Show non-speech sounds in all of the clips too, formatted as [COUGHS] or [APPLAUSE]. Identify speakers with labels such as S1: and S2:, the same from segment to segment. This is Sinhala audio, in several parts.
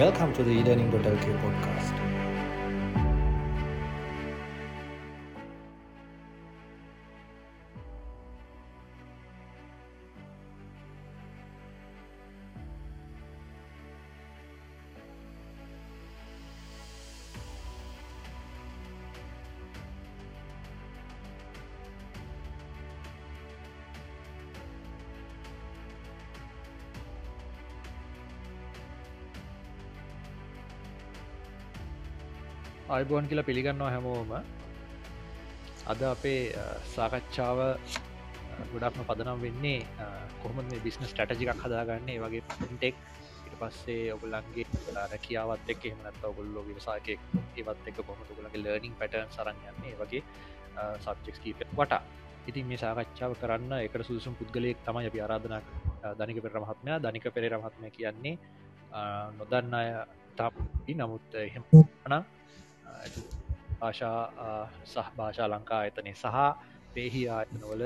S1: Welcome to the eLearning.lk podcast.
S2: අයිබෝන් කියලා පිළිගන්නවා හැමෝම. අද අපේ සාකච්ඡාව ගොඩක්ම පදනම් වෙන්නේ කොහොම මේ බිස්න ස්ටටජිකක් හදාගන්නේ? වගේ ටෙක් ඉට පස්සේ ඔගුලන්ගේ රැකියාවත් එක් එහමනත් ඔගුල්ලෝ විවසායකෙක් ඒවත් එක කොහොම තුගලගේ ලර්නිින් පැටර්න් සරන්නේ වගේ සබ්ජෙක්ස් කීප වටා. ඉතින් මේ සාකච්ඡාව කරන්න එකට සුදුසුම් පුද්ගලයෙක් තමයි අපි ආරාධනක් ධනික පෙර මහත්මයා. ධනික පෙරේ මහත්මය කියන්නේ නොදන්න අය තාපි නමුත් එහෙම නා භාෂා සහ භාෂා ලංකා අයතනය සහ පේහි ආයතනවල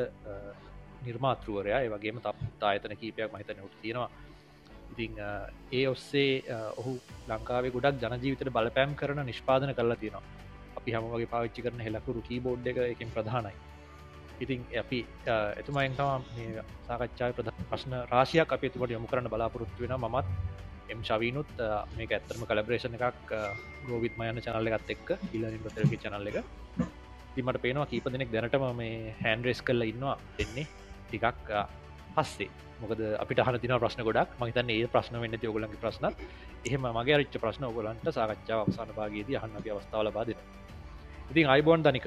S2: නිර්මාතෘවරයා. ඒ වගේම තත් ආයතන කීපයක් මහිතන උට තියෙනවා. ඉතිං ඒ ඔස්සේ ඔහු ලංකාවේ ගොඩක් ජනජීවිතට බලපෑම් කරන නිෂ්පාදන කරලා තියෙනවා. අපි හමගේ පාවිච්චි කරන හෙලකුරු කීබෝඩ් එක එකින් ප්‍රධානයි. ඉතින් අපි එතුමයින් තම සාකච්ඡා ප්‍රධ ප්‍රශ්න රාශයක් අප තුකට යොමු කරන්න බලාපොරොත්තු වෙන මත් එම් ශවීනුත් මේ ඇත්තරම කලබ්‍රේෂණ එකක් ගෝවිත් මයන චනල්ල එකත් එක්ක ඉල්ලින් පතරක චනල්ල එක. තිමට පේනවා කීප දෙනෙක් දැනටම මේ හැන්ඩරෙස් කරල ඉන්නවා දෙන්නේ. ටිකක් පස්සේ. මොකද අපිට හන තින ප්‍රශ්න ගොඩක්. මහිතන්න ඒ ප්‍රශ්න වෙන්න යෝගලන්ගේ ප්‍රශ්න එහෙම මගේ රිච්ච ප්‍රශ්න ඔගලන්ට සාකච්ඡාව අවසාන භාගේදී හන්න අප අවස්ථාවල බාදන ඉතින් අයිබෝන් දනික.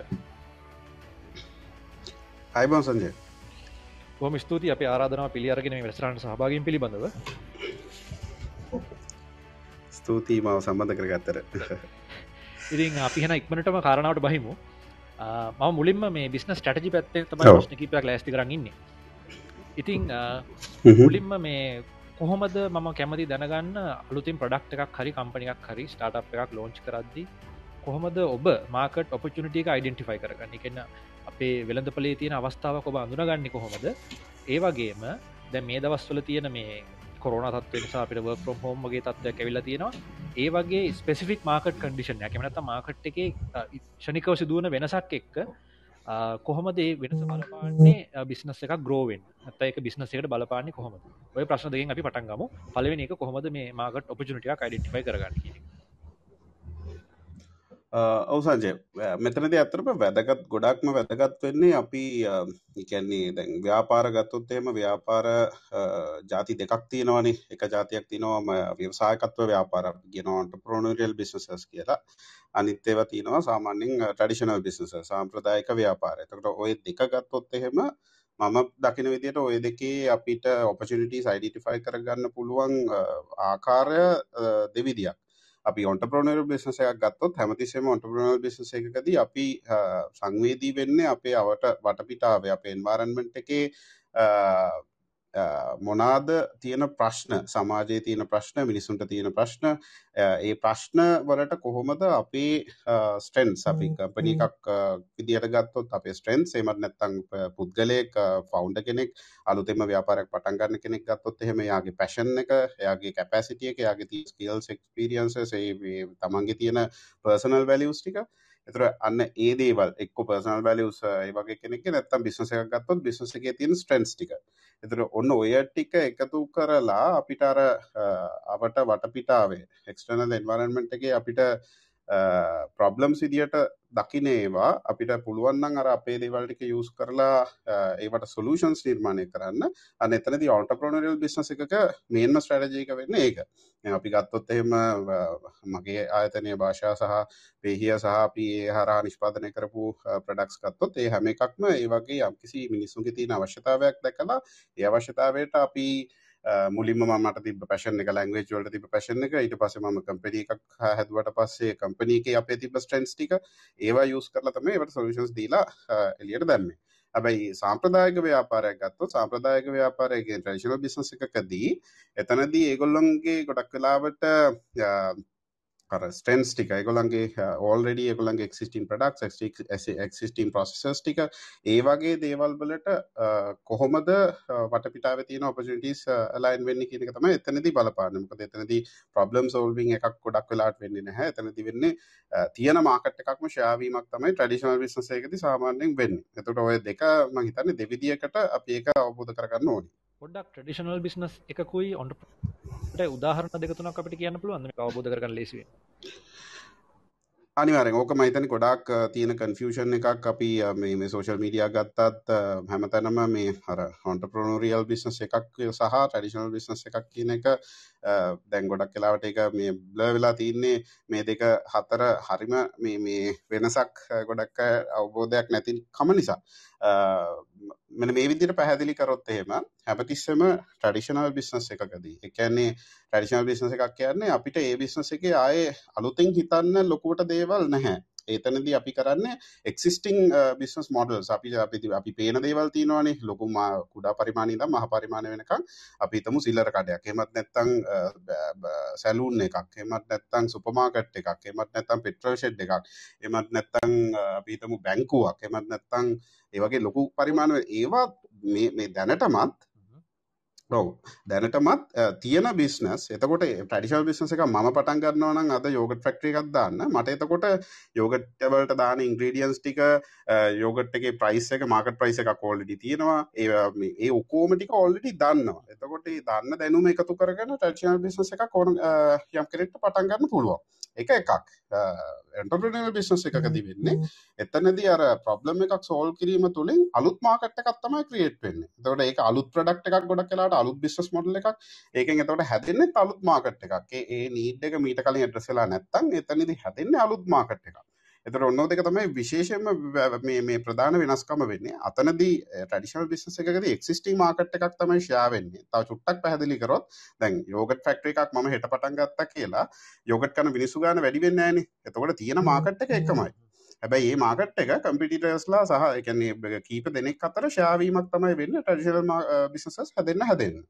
S3: අයිබෝන් සංජය.
S2: බොම ස්තුති අප ආරාධන පිළියරගෙන වෙස්රන්ට සහභාගින් පිළිබඳව
S3: ස්තුතියි මාව සම්බන්ධ කරගත්තර
S2: ඉතින් අපි හෙන ඉක්මනටම කාරණාවට බහිමු. ම මුලින්ම මේ බිස්න ස්ටටජි පැත්තේ තම ෂ්නකිපයක් ලෑස්ති කරගන්නේ ඉතිං මුලින්ම මේ කොහොමද මම කැමති දැනගන්න අලුතින් ප්‍රඩක්් එකක් හරි කම්පනියක් හරි ස්ටාට් එකක් ලෝංච් කරද්දි කොහොමද ඔබ මාකට ඔපචනිටික අයිඩෙන්ටිෆයි කරගන්න? එකන්න අපේ වෙළඳ පලේ තියෙන අවස්ථාවක් ඔබ අඳුනගන්න කොහොමද? ඒවගේම දැ මේ දවස්වල තියෙන මේ කොරන තත්ව නිසා අපිට ව ්‍රම් හෝම්ගේ තත්වයක් ඇවිල තියෙනවා. ඒ වගේ ස්පෙසිෆික් මාකට් කඩිෂන් ඇකමනත මාකට් එක ෂනිකව සිදුවන වෙනසක් එක්ක කොහොමද ඒ වෙනස බලපාන්නේ? බිස්නස් එක ග්‍රෝවෙන් ඇත එක බිස්නසේට බලපාන්නේ කොහොමද? ඔය ප්‍රශ්න දෙකින් අපි පටන්ගම පලවෙනි එක කොහොමද මේ මාකට් ඔපචනටිය යිඩටිෆයි කරගන්න කියෙන
S3: ඔවසන්ජය මෙතනද ඇතරම වැදගත් ගොඩක්ම වැදගත් වෙන්නේ අපි ඉකැන්නේ දැන් ව්‍යාපාර ගත්තොත්තේම ව්‍යාපාර ජාති දෙකක් තියෙනවනේ. එක ජාතියක් තිනවම ව්‍යවසායකත්ව ව්‍යාපාර ගෙනවන්ට ප්‍රෝනරියල් බිස්නසස් කියලා. අනිත්තේව තියෙනවා සාමාන්‍යෙන් ටඩිෂනල් බිස්නස සාම්ප්‍රදායක ව්‍යාපාර එතකට ඔය දෙක ගත්තොත් එහෙම මම දකින විදියට ඔය දෙකේ අපිට ඔපචනිටි සයිඩටිෆයි කරගන්න පුළුවන් ආකාරය දෙවිදියක්. අපි ඔන්ටප්‍රෝනර් බිස්නස එකක් ගත්තොත් හැමතිස්සෙම ඔන්ටප්‍රෝනර් බිස්නස එකකද අපි සංවේදී වෙන්න අපේ අවට වටපිටාව අප එන්වාරන්මෙන්ට් එකේ මොනාද තියෙන ප්‍රශ්න සමාජයේ තියෙන ප්‍රශ්න මිනිසුන්ට තියෙන ප්‍රශ්න ඒ ප්‍රශ්න වලට කොහොමද අපේ ස්ටන්ස් අපි කම්පනි එකක් විදියට ගත්තොත් අපේ ස්ට්‍රන්ස් එමත් නැත්තං පුද්ගලයෙක් ෆෞන්ඩ කෙනෙක් අලුතෙම ව්‍යාපාරයක් පටන්ගන්න කෙනෙක් ගත්තොත් එහෙම යාගේ පැෂන් එක එයාගේ කැපසිටිය එක යාගේ ති ස්කල්ස් එක්ස්පිරියන්ස තමන්ගේ තියෙන පර්සනල් වැලියස් ටික එතුර අන්න ඒ දේවල් එක් පර්සනල් වැලියස් ඒ වගේ කෙනෙක් නැත්තම් බිස්නස එකක් ගත්තොත් බිස්නස එක තියෙන ස්ට්‍රන්ස් ටික. එතර ඔන්න ඔය ටික එකතු කරලා අපිට අර අපට වටපිටාවේ එක්ස්ටර්නල් එන්වරන්මෙන්ට් එක අපිට ප්‍රබ්ලම් සිදියට දකිනේවා අපිට පුළුවන්න්න අර අපේ දේවල්ටික යස් කරලා ඒවට සොලූෂන්ස් නිර්මාණය කරන්න. අන එතනති ඔන්ටප්‍රෝනරල් බිස්නස එකක මේන්ම ස්ට්‍රටජීක වෙන්න ඒක. අපි ගත්තොත් එහෙම මගේ ආයතනය භාෂා සහ පේහිය සහ අපි ඒ හරා නිෂ්පාදනය කරපු ප්‍රඩක්ස් ගත්තොත් ඒ හැම එකක්ම ඒ වගේ යම්කිසි මිනිස්සුන්ගේ තියෙන අවශ්‍යතාවයක් දැකලා ඒ අවශ්‍යතාවයට අපි මුලින්ම මට තිබ පැශන එක ලංගවේජ් වලට තිබ පැශන එක. ඊට පස ම කම්පනී එකක් හැදුවට පස්සේ කම්පනීක අපේ තිබ ස්ටන්ස් ටික ඒවා යස් කරලා තම ඒවට සොලුෂන්ස් දීලා එලියට දැම්මේ. හැබැයි සාම්ප්‍රදායක ව්‍යාපාරයක් ගත්තු සාම්ප්‍රදායක ව්‍යාපාරයගේ ට්‍රේශනල් බිසස එකකදී එතනදී ඒගොල්ලොන්ගේ ගොඩක් වෙලාවට අර ස්ටන්ස් ටික. ගොලන්ගේ ඕල්ඩ ගොලන්ගේ එක්සිස්ටම් ප්‍රඩක් එක්සිස්ටම් ප්‍රසෙස් ටික. ඒ වගේ දේවල් වලට කොහොමද වටපිටාව තියන ඔපිටිස් ලයින් වෙන්න කියනක තම එතනති බලපානමක එතනති ප්‍රබ්ලම් සෝල්විං එකක් ගොඩක් වෙලාට වෙන්න නැහැ. එතනති වෙන්නේ තියෙන මාකට එකක්ම ශාවීමක් තමයි ට්‍රඩිෂනල් විශ්සයකති සාමාන්‍යෙන් වෙන්න. එතට ඔය දෙක මහිතන්න දෙවිදිියකට අප ඒක අවබෝධ කරගන්න ඕනි.
S2: පොඩක් ට්‍රඩිෂනල් බිස්නස් එකකුයි ඔොන්ට උදාහරන දෙකතුනක් අපිට කියන්න පුළුවන් අවබෝධ කරගන්න ලෙසිවේ
S3: අනිවාරෙන් ඕක මහිතන ගොඩක් තියෙන කන්ෆියෂන් එකක්. අපි මේ සෝශල් මීඩිය ගත්තත් හැමතැනම මේ හර හොන්ට ප්‍රනෝරියල් බිස්නස් එකක් සහ ටඩිෂනල් බිස්නස් එකක් කියන එක දැන් ගොඩක් කලාවට එක මේ බ්ල වෙලා තියන්නේ මේ දෙක හතර හරිම මේ වෙනසක් ගොඩක් අවබෝධයක් නැති කම නිසා. මෙන මේ විදිට පැහැදිලි කරොත් එහෙම හැපතිස්සම ටඩිෂනල් බිස්නස් එකකදී. එකන්නේ ටඩිෂනල් බිස්නස එකක් කියන්නේ අපිට ඒ බිස්නස එක ආයේ අලුතින් හිතන්න ලොකුවට දේවල් නැහැ. ඒතනදී අපි කරන්න එක්සිස්ටිං බිස්නස් මොඩල් අපි අපි අපි පේන දේවල් තියනවානේ. ලොකුම කුඩා පරිමාණීද මහ පරිමාණය වෙනකම් අපි තමු සිල්ලර කඩයක්. එමත් නැත්තං සැලූන් uh, එකක්. එමත් නැත්තං සුපමාකට් එකක්. එමත් නැත්තම් පෙට්‍රල් ෂෙඩ් එකක්. එමත් නැත්තං uh, අපිතමු බැංකුවක්. එමත් නැත්තං ඒවගේ ලොකු පරිමාණුව ඒවා මේ දැනටමත් ඔව්. දැනටමත් තියෙන බිස්නස් එතකොට ටඩිශල් බිස්නස එක ම පටන් ගන්නවන අද යෝගට ෆක්ට්‍රි එකක් දාන්න. මට එතකොට යෝගට්ටවලට දාන ඉංග්‍රීඩියන්ස් ටික යෝගට් එක ප්‍රයිස් එක මාකට ප්‍රයිස එක කෝල්ලඩි තියෙනවා. ඒ ඒ ඔකෝමටික ඔල්ලටි දන්නවා. එතකොට දන්න දැනුම එකතු කරගන්න ටඩිශල් බිස්නස එක කොන යම් කරෙට්ට පටන් ගන්න පුළුවන්. එක එකක්. එන්ටපනල් බිස්නස් එකකති වෙන්නේ එතනද අර ප්‍රබ්ලම එකක් සෝල් කිරීම තුළින් අලුත් මාකට එකත්තමයි ක්‍රියට් වෙන්න. තොට ඒ අලුත් ප්‍රඩක්් එකක් ගොඩක් කලාට අලුත් බිස්නස් මොඩල එකක්. ඒකෙන් එතවට හැදන්න අලුත් මාකට එකක්. ඒ නීට එක මීට කලින් ඇට්‍රසලා නැත්තන් එතනිදි හැදන්න අලුත් මාකට එකක්. එතර ඔන්න දෙක තමයි විශේෂයෙන්ම මේ ප්‍රධාන වෙනස්කම වෙන්නේ. අතනදී ටඩිශල් බිස්ස එකද එක්සිස්ටි මාකට එකක් තමයි ශාවෙන්නේ තාව චුට්ටක් පැහදිලි කරොත් දැන් යෝගට ෆක්ට්‍ර එකක් ම හට පටන් ගත්ත කියලා යෝගට කන මිනිසු ගාන වැඩිවෙන්න ෑන එතකොට තියෙන මාකට් එක එකමයි. හැබැයි ඒ මාකට් එක කම්පිටිටර්ස්ලා සහ එකන්නේ කීප දෙනෙක් අතර ශාවීමක් තමයි වෙන්න ටඩිශල් බිසස් හැදන්න හැදන්න.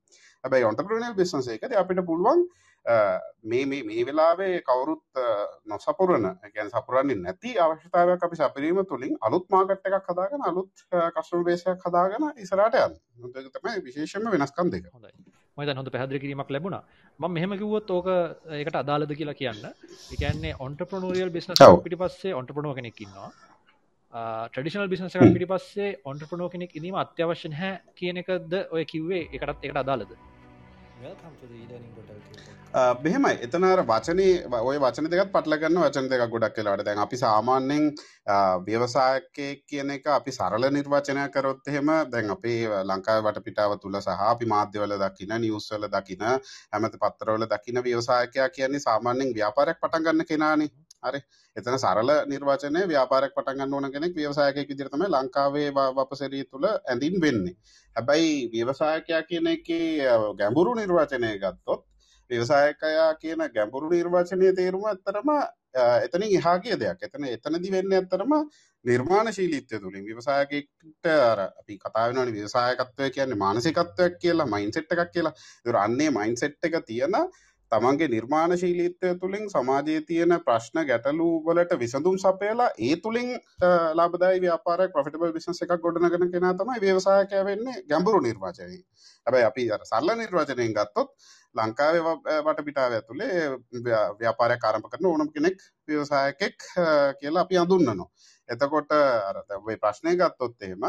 S3: හැබැයි ඔන්ටප්‍රනල් බිස්නස එකද අපිට පුළුවන් මේ මේ වෙලාවේ කවුරුත් නොසපුරන ගැන් සපුරන්නේ නැති අවශ්‍යතාවයක් අපි සපරීම තුළින් අලුත් මාගට් එකක් හදාගෙන අලුත් කස්ටම බේසයක් හදාගෙන ඉසරට යන් තමයි විශේෂම වෙනස්කම් දෙක.
S2: හොඳයි. මත හොඳ පැහදිරි කිරීමක් ලැබුණා. ම මෙහම කිව්වොත් ඕක ඒකට අදාලද කියලා කියන්න. එකන්නේ ඔන්ටපනෝරියල් බිස්නස් පිටි පස්සේ ඔන්ටපනෝ කෙනෙක්කින්නවා ටඩිෂනල් බිනස පිටි පස්සේ ඔන්ටපනෝ කෙනෙක් ඉදීම අත්‍යවශ්‍ය හැ කියන එකද ඔය කිව්වේ එකටත් එකට අදාලද
S3: බෙහෙමයි uh, එතනර වචනේ ඔය වචන දෙකත් පටලගන්න වචන දෙක ගොඩක් කියලාට දැන් අපි සාමාන්‍යෙන් uh, ව්‍යවසායකය කියන එක අපි සරල නිර්වචනය කරොත් එහෙම දැන් අපේ uh, ලංකාව වට පිටාව තුළ සහ අපි මාධ්‍යවල දකින නිවස්වල දකින හැමති පත්තරවල දකින ව්‍යවසායකයා කියන්නේ සාමාන්‍යෙන් ව්‍යාපාරයක් පටන්ගන්න කෙනානේ. හරි එතන සරල නිර්වාචනය ව්‍යාපාරක් පටන්ගන්න ඕන කෙනෙක් ව්‍යවසායකයෙක් විදිහට තමයි ලංකාවේ වපසරිය තුළ ඇඳින් වෙන්නේ. හැබැයි ව්‍යවසායකයා කියන එකේ ගැඹුරු නිර්වාචනය ගත්තොත් ව්‍යවසායකයා කියන ගැඹුරු නිර්වාචනය තේරුම ඇත්තරම එතනින් එහා කිය දෙයක්. එතන එතනදි වෙන්නේ ඇත්තරම නිර්මාණශීලීත්වය තුළින් ව්‍යවසායකෙක්ට අර අපි කතා වෙනවනේ ව්‍යවසායකත්වය කියන්නේ මානසිකත්වයක් කියලා මයින්ඩ්සෙට් එකක් කියලා. ඒතර අන්නේ මයින්ඩ්සෙට් එක තියෙන තමන්ගේ නිර්මාණශීලීත්වය තුළින් සමාජයේ තියෙන ප්‍රශ්න ගැටලු වලට විසඳුම් සපයලා ඒ තුළින් ලාබදායි ව්‍යාපාරයක් ප්‍රොෆිටබල් බිස්නස් එකක් ගොඩනගන කෙනා තමයි ව්‍යවසායකයා වෙන්නේ ගැඹුරු නිර්වාචනයේ. හැබැයි අපි අර සරල නිර්වාචනයෙන් ගත්තොත් ලංකාවේ වට පිටාව ඇතුලේ ව්‍යාපාරයක් ආරම්භ කරන ඕනම කෙනෙක් ව්‍යවසායකෙක් කියලා අපි හඳුන්වනවා. එතකොට අර ඔය ප්‍රශ්නය ගත්තොත් එහෙම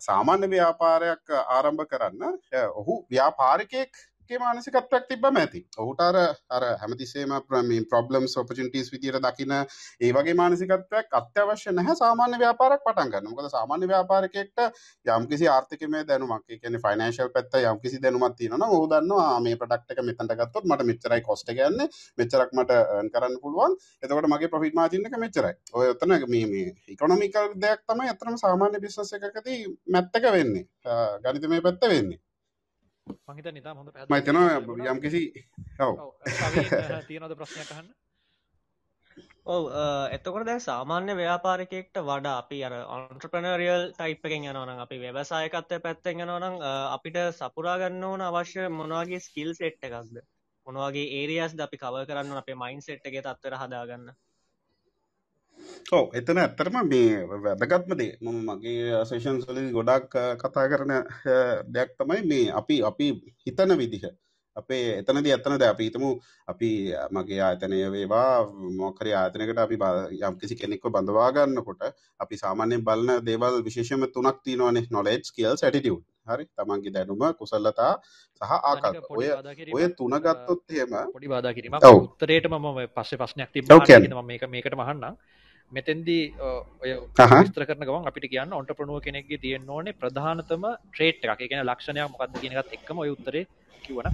S3: සාමාන්‍ය ව්‍යාපාරයක් ආරම්භ කරන්න ඔහු ව්‍යාපාරිකයෙක් ගේ මානසිකත්වයක් තිබ්බම ඇති. ඔහුටර අර හැමතිසේම ප්‍රමීන් ප්‍රබ්ලම්ස් ඔපචිටිස් විදිර දකින ඒ වගේ මානසිකත්වයක් අත්‍යවශ්‍ය නැහැ සාමාන්‍ය ව්‍යාපාරක් පටන් ගන්න. මොකද සාමාන්‍ය ව්‍යාපාරකෙක්ට යම්කිසි ආර්ථිකම දැනුමක් කියන ෆයිනන්ශල් පැත්ත යම්කිසි දැනුමත් තියන හෝදන්නවා මේ ප්‍රඩක්්ක මෙතට ගත්තොත් මට මෙච්චරයි කොස්ට ගන්න මෙච්චරක් මට කරන්න පුළුවන්. එතකට මගේ ප්‍රෆිට මාජිනක මෙච්චරයි. ඔය ඔතන මේ ඉකොනොමිකල් දෙයක් තම ඇතරම සාමාන්‍ය බිශ්ස එකකති මැත්තක වෙන්නේ. ගනිත මේ පැත්ත වෙන්නේ.
S2: මහිත නිතා හොඳ
S3: මතනවා යම් කිසි
S2: තියනද ප්‍රශ්නයක් කහන්න
S4: ඔව එතකොට දැ සාමාන්‍ය ව්‍යාපාරිකෙක්ට වඩා අපි අර ඔන්ට්‍රපනරියල් ටයිප් එකෙන් යනවන අපි ව්‍යවසායකත්වය පැත්තෙන් යනවනම් අපිට සපුරා ගන්න ඕන අවශ්‍ය මොනවාගේ ස්කිල් සෙට් එකක්ද? මොනවගේ ඒරියස් ද අපි කව කරන්න අපේ මයින් සෙට් එක තත්වර හදාගන්න
S3: ඔව එතන ඇත්තරම මේ වැදගත්මදේ මම මගේ සේෂන් සලි ගොඩක් කතා කරන දෙයක් තමයි මේ අපි අපි හිතන විදිහ. අපේ එතනද ඇත්තනද අපි හිතමු අපි මගේ ආතනය වේවා මොකරි ආතනකට අපි යම් කිසි කෙනෙක්ව බඳවාගන්නකොට අපි සාමාන්‍යයෙන් බලන දේවල් විශේෂම තුනක් තියෙනවානේ. නොලෙජ් ස්කිල්ස් ඇටිටියුඩ් හරි? තමන්ගේ දැනුම කුසලතා සහ ආකල්ප. ඔය ඔය තුන ගත්තොත් එහෙම
S2: පොඩි බාධා කිරීම
S3: ඔව්.
S2: උත්තරයට මම පස්සේ ප්‍රශ්නයක් තිබ
S3: ඔව් කියන්න.
S2: මේක මේකට මහන්නම් මෙතැන්දී ඔය. විස්තර කරන ගමන් අපිට කියන්න ඔන්ටප්‍රනුව කෙනෙක්ගේ තියෙන්න ඕනේ ප්‍රධානතම ට්‍රේට් එකක්. කියන ලක්ෂණයක් මොකක්ද කියනකත් එක්කම ඔය උත්තරේ කිවන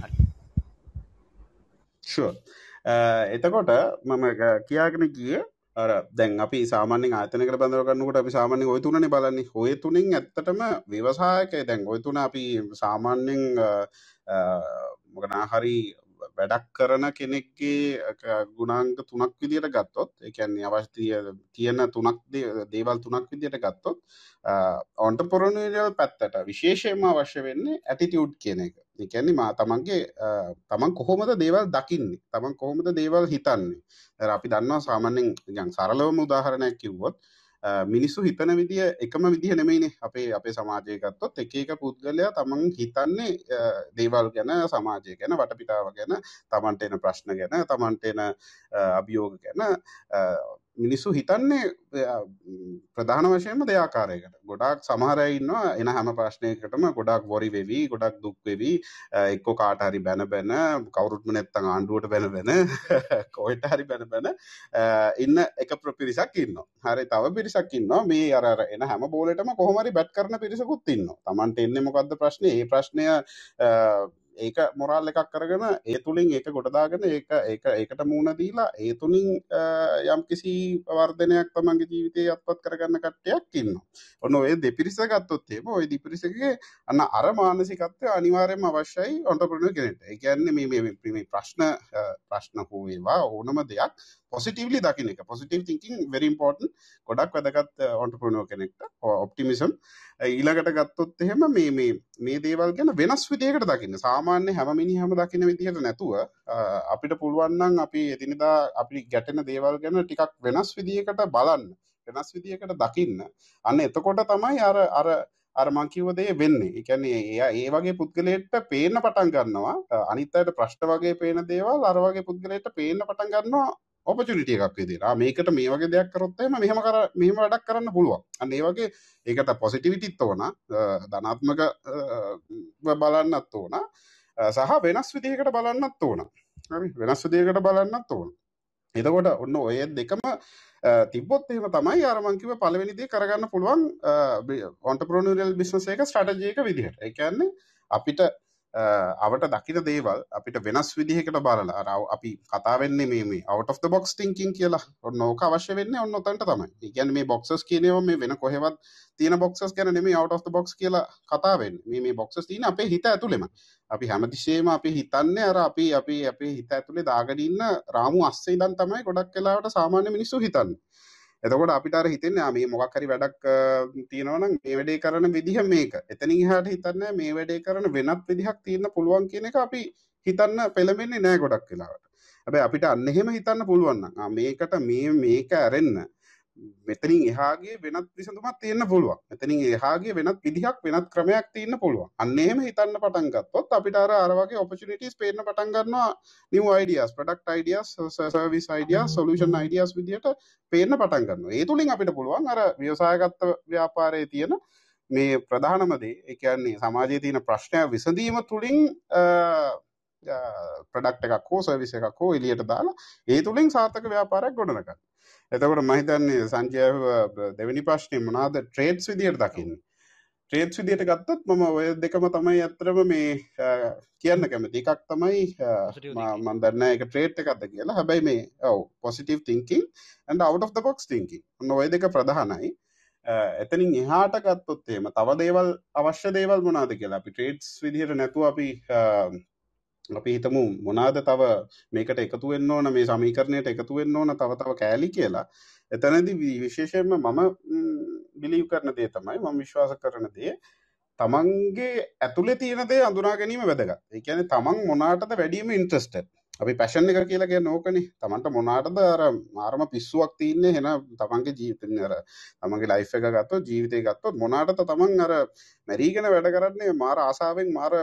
S3: එතකොට මම කියාගෙන ගිය අර දැන් අපි සාමාන්‍යෙන් ආතනකට බඳව ගන්නකොට අපි සාමාන්‍යෙන් ඔය තුනනේ බලන්නේ. ඔය තුනින් ඇත්තටම ව්‍යවසායකය. දැන් ඔය තුන අපි සාමාන්‍යෙන් මොකනා හරි වැඩක් කරන කෙනෙක්ගේ ක- ගුණාංග තුනක් විදියට ගත්තොත් එකන්නේ අවශ්‍යතිය තියෙන තුනක් දේ- දේවල් තුනක් විදියට ගත්තොත් ඔන්ටපොරනල් පැත්තට විශේෂයම අවශ්‍ය වෙන්නේ ඇටිටියුඩ් කියන එක. එකන්නේ මා තමන්ගේ අ, තමන් කොහොමද දේවල් දකින්නේ? තමන් කොහොමද දේවල් හිතන්නේ? දැන් අපි දන්නවා සාමාන්‍යයෙන් නිකන් සරලවම උදාහරණයක් කිව්වොත් අ, මිනිස්සු හිතන විදිය එකම විදිහ නෙමෙයිනේ. අපේ අපේ සමාජය ගත්තොත් එක එක පුද්ගලයා තමන් හිතන්නේ අ, දේවල් ගැන සමාජය ගැන වටපිටාව ගැන තමන්ට එන ප්‍රශ්න ගැන තමන්ට එන අ, අභියෝග ගැන අ, මිනිස්සු හිතන්නේ අ, ම්, ප්‍රධාන වශයෙන්ම දෙයාකාරයකට. ගොඩාක් සමහරය ඉන්නවා එන හැම ප්‍රශ්නයකටම ගොඩක් වොරි වෙවී ගොඩක් දුක් වෙවී. අ, එක්කෝ කාට හරි බැන බැන කවුරුත්ම නැත්තං ආණ්ඩුවට බැන බැන [LAUGHS] කොයිට හරි බැන බැන අ, ඉන්න එක ප්‍රපිරිසක් ඉන්න හරි තව පිරිසක් ඉන්නවා. මේ අර අර එන හැම බෝලටම කොහොමරි බැට් කරන පිරිසකුත් ඉන්න තමන්ට එන්න මොකක්ද ප්‍රශ්නය ඒ ප්‍රශ්නය අ, ඒක මොරල් එකක් කරගෙන ඒ තුළින් ඒක ගොඩදාගෙන ඒක ඒක ඒකට මූුණ දීලා ඒ තුළින් අ, යම් කිසි වර්ධනයක් තමන්ගේ ජීවිතය අත්පත් කරගන්න කට්ටයක් ඉන්න ඔන්න ඔය දෙපිරිස ගත්තොත්තේම ඔය දිපිරිසගේ අන්න අර මානසිකත්වය අනිවාර්යයෙන්ම අවශ්‍යයි ඔන්ටර්ප්‍රනර් කෙනෙක්ට. ඒ කියන්නේ මේ මේ මේ මේ ප්‍රශ්න අ, ප්‍රශ්න හෝ ඒවා ඕනම දෙයක් පොසිටිව්ලි දකින්න එක. Positive thinking very important. ගොඩක් වැදගත් uh, ඔන්ටර්ප්‍රනර් කෙනෙක්ට. ඔප්ටිමිසම් ඊළඟට ගත්තොත් එහෙම මේ මේ මේ දේවල් ගැන වෙනස් විදිහකට දකින්න. සාමාන්‍ය හැම මිනිහම දකින්න විදිහට නැතුව අ, අපිට පුළුවන් නම් අපි එදිනදා අපි ගැටෙන දේවල් ගැන ටිකක් වෙනස් විදිහකට බලන්න. වෙනස් විදිහකට දකින්න. අන්න එතකොට තමයි අර අර අර මං කිව්ව දේ වෙන්නේ. ඒ කියන්නේ එයා ඒ වගේ පුද්ගලයෙක්ට පේන්න පටන් ගන්නවා. අ, අනිත් අයට ප්‍රශ්න වගේ පේන දේවල් අර වගේ පුද්ගලයෙක්ට පේන්න පටන් ගන්නවා ඔපචුනිටිය එකක් විදිහට. ආ මේකට මේ වගේ දෙයක් කරොත් එහෙම මෙහෙම කර මෙහෙම වැඩක් කරන්න පුළුවන්. අන්න ඒ වගේ ඒකට පොසිටිවිටිත් ඕන. අ, ධනාත්මක අ, බලන්නත් ඕන. අ, සහ වෙනස් විදිහකට බලන්නත් ඕන. හරි වෙනස් විදිහකට බලන්නත් ඕන. එතකොට ඔන්න ඔය දෙකම අ, තිබ්බොත් එහෙම තමයි අර මං කිව්ව පළවෙනි දේ කරගන්න පුළුවන් ඔන්ටර්ප්‍රෙනියරල් බිස්නස් එක ස්ට්‍රැටජි එක විදිහට. ඒ කියන්නේ අපිට අ, අවට දකින දේවල් අපිට වෙනස් විදිහකට බලලා අර අව- අපි කතා වෙන්නේ මේ මේ out of the box thinking කියලා. ඔන්න ඕක අවශ්‍ය වෙන්නේ ඔන්න ඔතනට තමයි. ඒ කියන්නේ මේ boxes කියන ඒවා මේ වෙන කොහෙවත් තියෙන boxes ගැන නෙමෙයි out of the box කියලා කතා වෙන්නේ. මේ මේ boxes තියෙන අපේ හිත ඇතුළෙම. අපි හැමතිස්සෙම අපි හිතන්නේ අර අපි අපි අපේ හිත ඇතුලේ දාගෙන ඉන්න රාමු අස්සේ ඉඳන් තමයි ගොඩක් වෙලාවට සාමාන්‍ය මිනිස්සු හිතන්නේ. එතකොට අපිට අර හිතෙන්නේ ආ මේ මොකක් හරි වැඩක් අ, තියෙනවා නම් මේ වැඩේ කරන විදිහ මේක. එතනින් එහාට හිතන්නේ මේ වැඩේ කරන වෙනත් විදිහක් තියෙන්න පුළුවන් කියන එක අපි හිතන්න පෙළඹෙන්නේ නැහැ ගොඩක් වෙලාවට. හැබැයි අපිට අන්න එහෙම හිතන්න පුළුවන් නම් ආ මේකට මේ මේක ඇරෙන්න මෙතනින් එහාගේ වෙනත් විසඳුමක් තියෙන්න පුළුවන්. මෙතනින් එහාගේ වෙනත් විදිහක් වෙනත් ක්‍රමයක් තියෙන්න පුළුවන්. අන්න එහෙම හිතන්න පටන් ගත්තොත් අපිට අර අර වගේ opportunities පේන්න පටන් ගන්නවා new ideas, product ideas, s- service ideas, solution ideas විදිහට පේන්න පටන් ගන්නවා. ඒ තුලින් අපිට පුළුවන් අර ව්‍යවසායගත ව්‍යාපාරයේ තියෙන මේ ප්‍රධානම දේ ඒ කියන්නේ සමාජයේ තියෙන ප්‍රශ්නය විසඳීම තුලින් ප්‍රඩක්් එකක් හෝ සර්විස එකක් හෝ එලියට දාලා ඒ තුළින් සාර්ථක ව්‍යාපාරයක් ගොඩනගන්න. එතකොට මම හිතන්නේ සංජය දෙවෙනි ප්‍රශ්නේ මොනවාද ට්‍රේඩ්ස් විදියට දකින්නේ. ට්‍රේඩ්ස් විදියට ගත්තොත් මම ඔය දෙකම තමයි ඇත්තටම මේ කියන්න කැමති. එකක් තමයි අ,
S2: Positive
S3: මම
S2: thinking.
S3: මම දන්නේ නැහැ ඒක ට්‍රේඩ් එකක්ද කියලා. හැබැයි මේ ඔව් out of the box thinking. ඔන්න ඔය දෙක ප්‍රධානයි. එතනින් එහාට ගත්තොත් එහෙම තව දේවල් අවශ්‍ය දේවල් මොනවාද කියලා අපි ට්‍රේඩ්ස් විදිහට නැතුව අපි අපි හිතමු මොනාද තව මේකට එකතු වෙන්න ඕන මේ සමීකරණයට එකතු වෙන්න ඕන තව තව කෑලි කියලා එතනදි වි- විශේෂයෙන්ම මම බිලිව් කරන දේ තමයි මම විශ්වාස කරන දේ තමන්ගේ ඇතුලේ තියෙන දේ අඳුනා ගැනීම වැදගත්. ඒ කියන්නේ තමන් මොනාටද වැඩිම ඉන්ට්‍රෙස්ටඩ්. අපි පැෂන් එක කියලා කිය නෝකනේ තමන්ට මොනාටද අර මාරම පිස්සුවක් තියන්නේ හෙන තමන්ගේ ජීවිතන අර තමන්ගේ ලයිෆ් එක ගත්තොත් ජීවිතය ගත්තොත් මොනාටත තමන් අර මැරීගෙන වැඩ කරන්නේ? මාර ආසාාවෙන් මාර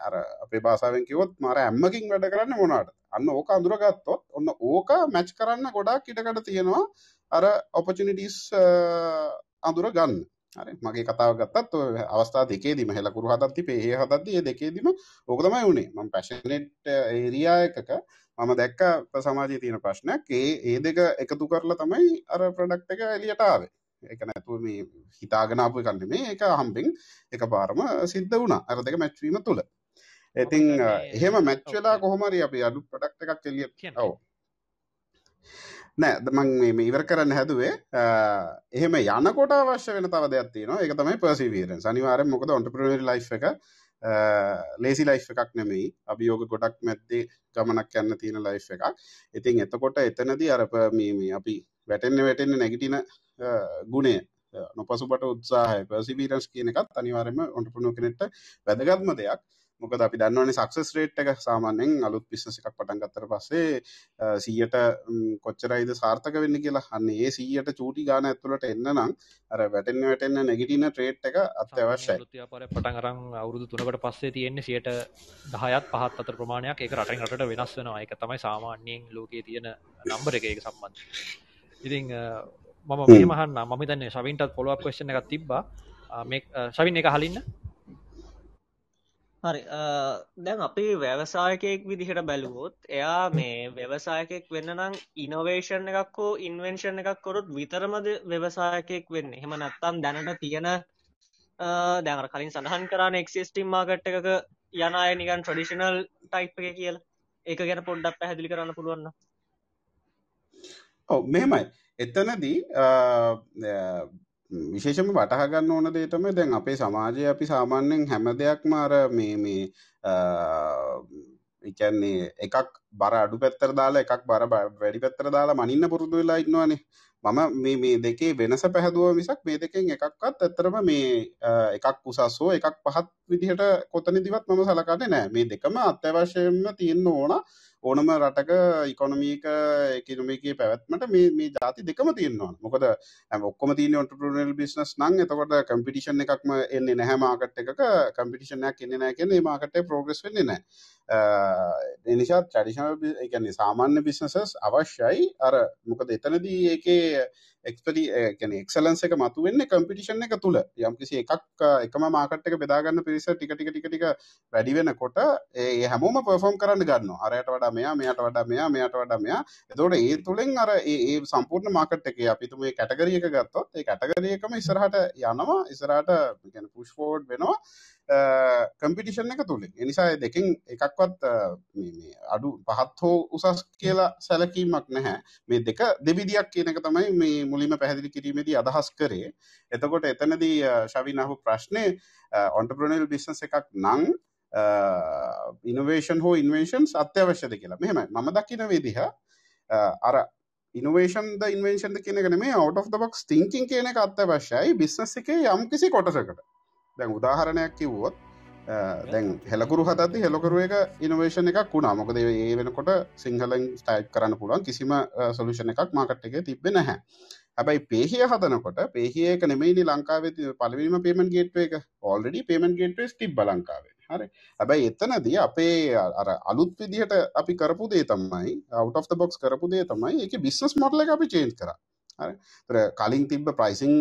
S3: අර අපේ බාසාාවෙන් කිවොත් මාර ඇම්මකින් වැඩ කරන්න මොනාට අන්න ඕක අඳුරගත්තොත් ඔන්න ඕක මැච් කරන්න ගොඩක් ඉටකට තියෙනවා. අර ඔපචනිටස් අඳුර ගන්න හරි මගේ කතාව ගත්තත් අවස්ථා දෙකේදීම හෙලකුරු හදත්ති පේ හදත්ති ඒ දෙකේදීම ඕක තමයි වුණේ මම පැෂනෙට් ඒරියා එකක මම දැක්ක සමාජයේ තියෙන ප්‍රශ්නයක්. ඒ ඒ දෙක එකතු කරලා තමයි අර ප්‍රොඩක්ට් එක එළියට ආවේ. ඒක නැතුව මේ හිතාගෙන ආපු එකක් නෙමෙයි. ඒක හම්බෙන් එකපාරම සිද්ධ වුණා. අර දෙක මැච් වීම තුල ඉතින් එහෙම මැච් වෙලා කොහොම හරි අපි අඩු ප්‍රොඩක්ට් එකක් එළියට ඔව් නෑ මං මේ ඉවර කරන්න හැදුවේ එහෙම යනකොට අවශ්‍ය වෙන තව දෙයක් තියෙනවා. ඒක තමයි පර්සිවියරන්ස් අනිවාර්යෙන් මොකද ඔන්ටර්ප්‍රිනර් ලයිෆ් එක ලේසි ලයිෆ් එකක් නෙමෙයි. අභියෝග ගොඩක් මැද්දේ ගමනක් යන්න තියෙන ලයිෆ් එකක්. ඉතින් එතකොට එතනදී අර මේ අපි වැටෙන්න වැටෙන්න නැගිටින ගුණය නොපසුබට උත්සාහය පර්සිවිරන්ස් කියන එකත් අනිවාර්යයෙන්ම ඔන්ටර්ප්‍රිනර් කෙනෙක්ට වැදගත්ම දෙයක්. මොකද අපි දන්නවනේ සක්සස් රේට් එක සාමාන්‍යයෙන් අලුත් බිස්නස් එකක් පටන් ගත්තට පස්සේ 100ට කොච්චරයිද සාර්ථක වෙන්නේ කියලා. අන්න ඒ 100ට චූටි ගාන ඇතුළට එන්න නම් අර වැටෙන්න වැටෙන්න නැගිටින ට්‍රේඩ් එක අත්‍යවශ්‍යයි.
S2: අලුත් ව්‍යාපාරයක් පටන් අරන් අවුරුදු 3කට පස්සේ තියෙන්නේ 10ත් 5ත් අතර ප්‍රමාණයක් ඒක රටෙන් රටට වෙනස් වෙනවා. ඒක තමයි සාමාන්‍යයෙන් ලෝකයේ තියෙන නම්බර එක ඒක සම්බන්ධ. ඉතින් මම මෙහෙම අහන්න මම හිතන්නේ ශවින්ටත් ෆොලෝ අප් ක්වෙස්චන් එකක් තිබ්බා. මේ ශවින් එක අහලින්න.
S4: හරි. දැන් අපි ව්‍යවසායකයෙක් විදිහට බැලුවොත් එයා මේ ව්‍යවසායකෙක් වෙන්න නම් ඉනොවේෂන් එකක් හෝ ඉන්වෙන්ෂන් එකක් කොරුත් විතරමද ව්‍යවසායකයෙක් වෙන්න. එහෙම නැත්තම් දැනට තියෙන දැනර කලින් සඳහන් කරන්න එක්සිස්ටිම් මාකට් එකක යන අය නිකන් ට්‍රඩිෂනල් ටයිප් එක කියලා. ඒක ගැන පොඩ්ඩක් පැහැදිලි කරන්න පුළුවන්න
S3: ඔව මෙහෙමයි. එතනදී විශේෂම වටහගන්න ඕන දේ තමයි දැන් අපේ සමාජයේ අපි සාමාන්‍යයෙන් හැම දෙයක්ම අර මේ මේ ඒ කියන්නේ එකක් බර අඩු පැත්තට දාලා එකක් බර වැඩි පැත්තට දාලා මනින්න පුරුදු වෙලා ඉන්නවනේ. මම මේ මේ දෙකේ වෙනස පැහැදුව මිසක් මේ දෙකෙන් එකක්වත් ඇත්තරම මේ එකක් උසස් හෝ එකක් පහත් විදිහට කොතනදිවත් මම සලකන්නේ නැහැ. මේ දෙකම අත්‍යවශ්‍යයෙන්ම තියෙන්න ඕන. ඕනම රටක ඉකොනොමීක එකනොමිකේ පැවැත්මට මේ මේ ජාති දෙකම තියෙනවා. මොකද ඔක්කොම තියෙන ඔන්ටර්ප්‍රිනියර් බිස්නස් නම්. එතකොට කම්පිටිෂන් එකක්ම එන්නේ නැහැ මාකට් එකක. කම්පිටිෂන් එකක් එන්නේ නැහැ කියන්නේ මේ මාකට් එකේ ප්‍රෝග්‍රස් වෙන්නේ නැහැ. ඒ නිසා ට්‍රැඩිෂනල් ඒ කියන්නේ සාමාන්‍ය බිස්නසස් අවශ්‍යයි. අර මොකද එතනදී ඒකේ එක්ස්පරි ගැන එක්සලන්ස එක මතු වෙන්න කම්පිටිෂන් එක තුළ යම්කිසි එකක් එකම මාකට් එක බෙදාගන්න පිරිස ටික ටික ටික ටික වැඩි වෙනකොට ඒ හැමෝම පර්ෆෝම් කරන්න ගන්නවා. අරයට වඩා මෙයා මෙයාට වඩා මෙයා මෙයාට වඩා මෙයා. එතකොට ඒ තුලින් අර ඒ ඒ සම්පූර්ණ මාකට් එකේ අපි තුමේ කැටගරි එක ගත්තොත් ඒ කැටගරි එකම ඉස්සරහට යනවා. ඉස්සරහට කියන්නේ පුෂ් ෆෝවර්ඩ් වෙනවා. කම්පිටිෂන් එක තුළින් එනිසා දෙකින් එකක්වත් අඩු පහත් හෝ උසස් කියලා සැලකීමක් නැහැ. මේ දෙක දෙවිදියක් කියන එක තමයි මේ මුලින්ම පැහැදිලි කිරීමේදී අදහස් කරේ. එතකොට එතනදී ශවිනහු ප්‍රශ්නය ඔන්ටප්‍රනල් බිස්නස් එකක් නං ඉනවේෂන් හෝ ඉන්වේෂන්ස් අත්‍යවශ්‍යද කියලා. මෙහෙම මම දකින විදිහ අර ඉනවේෂන් ද ඉන්වේෂන්ද කියන එක නෙමේ out of the box thinking කියන එක අත්‍යවශ්‍යයි. බිස්නස් එකේ යම්කිසි කොටසකට. දැන් උදාහරණයක් කිව්වොත් දැන් හෙලකුරු හතති හෙලකරු එක ඉනවේෂණ එකක් වුණා. මොකද ඒ වෙනකොට සිංහලෙන් ස්ටයිප් කරන්න පුළුවන්. කිසිම සොලුෂණ එකක් මාකට් එක තිබෙ නැහැ. හැබයි පේහිය හදනකොට පේහියක නෙමයිනි ලංකාවේ පලවීම පේමන් ගේට්ව එක. ඔල්ඩඩි පේමන් ගේට්ව තිබ ලංකාවේ. හරි. හැබැයි එතනදී අපේ අර අලුත් විදිහට අපි කරපු දේ තමයි out of the box කරපු දේ තමයි ඒක බිස්නස් මොඩල් එක අපි චේන්ජ් කරා තර කලින් තිබ ප්‍රයිසිං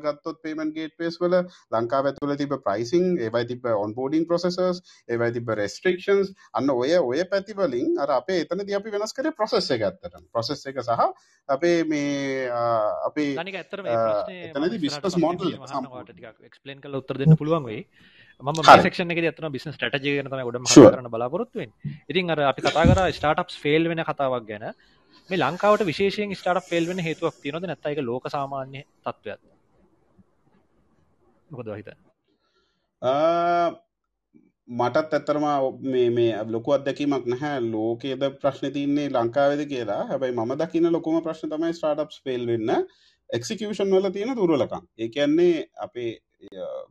S3: ගත්තොත් පේමන් ගේට්වේස් වල ලංකා ඇතුල තිබ ප්‍රයිසිං ඒවයි තිබ ඔන්බෝඩිං ප්‍රසෙසස් ඒවයි තිබ රෙස්ට්‍රක්ෂන්ස් අන්න ඔය ඔය පැතිවලින් අර අපේ එතන ද අපි වෙනස් කර ප්‍රසෙස් එක ඇත්තට ප්‍රසෙස් එක සහ අපේ මේ අපේ එතනද බිස්නස් මොඩල්
S2: එක්ස්පලන් කල උත්තර දෙන්න පුළුවන් වෙයි. ම ක්ෂන ඇතන බිස් ටජ ගන ගොඩ කරන බලාපොරොත්තුවෙන් ඉතින් අර අපි කතා කර ස්ටාටප් ෆෙල් වෙන කතාවක් ගැන මේ ලංකාවට විශේෂයෙන් ස්ටාර්ට් ෆේල් වෙන හේතුවක් තියෙනවද? නැත්නම් ඒක ලෝක සාමාන්‍ය තත්ත්වයක්ද මොකද හිතන්නේ?
S3: මටත් ඇත්තරම මේ මේ ලොකු අත්දැකීමක් නැහැ. ලෝකයේද ප්‍රශ්න තියන්නේ ලංකාවේද කියලා. හැබැයි මම දකින ලොකුම ප්‍රශ්න තමයි ස්ටාර්ට්අප්ස් ෆේල් වෙන්න. එක්සිකියුෂන් වල තියෙන දුර්වලකම්. ඒ කියන්නේ අපේ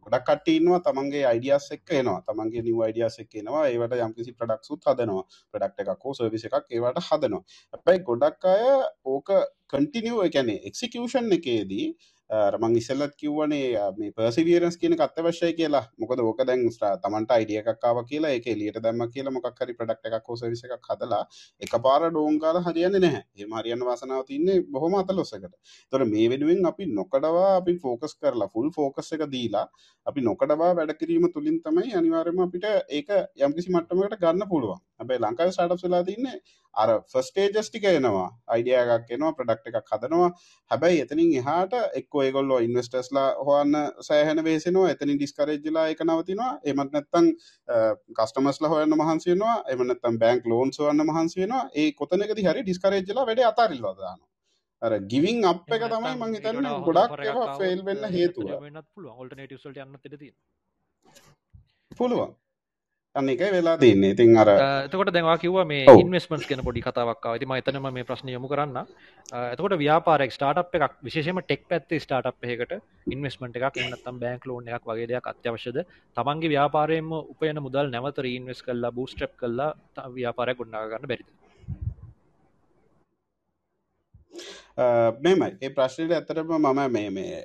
S3: ගොඩක් කට්ටඉන්නවා තමන්ගේ අයිඩියස් එක් එනවා. තමන්ගේ නිව අයිඩියස් එක් එනවා ඒවට යම්කිසි ප්‍රඩක්සුත් හදනවා. ප්‍රඩක්් එකක් හෝ සර්විස එකක් ඒවට හදනවා. හැබැයි ගොඩක් අය ඕක කටිනිියෝ එකැනේ එක්සිකෂන් එකේදී රමං ඉසල්ලත් කිව්වනේ මේ පර්සිවියරන්ස් කියන අත්‍යවශ්‍යය කියලා. මොකද ඕක දැන් තමන්ට අයිඩිය එකක්කාව කියලා එක එලියට දැම්ම කියලා මොකක්හරි ප්‍රඩක්් එකක් හෝසවිස එකක් හදලා එක පාර ඩෝංකාල හරියන්න නැහැ. ඒ මරියන්න වාසනාව තින්නේ බොහොම අතලොස්සකට. තොර මේ වෙනුවෙන් අපි නොකඩවා අපි ෆෝකස් කරලා ෆුල් ෆෝකස් එක දීලා අපි නොකඩවා වැඩකිරීම තුළින් තමයි අනිවාර්යම අපිට ඒක යම්කිසි මට්ටමකට ගන්න පුළුවන්. හැබැයි ලංකාවේ ස්ටාර්ට්අප්ස් වෙලා තින්නේ අර ෆස්ට් ස්ටේජස් ටික එනවා. අයිඩියා එකක් එනවා ප්‍රොඩක්ට් එකක් හදනවා. හැබැයි එතනින් එහාට එක්කෝ ඒගොල්ලෝ ඉන්වෙස්ටර්ස්ලා හොයන්න සෑහෙන වෙහෙසෙනවා. එතනින් ඩිස්කරේජ් වෙලා ඒක නවතිනවා. එහෙමත් නැත්නම් කස්ටමර්ස්ලා හොයන්න මහන්සි වෙනවා. එහෙම නැත්නම් බැංක් ලෝන්ස් හොයන්න මහන්සි වෙනවා. ඒ කොතනකදී හරි ඩිස්කරේජ් වෙලා වැඩේ අතාරිනවා දානවා. අර ගිවිං අප් එක තමයි මං හිතන්නේ ගොඩක් ෆේල් වෙන්න හේතුව.
S2: පුළුවන්
S3: අන්න එකයි වෙලා තින්නේ ඉතින් අර
S2: එතකොට දැවා කිව මේ
S3: ඔව්.
S2: ඉන්වස්මන්ස් කියන පොඩි කතාවක් ඇති එතනම මේ ප්‍රශ්න යොමු කරන්න එතකොට ව්‍යාපාරක් ස්ටාට් එකක් විශේෂම ටෙක් පැත්තේ ස්ටාට් එකට ඉන්වස්මට එකක් එනත්තම් බෑන්ක් ලෝන් එකක් වගේ දෙයක් අත්‍යවශ්‍යද තමන්ගේ ව්‍යාපාරයෙන්ම උපයන මුදල් නැවත ඉන්වස් කල්ලා බූස්ටප් කල්ලා ත- ව්‍යාපාරයක් ගොඩාගන්න බැරිද
S3: මෙමයි ඒ ප්‍රශ්නයට ඇතරම මම මේ මේ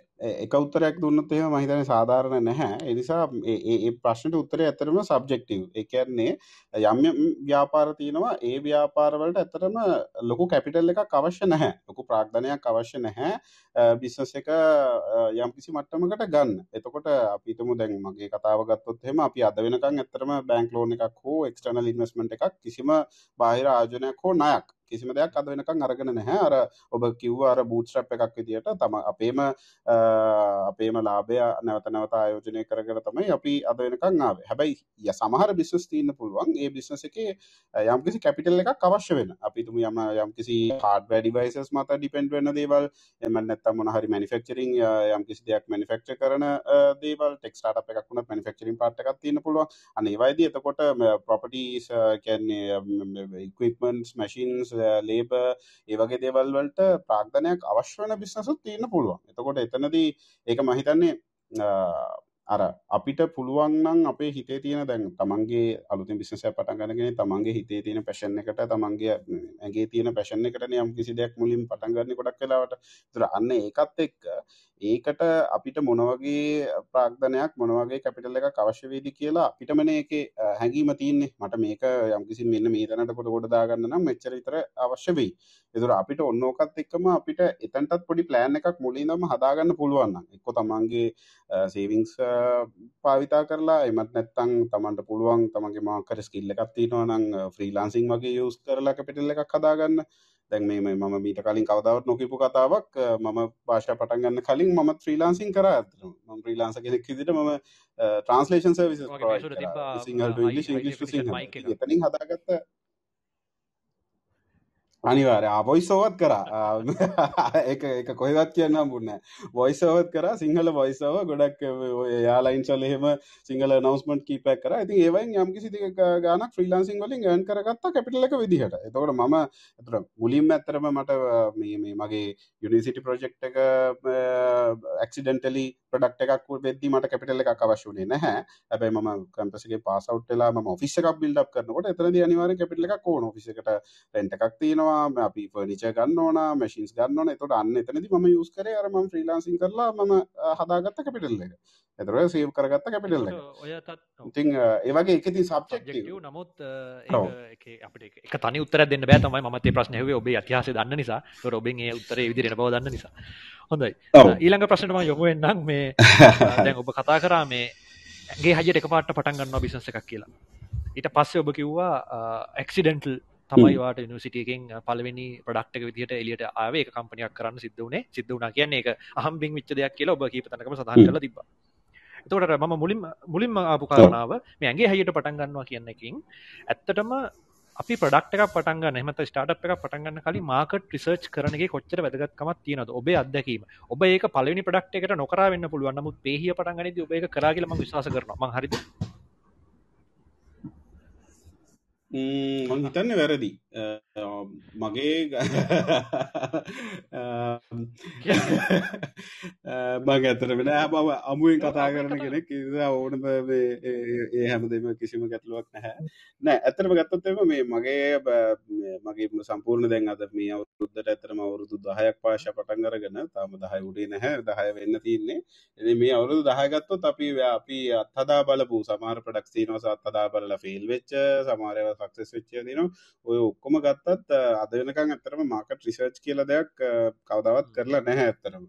S3: එක උත්තරයක් දුන්නත් එහෙම මහිතන සාධාරණ නැහැ. එනිසා ඒ- ඒ ඒ ප්‍රශ්නට උත්තරය ඇතරම සබ්ජෙක්ටව් එකන්නේ යම් යම් ව්‍යාපාර තියෙනවා ඒ ව්‍යාපාරවලට ඇතරම ලොකු කැපිටල් එකක් අවශ්‍ය නැහැ. ලොකු ප්‍රාග්ධනයක් අවශ්‍ය නැහැ. බිස්නස් එක අ, යම්කිසි මට්ටමකට ගන්න. එතකොට අපිතම දැන් මගේ කතාව ගත්තොත් එහෙම අපි අද වෙනකන් ඇත්තරම බැංක් ලෝන් එකක් හෝ එක්ස්ටර්නල් ඉන්වස්ට්මන්ට් එකක් කිසිම බාහිර ආයෝජනයක් හෝ ණයක් කිසිම දෙයක් අද වෙනකන් අරගෙන නැහැ. අර ඔබ කිව්ව අර බූට්ස්ට්‍රැප් එකක් විදියට තම අපේම අ, අපේම ලාභය නැවත නැවත ආයෝජනය කරගෙන තමයි අපි අද වෙනකන් ආවේ. හැබැයි ය සමහර බිස්නස් තියන්න පුළුවන්. ඒ බිස්නස එකේ යම්කිසි කැපිටල් එකක් අවශ්‍ය වෙන. අපිතුම යම යම්කිසි හාඩ ඩිවයිසස් මත ඩිපෙන්ඩ් වෙන දේවල් එම නැත්තම් මොන හරි මැනිෆෙක්චරින් යම්කිසි දෙයක් මැනිෆෙක්චර් කරන අ, දේවල් ටෙක් ස්ටාර්ට් එකක් වුණත් මැනිෆෙක්චරින් පාර්ට් එකක් තියෙන්න පුළුවන්. අන්න ඒ වයිදී එතකොට ප්‍රොපර්ටිස් කියන්නේ ඉක්විප්මන්ට්ස් මැෂින්ස් ලේබර් ඒ වගේ දේවල් වලට ප්‍රාග්ධනයක් අවශ්‍ය වෙන බිස්නසුත් තියෙන්න පුළුවන් එතකොට එතනදී ඒක මම හිතන්නේ අ, අර අපිට පුළුවන් නම් අපේ හිතේ තියෙන දැන් තමන්ගේ අලුතින් බිස්නස් එකක් පටන් ගන්නගෙන තමන්ගේ හිතේ තියෙන පැෂන් එකට තමන්ගේ ඇඟේ තියෙන පැෂන් එකටනේ යම් කිසි දෙයක් මුලින් පටන් ගන්න ගොඩක් වෙලාවට. ඒතර අන්න ඒකත් එක්ක ඒකට අපිට මොන වගේ ප්‍රාග්ධනයක් මොන වගේ කැපිටල් එකක් අවශ්‍ය වේද කියලා අපිටමනේ ඒකේ අ, හැඟීම තියෙන්නේ. මට මේක යම්කිසි මෙන්න මේ තැනට කොට කොට දාගන්න නම් මෙච්චර විතර අවශ්‍ය වෙයි. ඒතර අපිට ඔන්න ඕකත් එක්කම අපිට එතනටත් පොඩි ප්ලෑන් එකක් මුලින් ඉඳන්ම හදාගන්න පුළුවන් නම් එක්ක තමන්ගේ සේවිංස් පාවිතා කරලා එමත් නැත්තං තමන්ට පුළුවන් තමන්ගේ මාකර ස්කිල්ල එකක් තියෙනවා නම් ෆ්‍රීලාන්සිං වගේ යස් කරලා කැපිටල් එකක් හදාගන්න දැන් මේ මම මීට කලින් කවදාවත් නොකිපු කතාවක් මම භාෂා පටන් ගන්න කලින් මම ෆ්‍රීලාන්සිං කරා ඇත්තටම. මම ෆ්‍රීලාන්ස කෙනෙක් විදිහට මම ට්‍රන්ස්ලේෂන්
S2: තිබ්බා,
S3: සිංහල ටු
S2: අ,
S3: ඉංග්‍රීසි
S2: high
S3: ඉංග්‍රීසි ටු
S2: definition
S3: සිංහල
S2: mic එක.
S3: ඉතින් එතනින් හදාගත්ත අනිවාර්ය වොයිසෝවත් කරා. එක එක කොහෙවත් කියන්න හම්බුන්න වොයිසෝවත් කර සිංහල වොයිසව ගොඩක් යාලයින්සල් එහෙම සිංහල නවස්මට කීපක් කර. ඉතින් ඒවයින් යම්කිසි ගානක් ෆ්‍රීලාන්සිං වලින් ගන් කරගත්ත කැපිටල එක විදිහට. එතකොට මම එතර මුලින්ම ඇත්තරම මට මේ මේ මගේ යුනිසිටි ප්‍රජෙක්් එක ඇක්සිඩෙන්ටලි ප්‍රඩක්් එකක් වෙද්දි මට කැපිටල එකක් අවශ්‍යනේ නැහැ. හැබැයි ම කම්පසගේ පාසවට්ලා ම ෆිස් එකක් බිල්ඩ් කරනකොට එතරද අනිවාර කැපිටල එකක් ඕන. ෆිසකට රෙන්ට එකක් තියෙනවා අපි ෆර්නිච ගන්න ඕන මැසින්ස් ගන්න ඕන. එතොට අන්න එතනති ම යස් කරේ අරම ෆ්‍රීලාන්සින් කරලා මම හදාගත්ත කැපිටල් එක. එතර සේව් කරගත්ත කැපිටල් එක.
S2: ඔය තත්
S3: ඉතින් ඒවගේ එකති
S2: සබ්ජෙක්ටව් නමුත්. අපට එක තනි උත්තර දෙන්න බෑ තමයි මත ප්‍රශ්නයවේ ඔබේ අතිහාස දන්න නිසා. ඔබෙන් ඒ උත්තරේ විදිරෙන බව දන්න නිසා. හොඳයි. ඊළඟ ප්‍රශ්නටම යොමුුවෙන්නම් මේ [LAUGHS] දැන් ඔබ කතා කරා මේ ඇගේ හජ එක පාට පටන් ගන්නවා බිසස එකක් කියලා. ඊට පස්සේ ඔබ කිව්වා ඇක්සිඩෙන්ටල් තමයි වාට නිසිටියකින් පලවෙනි ප්‍රඩක්්ක විදිට එලියට ආවේ. කම්පනයක් කරන්න සිද්ධ වනේ සිද්ධ වනා කියන්නේ එක අහම්බින් විච්ච දෙයක් කියලා ඔබ කීපතනකම සඳහන් කළ තිබ එතකොට මම මුලින් මුලින්ම ආපු කාරණාව මේ ඇගේ හයට පටන් ගන්නවා කියන්න එකින් ඇත්තටම අපි ප්‍රඩක්් එකක් පටන්ගන්න එමත ස්ටාට් එක පටන්ගන්න කලින් මාකට රිසර්ච් කරනගේ කොච්චර වැදගත්කමත් තියෙනද ඔබේ අත්දැකීම. ඔබ ඒක පලනි ප්‍රඩක්් එකට නොකර වෙන්න පුළුවන්. නමුත් පේහිය පටන්ගනද ඔබ එක කරගලම විශවාස කරනවා. මං හරිද?
S3: ම්ම්, මං හිතන්නේ වැරදි. අ, අ, Uh, මගේ ග- අ, මං ඇතර වෙන බව අමුවෙන් කතා කරන කෙනෙක්. ඉතින් ඕන ඒ හැමදම කිසිම ගැටලුවක් නැහැ. නෑ ඇතරම ගත්තොත්තම මේ මගේ බ- මේ මගේ සම්පූර්ණ දැන් අද මේ අවුරුද්දට ඇතරම අවුරුදු දහයක් පාශ පටන් අරගෙන තාම දහය උඩේ නැහැ. දහය වෙන්න තියන්නේ. එ මේ අවුරුදු දහයගත්තොත් අපි අපි අත්හදා බලපු සමාර ප්‍රඩක්ස් තියනවස අත්හදා බලලා ෆිල් වෙච්ච සමාරව සක්සස් වෙච්චය දින ඔය ඔක්කොම ගත්තත් අද වෙනකං ඇතරම මාකට රිසර්ච් කියල දෙයක් කවදාවත් කරලා නැහැ ඇත්තරම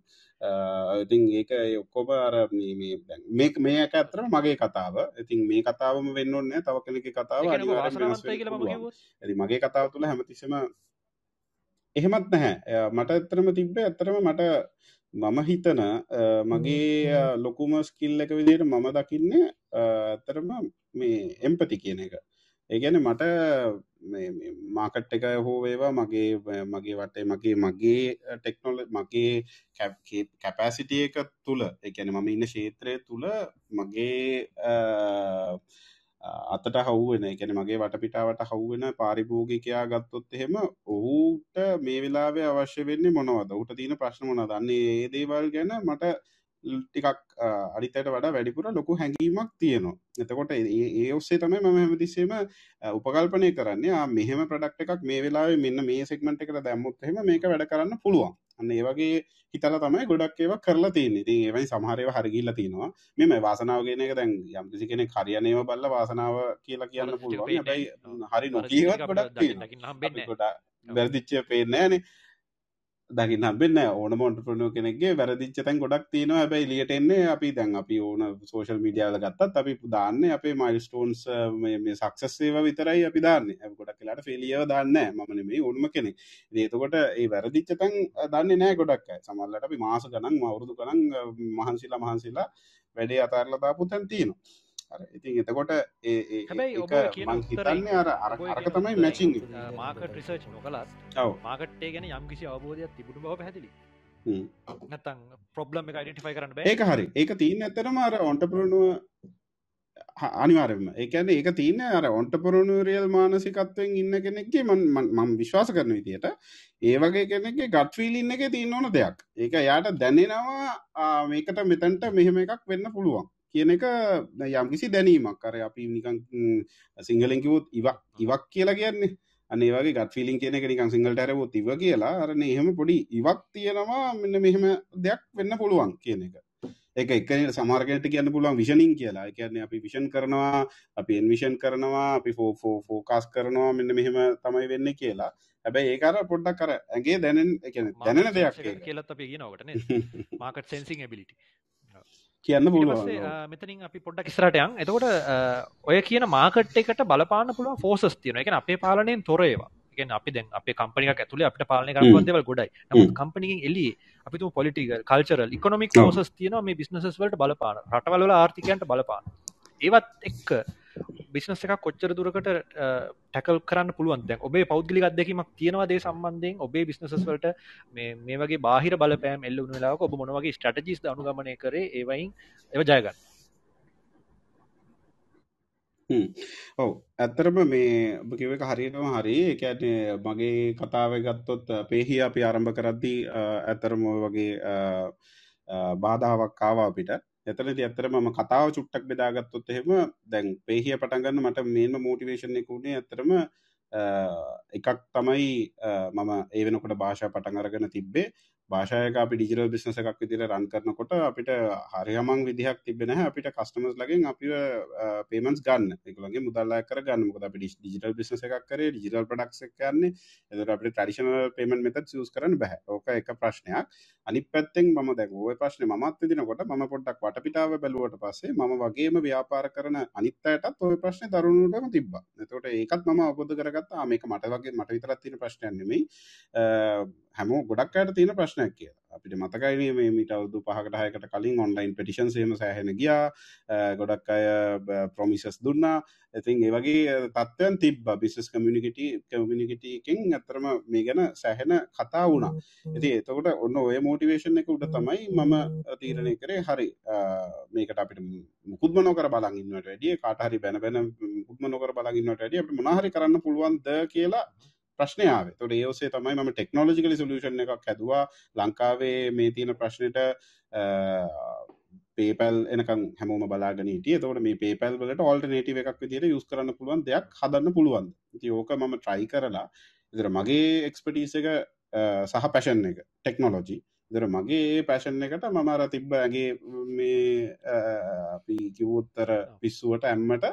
S3: ඉතින් ඒක ඔක්කොම අර මේ මේ මේක මේක ඇත්තටම මගේ කතාව. ඉතින් මේ කතාවම වෙන්න ඕනේ නැහැ. තව කෙනෙක්ගේ කතාව ඉතින් මගේ කතාව තුළ හැමතිස්සෙම එහෙමත් නැහැ. මට ඇත්තටම තිබ්බේ ඇත්තටම මට මම හිතන මගේ ලොකුම ස්කිල් එක විදිහට මම දකින්නේ අ, ඇත්තටම මේ එම්පති කියන එක. ඒ කියන්නේ මට මාකට් එක හෝ වේවා මගේ මගේ වටේ මගේ මගේ ටෙක්නොල මගේ කැපෑසිටිය එක තුළ එකන මම ඉන්න ක්ෂේත්‍රය තුළ මගේ අ, අතට හවුවෙන එකන මගේ වටපිටාවට හවුවෙන පාරිභෝගිකයා ගත්තොත් එහෙම ඔහුට මේ වෙලාවේ අවශ්‍ය වෙන්නේ මොනවද? ඌට තියෙන ප්‍රශ්න මොනවද? අන්නේ ඒ දේවල් ගැන මට ටිකක් අනිතට වඩා වැඩිපුර ලොකු හැඟීමක් තියෙනවා. එතකොට ඒ ඔස්සේ තමයි මම හැමතිස්සේම උපකල්පනය කරන්නේ. මෙහෙම ප්‍රඩක්් එකක් මේ වෙලාවේ මෙන්න මේ සෙක්මට එකට දැම්මුත් එහෙම මේක වැඩ කරන්න පුළුවන්. අන්න ඒ වගේ හිතල තමයි ගොඩක් ඒව කරලා තියන්නේ. ඉතින් ඒවයි සමහරව හරගිල්ල තියෙනවා. මෙම වාසනාවගෙන එක දැන් යම්කිසි කෙනෙ හරියනයව බල්ල වාසනාව කියලා කියන්න පුළුවන්. හැබැයි. හරි නොකීවත් ගොඩක් ගොඩා. වැරදිච්චය පේනෑනේ දකින්න හම්බෙන්න ඕන මොන්ටපනෝ කෙනෙක්ගේ වැරදිච්ච තැන් ගොඩක් තියෙනවා. හැබැයි ලියට එන්නේ අපි දැන් අපි ඕන සෝශල් මීඩියාවල ගත්තත් අපි දාන්න අපේ මයිල්ස්ටෝන්ස් මේ සක්සස් සේව විතරයි අපි දාන්න. ගොඩක් කියලාට ෆෙලියව දාන්න මන මේ ඕනම කෙනෙක්. ඒතකොට ඒ වැරදිච්ච තැන් දන්න නෑ ගොඩක් අය. සමහරවිට අපි මාස ගණන් අවුරුදු ගණන් අ, මහන්සිලා මහන්සිලා වැඩේ අතාරලා දාපු තැන් තියෙනවා. අර ඉතින් එතකොට ඒ ඒ- ඒ-
S2: හැබැයි ඔබ
S3: ඒක
S2: කියන
S3: මං
S2: උත්තරයි
S3: හිතන්නේ අර අරක තමයි
S2: උත්තරයි
S3: මැචිං
S2: මාකට රිසර්ච් නොකලත් මාකට්ටේ ගැන යම් කිසි අවබෝධයක් තිබුණු බව පැහැදිලි.
S3: හ්ම්.
S2: නැතන් ප්‍රබ්ලම් එක යිඩෙන්ටිෆයි කරන්න
S3: ඒක හරි. ඒක තියන්න ඇතරම අර ඔන්ටපරනුව අනිවාරම ඒකන ඒක තියන්න අර ඔන්ටපරනුවරියල් මානසිකත්වයෙන් ඉන්න කෙනෙක්ගේ මම විශ්වාස කරන විදියට ඒ වගේ කෙනෙක්ගේ ගත්ෆිලින්න එක තියන්න ඕන දෙයක්. ඒක යාට දැනෙනවා මේකට මෙතැන්ට මෙහෙම එකක් වෙන්න පුළුවන් කියන එක යම්කිසි දැනීමක්. කර අපි නිකන් සිංහලෙන්කිවොත් ඉවක් ඉවක් කියලා කියන්නේ. අනේ වගේ ගත් ෆිලින් කියන එක නිකන් සිංහලට ඇරවොත් ඉව කියලා. අරන එහෙම පොඩි ඉවක් තියෙනවා. මෙන්න මෙහෙම දෙයක් වෙන්න පුළුවන් කියන එක. ඒක එක සමාර්ගයට කියන්න පුළුවන් විෂනින් කියලා. ඒ කියන්නේ අපි විෂන් කරනවා අපි එන්විෂන් කරනවා අපි ෆෝ ෆෝකාස් කරනවා මෙන්න මෙහෙම තමයි වෙන්නේ කියලා. හැබැයි ඒක අර පොඩ්ඩක් අර ඇගේ දැනෙන ඒ කියන්නේ දැනෙන දෙයක්.
S2: කියලත් අපි කියනවට මාකට සෙන්සිං ඇබිලිටි
S3: කියන්න
S2: මෙතනින් අපි පොඩ්ඩක් ඉස්සරහට යන්. එතකොට ඔය කියන මාකට් එකට බලපාන්න පුළුවන් ෆෝසස් ඒ කියන්නේ අපේ පාලනයෙන් තොර ඒවා. ඒ කියන්නේ අපි දැන් අපේ කම්පැනි එකක් ඇතුලේ අපිට පාලනය කරන්න පුළුවන් දේවල් ගොඩයි. නමුත්
S3: හ්ම්.
S2: කම්පැනි එකෙන් එළියේ අපි තුමු පොලිටිකල් කල්චරල් ඉකොනොමික්
S3: ඔව්.
S2: ෆෝසස් තියෙනවා මේ බිස්නසස් වලට බලපාන රටවල් වල ආර්ථිකයන්ට බලපාන. ඒවත් එක්ක බිස්නස් එකක් කොච්චර දුරකට ටැකල් කරන්න පුළුවන් දැන් ඔබේ පෞද්ගලික අත්දැකීමක් තියෙනවා දේ සම්බන්ධයෙන්. ඔබේ බිස්නසස් වලට මේ මේ වගේ බාහිර බලපෑම් එල්ල වුණු වෙලාවක ඔබ මොන වගේ ස්ට්‍රැටජිස් ද අනුගමනය කරේ? ඒවයින් ඒව ජය ගන්න.
S3: හ්ම්. ඔව්. ඇත්තරම මේ ඔබ කිව්ව එක හරියටම හරි. ඒ කියන්නේ මගේ කතාව ගත්තොත් පේහි අපි ආරම්භ කරද්දී අ, ඇත්තරම ඔය වගේ අ, අ, බාධාවක් ආවා අපිට. එතනදී ඇත්තටම මම කතාව චුට්ටක් බෙදාගත්තොත් එහෙම දැන් පේහිය පටන් ගන්න මට මේන්ම මොටිවේෂන් එක උනේ ඇත්තටම අ, එකක් තමයි අ, මම ඒ වෙනකොට භාෂා පටන් අරගෙන තිබ්බේ භාෂයක අපි ඩිජිටල් බිස්නස එකක් විදිර රන් කරනකොට අපිට හරිහමං විදිහක් තිබෙන අපිට කස්ටමස් ලගින් අපි පේමන්ස් ගන්න. එකලගේ මුදල්ලා කර ගන්නමක අපි ඩිජිටල් බිස්නස එකක් කරේ ඩිජිටල් පඩක්ක් කරන්නේ එදර අපි ටරිශනල් පේමන් මෙත සියස් කරන බැහ ඕක එක ප්‍රශ්නයක්. අනි පැත්තෙන් ම දැකෝ ප්‍රශ්න මත් දිනකොට ම පොඩ්ඩක් වටපිටාව බැලුවට පස්සේ ම වගේම ව්‍යාපාර කරන අනිත්තයටත් ඔය ප්‍රශ්න දරුණුටම තිබ එතකොට ඒකත් මම අබොධ කරගත්තා. මේක මට වගේ මට විතරත් තියෙන ප්‍රශ්නයන්නෙමයි හැමෝ ගොඩක් අයට තියෙන ප්‍රශ්නයක් කියලා. අපිට මතකයි මේ මීට අවුදු පහකට හයකට කලින් ඔන්ලයින් පටිෂන් සේම සෑහෙන ගියා. ගොඩක් අය ප්‍රොමිසස් දුන්නා. ඉතින් ඒ වගේ තත්ත්වයන් තිබ්බ. බිස්නස් කමියුනිකට කමියුනිකටකින් ඇතරම මේ ගැන සැහෙන කතා වුණා. ඉති එතකොට ඔන්න ඔය මෝටිවේෂන් එක උඩ තමයි මම තීරණය කරේ. හරි. මේකට අපිට මුකුත්ම නොකර බලගන්නට වැඩිය කාටහරි බැන බැන මුකුත්ම නොකර බලගන්නට වැඩිය අපිට මොනහරි කරන්න පුළුවන්ද කියලා ප්‍රශ්නයාව තොට ඒෝසේ තමයි ම ටෙක්නෝජිකලි සලූෂන් එකක් හැදවා. ලංකාවේ මේ තියෙන ප්‍රශ්නයට පේපල් එනකම් හැමෝම බලාගනීටිය තවට මේ පේපල් වලට ඔල්ටනේටව එකක් විදිට යුස් කරන්න පුළුවන් දෙයක් හදන්න පුළුවන් ති ඕක මම ට්‍රයි කරලා ඉදර මගේ එක්ස්පටීස එක සහ පැෂන් එක ටෙක්නෝලෝජී දර මගේ පැෂන් එකට මමර තිබ්බ ඇගේ මේ අපි කිවූත්තර පිස්සුවට ඇම්මට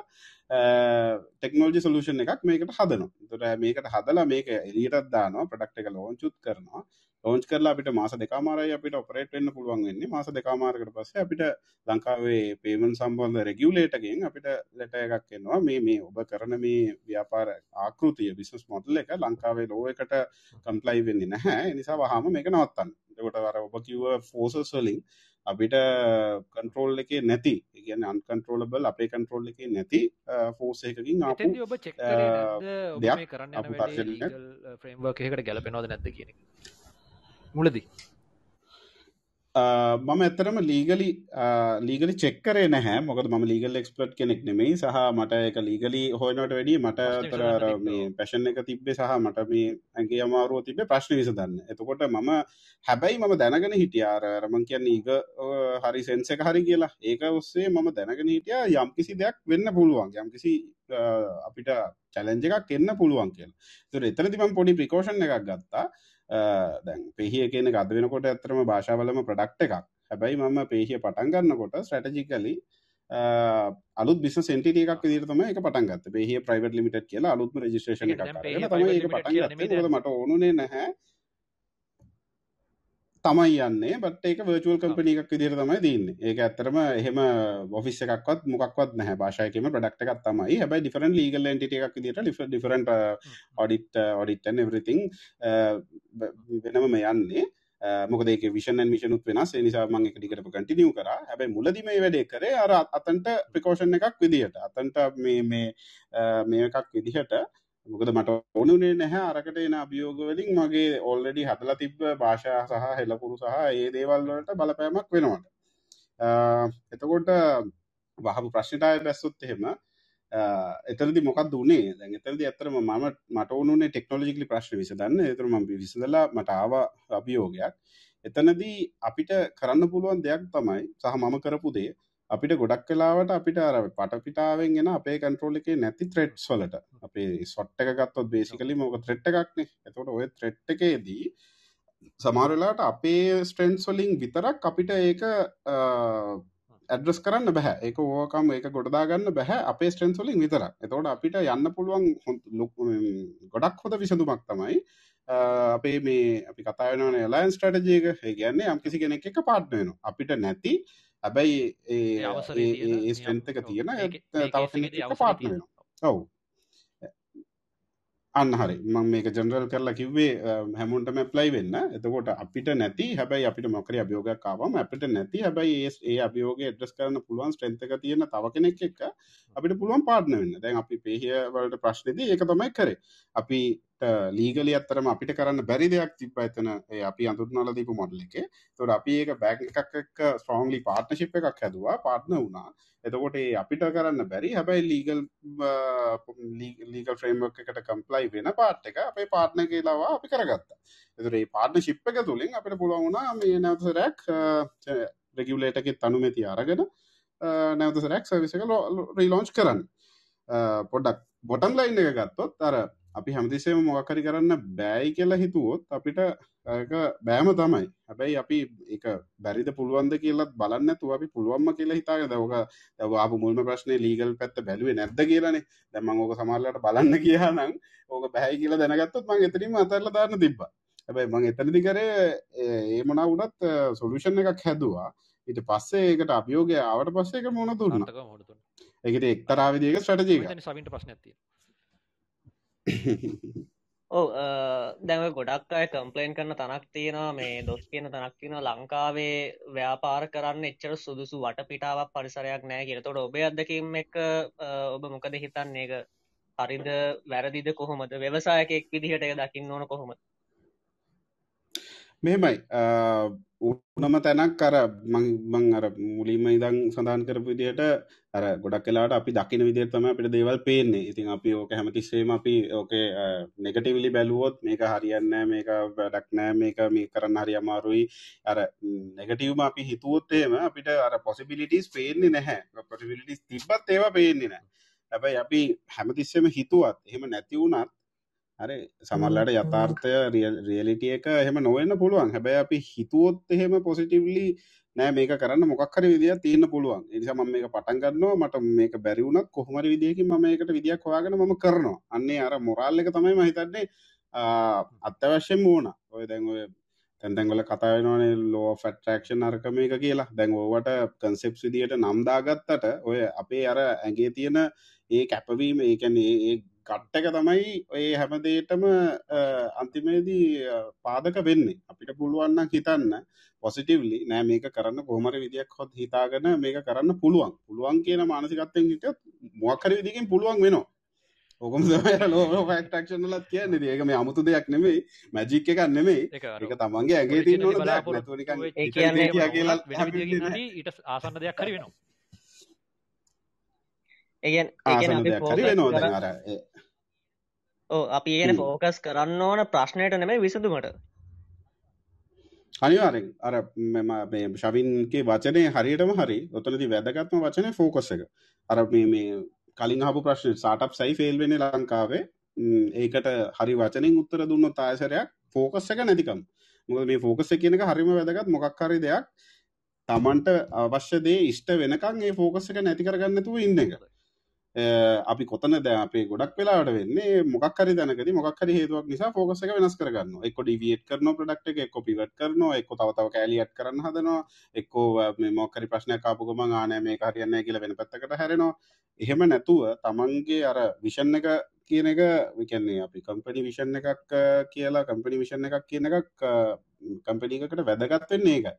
S3: ටෙක්නෝජි සලූෂන් එකක් මේකට හදනවා. තොට මේකට හදලා මේක එලියටත් දානවා ප්‍රඩක්් එක ලෝංචුත් කරනවා. ලෝංච් කරලා අපිට මාස දෙකාමාරයි අපිට ඔපරේට් වෙන්න පුළුවන් වෙන්නේ. මාස දෙකාමාරකට පස්සේ අපිට ලංකාවේ පේමන් සම්බන්ධ රෙගියුලේටගෙන් අපිට ලෙට එකක් එනවා. මේ මේ ඔබ කරන මේ ව්‍යාපාර ආකෘතිය බිස්නස් මොඩල් එක ලංකාවේ ලෝ එකට කම්පලයි වෙන්නේ නැහැ. නිසා වහම මේක නවත්තන්න. එකොට වර ඔබ කිව්ව ෆෝසස් වලින් අපිට කන්ට්‍රෝල් එක නැති ඉගන්න අන්කන්ට්‍රෝලබල් අපේ කන්ට්‍රෝල් එක නැති ෆෝස එකකින් ආපු
S2: ඔබ චෙක්
S3: දෙයක්
S2: කරන්න
S3: අප
S2: එකට ගැලපෙනවද නැද කියන මුලදී
S3: මම ඇත්තරම ලීගලි ලීගලි චෙක්කරේ නැහැ. මොකද ම ලීගල් එක්ස්පර්ට් කෙනෙක් නෙමෙයි. සහ මට එක ලීගලි හොයනට වැඩි මට තර මේ පැෂන් එක තිබ්බේ සහ මට මේ ඇගේ අමාරුව තිබේ ප්‍රශ්න විස දන්න එතකොට මම හැබැයි මම දැනගෙන හිටියාර රමන් කියන්න ඒක හරි සෙන්ස එක හරි කියලා. ඒක ඔස්සේ මම දැනගෙන හිටිය යම්කිසි දෙයක් වෙන්න පුළුවන්. යම්කිසි අපිට චැලෙන්ජ එකක් එන්න පුළුවන් කියල. තුර එතනතිම පොඩි ප්‍රිකෝෂන් එකක් ගත්තා දැන් පෙහිය කියන ගද වෙනකොට ඇතරම භාෂාවලම ප්‍රඩක්් එකක්. හැබැයි මම පේහිය පටන් ගන්නකොට ස්ට්‍රටජිකලි අලුත් බිස සෙන්ටිය එකක් දිරතම එක පටන් ගත්ත. පෙහිය ප්‍රයිවට් ලිමිට කියලා අලුත්ම රජිස්ට්‍රේෂන එක තමයි පටන් මට ඕනුනේ නැහැ තමයි යන්නේ බට ඒක වර්චුවල් කම්පනි එකක් විදිර තමයි දන්න ඒක ඇත්තරම එහෙම ඔෆිස් එකක්වත් මොක්වත් නැහ. භාෂයකම ප්‍රඩක්ට එකක් තමයි. හැබයි ඩිෆරන් ලීගල් න්ට එකක් දිට ලිෆ ඩිෆරන්ට ඔඩිට ඔඩිටන් එවරිතිං වෙනම යන්නේ. මොකදේ විෂන් මිෂනුත් වෙනස්. නිසා මං එක ටිකට කටිනියව කර. හැබයි මුලදි මේ වැඩේ කරේ අර අතන්ට ප්‍රකෝෂණ එකක් විදිහට. අතන්ට මේ මේ එකක් විදිහට මොකද මට ඕනුනේ නැහැ අරකට එන අභියෝගවලින් මගේ ඔල්ලඩි හදලා තිබ්බ භාෂා සහ හෙලකුරු සහ ඒ දේවල් වලට බලපෑමක් වෙනවට එතකොට වහපු ප්‍රශ්නටය බැස්සොත් එහෙම එතරදි මොකක් දුන්නේ දැන් එතරදි ඇතරම මම මට ඕනුනේ ටෙක්නෝලජිකලි ප්‍රශ්න විසඳන්න. එතරම විසඳලා මට ආව අභියෝගයක්. එතනදී අපිට කරන්න පුළුවන් දෙයක් තමයි සහ මම කරපු දේ අපිට ගොඩක් කලාවට අපිට අර පටපිටාවෙන් ගෙන අපේ කන්ට්‍රෝල් එකේ නැති ත්‍රෙට්ස් වලට. අපේ සොට් එක ගත්තොත් බේසිකලි මොක ත්‍රෙට් එකක්නේ. එතකොට ඔය ත්‍රෙට් එකේදී සමාරලාට අපේ ස්ට්‍රෙන්ස් වලින් විතරක් අපිට ඒක ඇඩ්‍රස් කරන්න බැහැ ඒක ඕකම් ඒක ගොඩදාගන්න බැහැ අපේ ස්ට්‍රෙන්ස් වලින් විතරක්. එතකොට අපිට යන්න පුළුවන් ගොඩක් හොද විසඳුමක් තමයි අපේ මේ අපි කතාවන ලයින් ස්ට්‍රටජයක ඒ කියන්නේ යම් කිසි කෙනෙක් එක පාට්නයන අපිට නැති හැබැයි ඒ ස්ට්‍රෙන්තක තියෙන තව පාට්න ඔවු. අන්න හරි. මං මේක ජනරල් කරලා කිව්වේ හැමුන්ටම ප්ලයි වෙන්න. එතකොට අපිට නැති හැබයි අපිට මොකර අභියෝගයක් කාවම අපිට නැති හැබයි ඒ අභියෝග ඩ්‍රස් කරන්න පුළුවන් ස්ට්‍රෙන්තක තියෙන තව කෙනෙක් එක්ක අපිට පුළුවන් පාට්න වෙන්න. දැන් අපි පේහිය වලට ප්‍රශ්නදී ඒක තමයි කරේ. අපි ලීගලි අත්තරම අපිට කරන්න බැරි දෙයක් තිබ ඇතන අපි අඳුරනල දීපු මොඩල එක. තොට අපි ඒක බැක් එකක් ස්ට්‍රෝන්ලි පාර්ට්නශිප් එකක් හැදවා පාට්න වුණා. එතකොට අපිට කරන්න බැරි හැබැයි ලීගල් ලීගල් ෆ්‍රේම්ක් එකට කම්පලයි වෙන පාට් එක අපේ පාට්න කියලාවා අපි කරගත්තා. එතුරේ පාට්න ශිප් එක තුළින් අපිට පුළුවන්ුණා මේ නැවතරැක් රෙගියලේටකෙත් තනුමැති අරගෙන නැවතසරැක් සවිසක රීලෝච් කරන්න. පොඩක් බොටම් ලයින් එක ගත්තොත් අර අපි හැමතිසේම මොකකරි කරන්න බෑයි කියලා හිතුවොත් අපිට බෑම තමයි. හැබැයි අපි එක බැරිද පුළුවන්ද කියලත් බලන්න තු අපි පුළුවන්ම කියලා හිතාග දවක දව අප මුල්ම ප්‍රශ්නය ලීගල් පැත්ත බැලුවේ නැද්ද කියලනේ. දැමං ඕක සමල්ලට බලන්න කියනම් ඕක බැහි කියලා දැනගත්තත් මං එතරීම අතරල දාන්න තිබ්බ. හැබැයි මං එතනදි කරේ ඒ මනා වනත් සොලූෂන් එකක් හැදවා. ඊට පස්සේ ඒකට අභියෝගය ආවට පස්සේ එක මොන දුන්න? එකට එක්තරාවිදික ස්ටටජීක
S2: සවිට ඇතිය [COUGHS]
S4: ඔව දැව ගොඩක් අය කම්පලේන් කරන තනක් තියෙනවා මේ දොස් කියන තනක් තියෙන ලංකාවේ ව්‍යාපාර කරන්න එච්චර සුදුසු වට පිටාවක් පරිසරයක් නෑ කියල. තොට ඔබේ අදකින් එක ඔබ මොකද හිතන්නේ? එක හරිද වැරදිද කොහොමද? ව්‍යවසායකෙක් විදිහට දකින්න ඕන කොහොමද?
S3: මෙහෙමයි. උනම තැනක් අර මං අර මුලින්ම ඉදං සඳහන් කරපු විදියට අර ගොඩක් කලාට අපි දකින විදිතම අපිට දේවල් පේන්නේ. ඉතින් අපි ඕක හැමතිස්සේම අපි ඕක නෙගටිවිලි බැලුවොත් මේක හරියන්න මේක වැඩක් නෑ මේක මේ කරන්න හරි අමාරුයි. අර නෙගටවම අපි හිතුවොත්තේම අපිට අර පොසිබිලිටස් පේන්නේ නැහැ. පොසිබිලිටස් තිබත් ඒවා පේන්නේ නෑ හැබැයි අපි හැමතිස්සෙම හිතුවත් එහෙම නැතිවුණත් හරි සමල්ලට යථාර්ථය රියලිටිය එක එහෙම නොවෙන්න පුළුවන්. හැබැයි අපි හිතුවොත් එහෙම පොසිටිව්ලි නෑ මේක කරන්න මොක්හර විදිිය තියන්න පුළුවන්. එනිසා ම මේක පටන්ගන්නවා මට මේක බැරිවුණත් කොහමරි විදිහකි ම මේකට විදියක් හොයාගෙන ම කරනවා. අන්නේ අර මොරාල්ල එක තමයි මහිතන්නේ අත්‍යවශ්‍යයෙන් ඕන. ඔය දැන් ඔය තැන්තැන්ගල කතාවෙනවානේ ලෝ ෆට්‍රක්ෂන් අර්කම එක කියලා. දැන් ඕවට කන්සෙප් විදියට නම්දාගත්තට ඔය අපේ අර ඇගේ තියෙන ඒ කැපවීම ඒකැන්නේ ඒ කට්ටක තමයි ඔය හැමදේටම අන්තිමේදී පාදක වෙන්නේ. අපිට පුළුවන්න හිතන්න පොසිටිවලි නෑ මේක කරන්න කොහමර විදියක් හොත් හිතාගන මේක කරන්න පුළුවන්. පුළුවන් කියන මානසිකත්තෙන් හිට මොක්කර විදිකින් පුළුවන් වෙනවා. ඕකම ලෝ ෆක්ටක්ෂනලත් කියන්න. ඒක මේ අමුතු දෙයක් නෙමෙයි. මැජික් එකක් නෙමෙයි. එක තමන්ගේ ඇගේ තින්න
S2: ඊට ආසන්න දෙයක් හරි වෙනවා.
S4: ඒගැන්
S3: ආසන්න දෙයක් හරි වෙනවා දැන් අර
S4: ඕ අපි ඒන ෆෝකස් කරන්න ඕන ප්‍රශ්නයට නෙමයි විසඳුමට.
S3: අනිවාරෙන් අර මේ ශවින්ගේ වචනය හරියටම හරි ඔතනති වැදගත්ම වචනය ෆෝකස් එක. අර මේ කලින් හපු ප්‍රශ්න සාටප් සයි ෆෙල් වෙන ලංකාවේ. ඒකට හරි වචනින් උත්තර දුන්න තායසරයක් ෆෝකස් එක නැතිකම්. මොක මේ ෆෝකස කියන එක හරිම වැදගත් මොකක්හරි දෙයක් තමන්ට අවශ්‍ය දේ ඉෂ්ට වෙනකන් ඒ ෆෝකස් එක නැති කරගන්නතුව ඉන්න එක අපි කොතන ද අපේ ගොඩක් වෙලාට වෙන්නේ මොක්හරි දැනකද මොක්හරි හේතුවක් නිසා ෆෝකස එක වෙනස් කරගන්න එක්ක ඩිවියට් කරන ප්‍රඩක්් එක එක්ක පිවට කරනවා එක්ක තවතාව කෑලියට් කරන්න හදනවා එක්කෝ මොක්කරි ප්‍රශ්නය කාපුගම ආනෑ මේ හරියන්න කියල වෙන පැත්තකට හැරෙනවා. එහෙම නැතුව තමන්ගේ අර විෂන් එක කියන එක විකන්නේ අපි කම්පනි විෂන් එකක් කියලා කම්පනි විෂන් එකක් කියන එකක් කම්පනීකට වැදගත්වෙන්නේ එකයි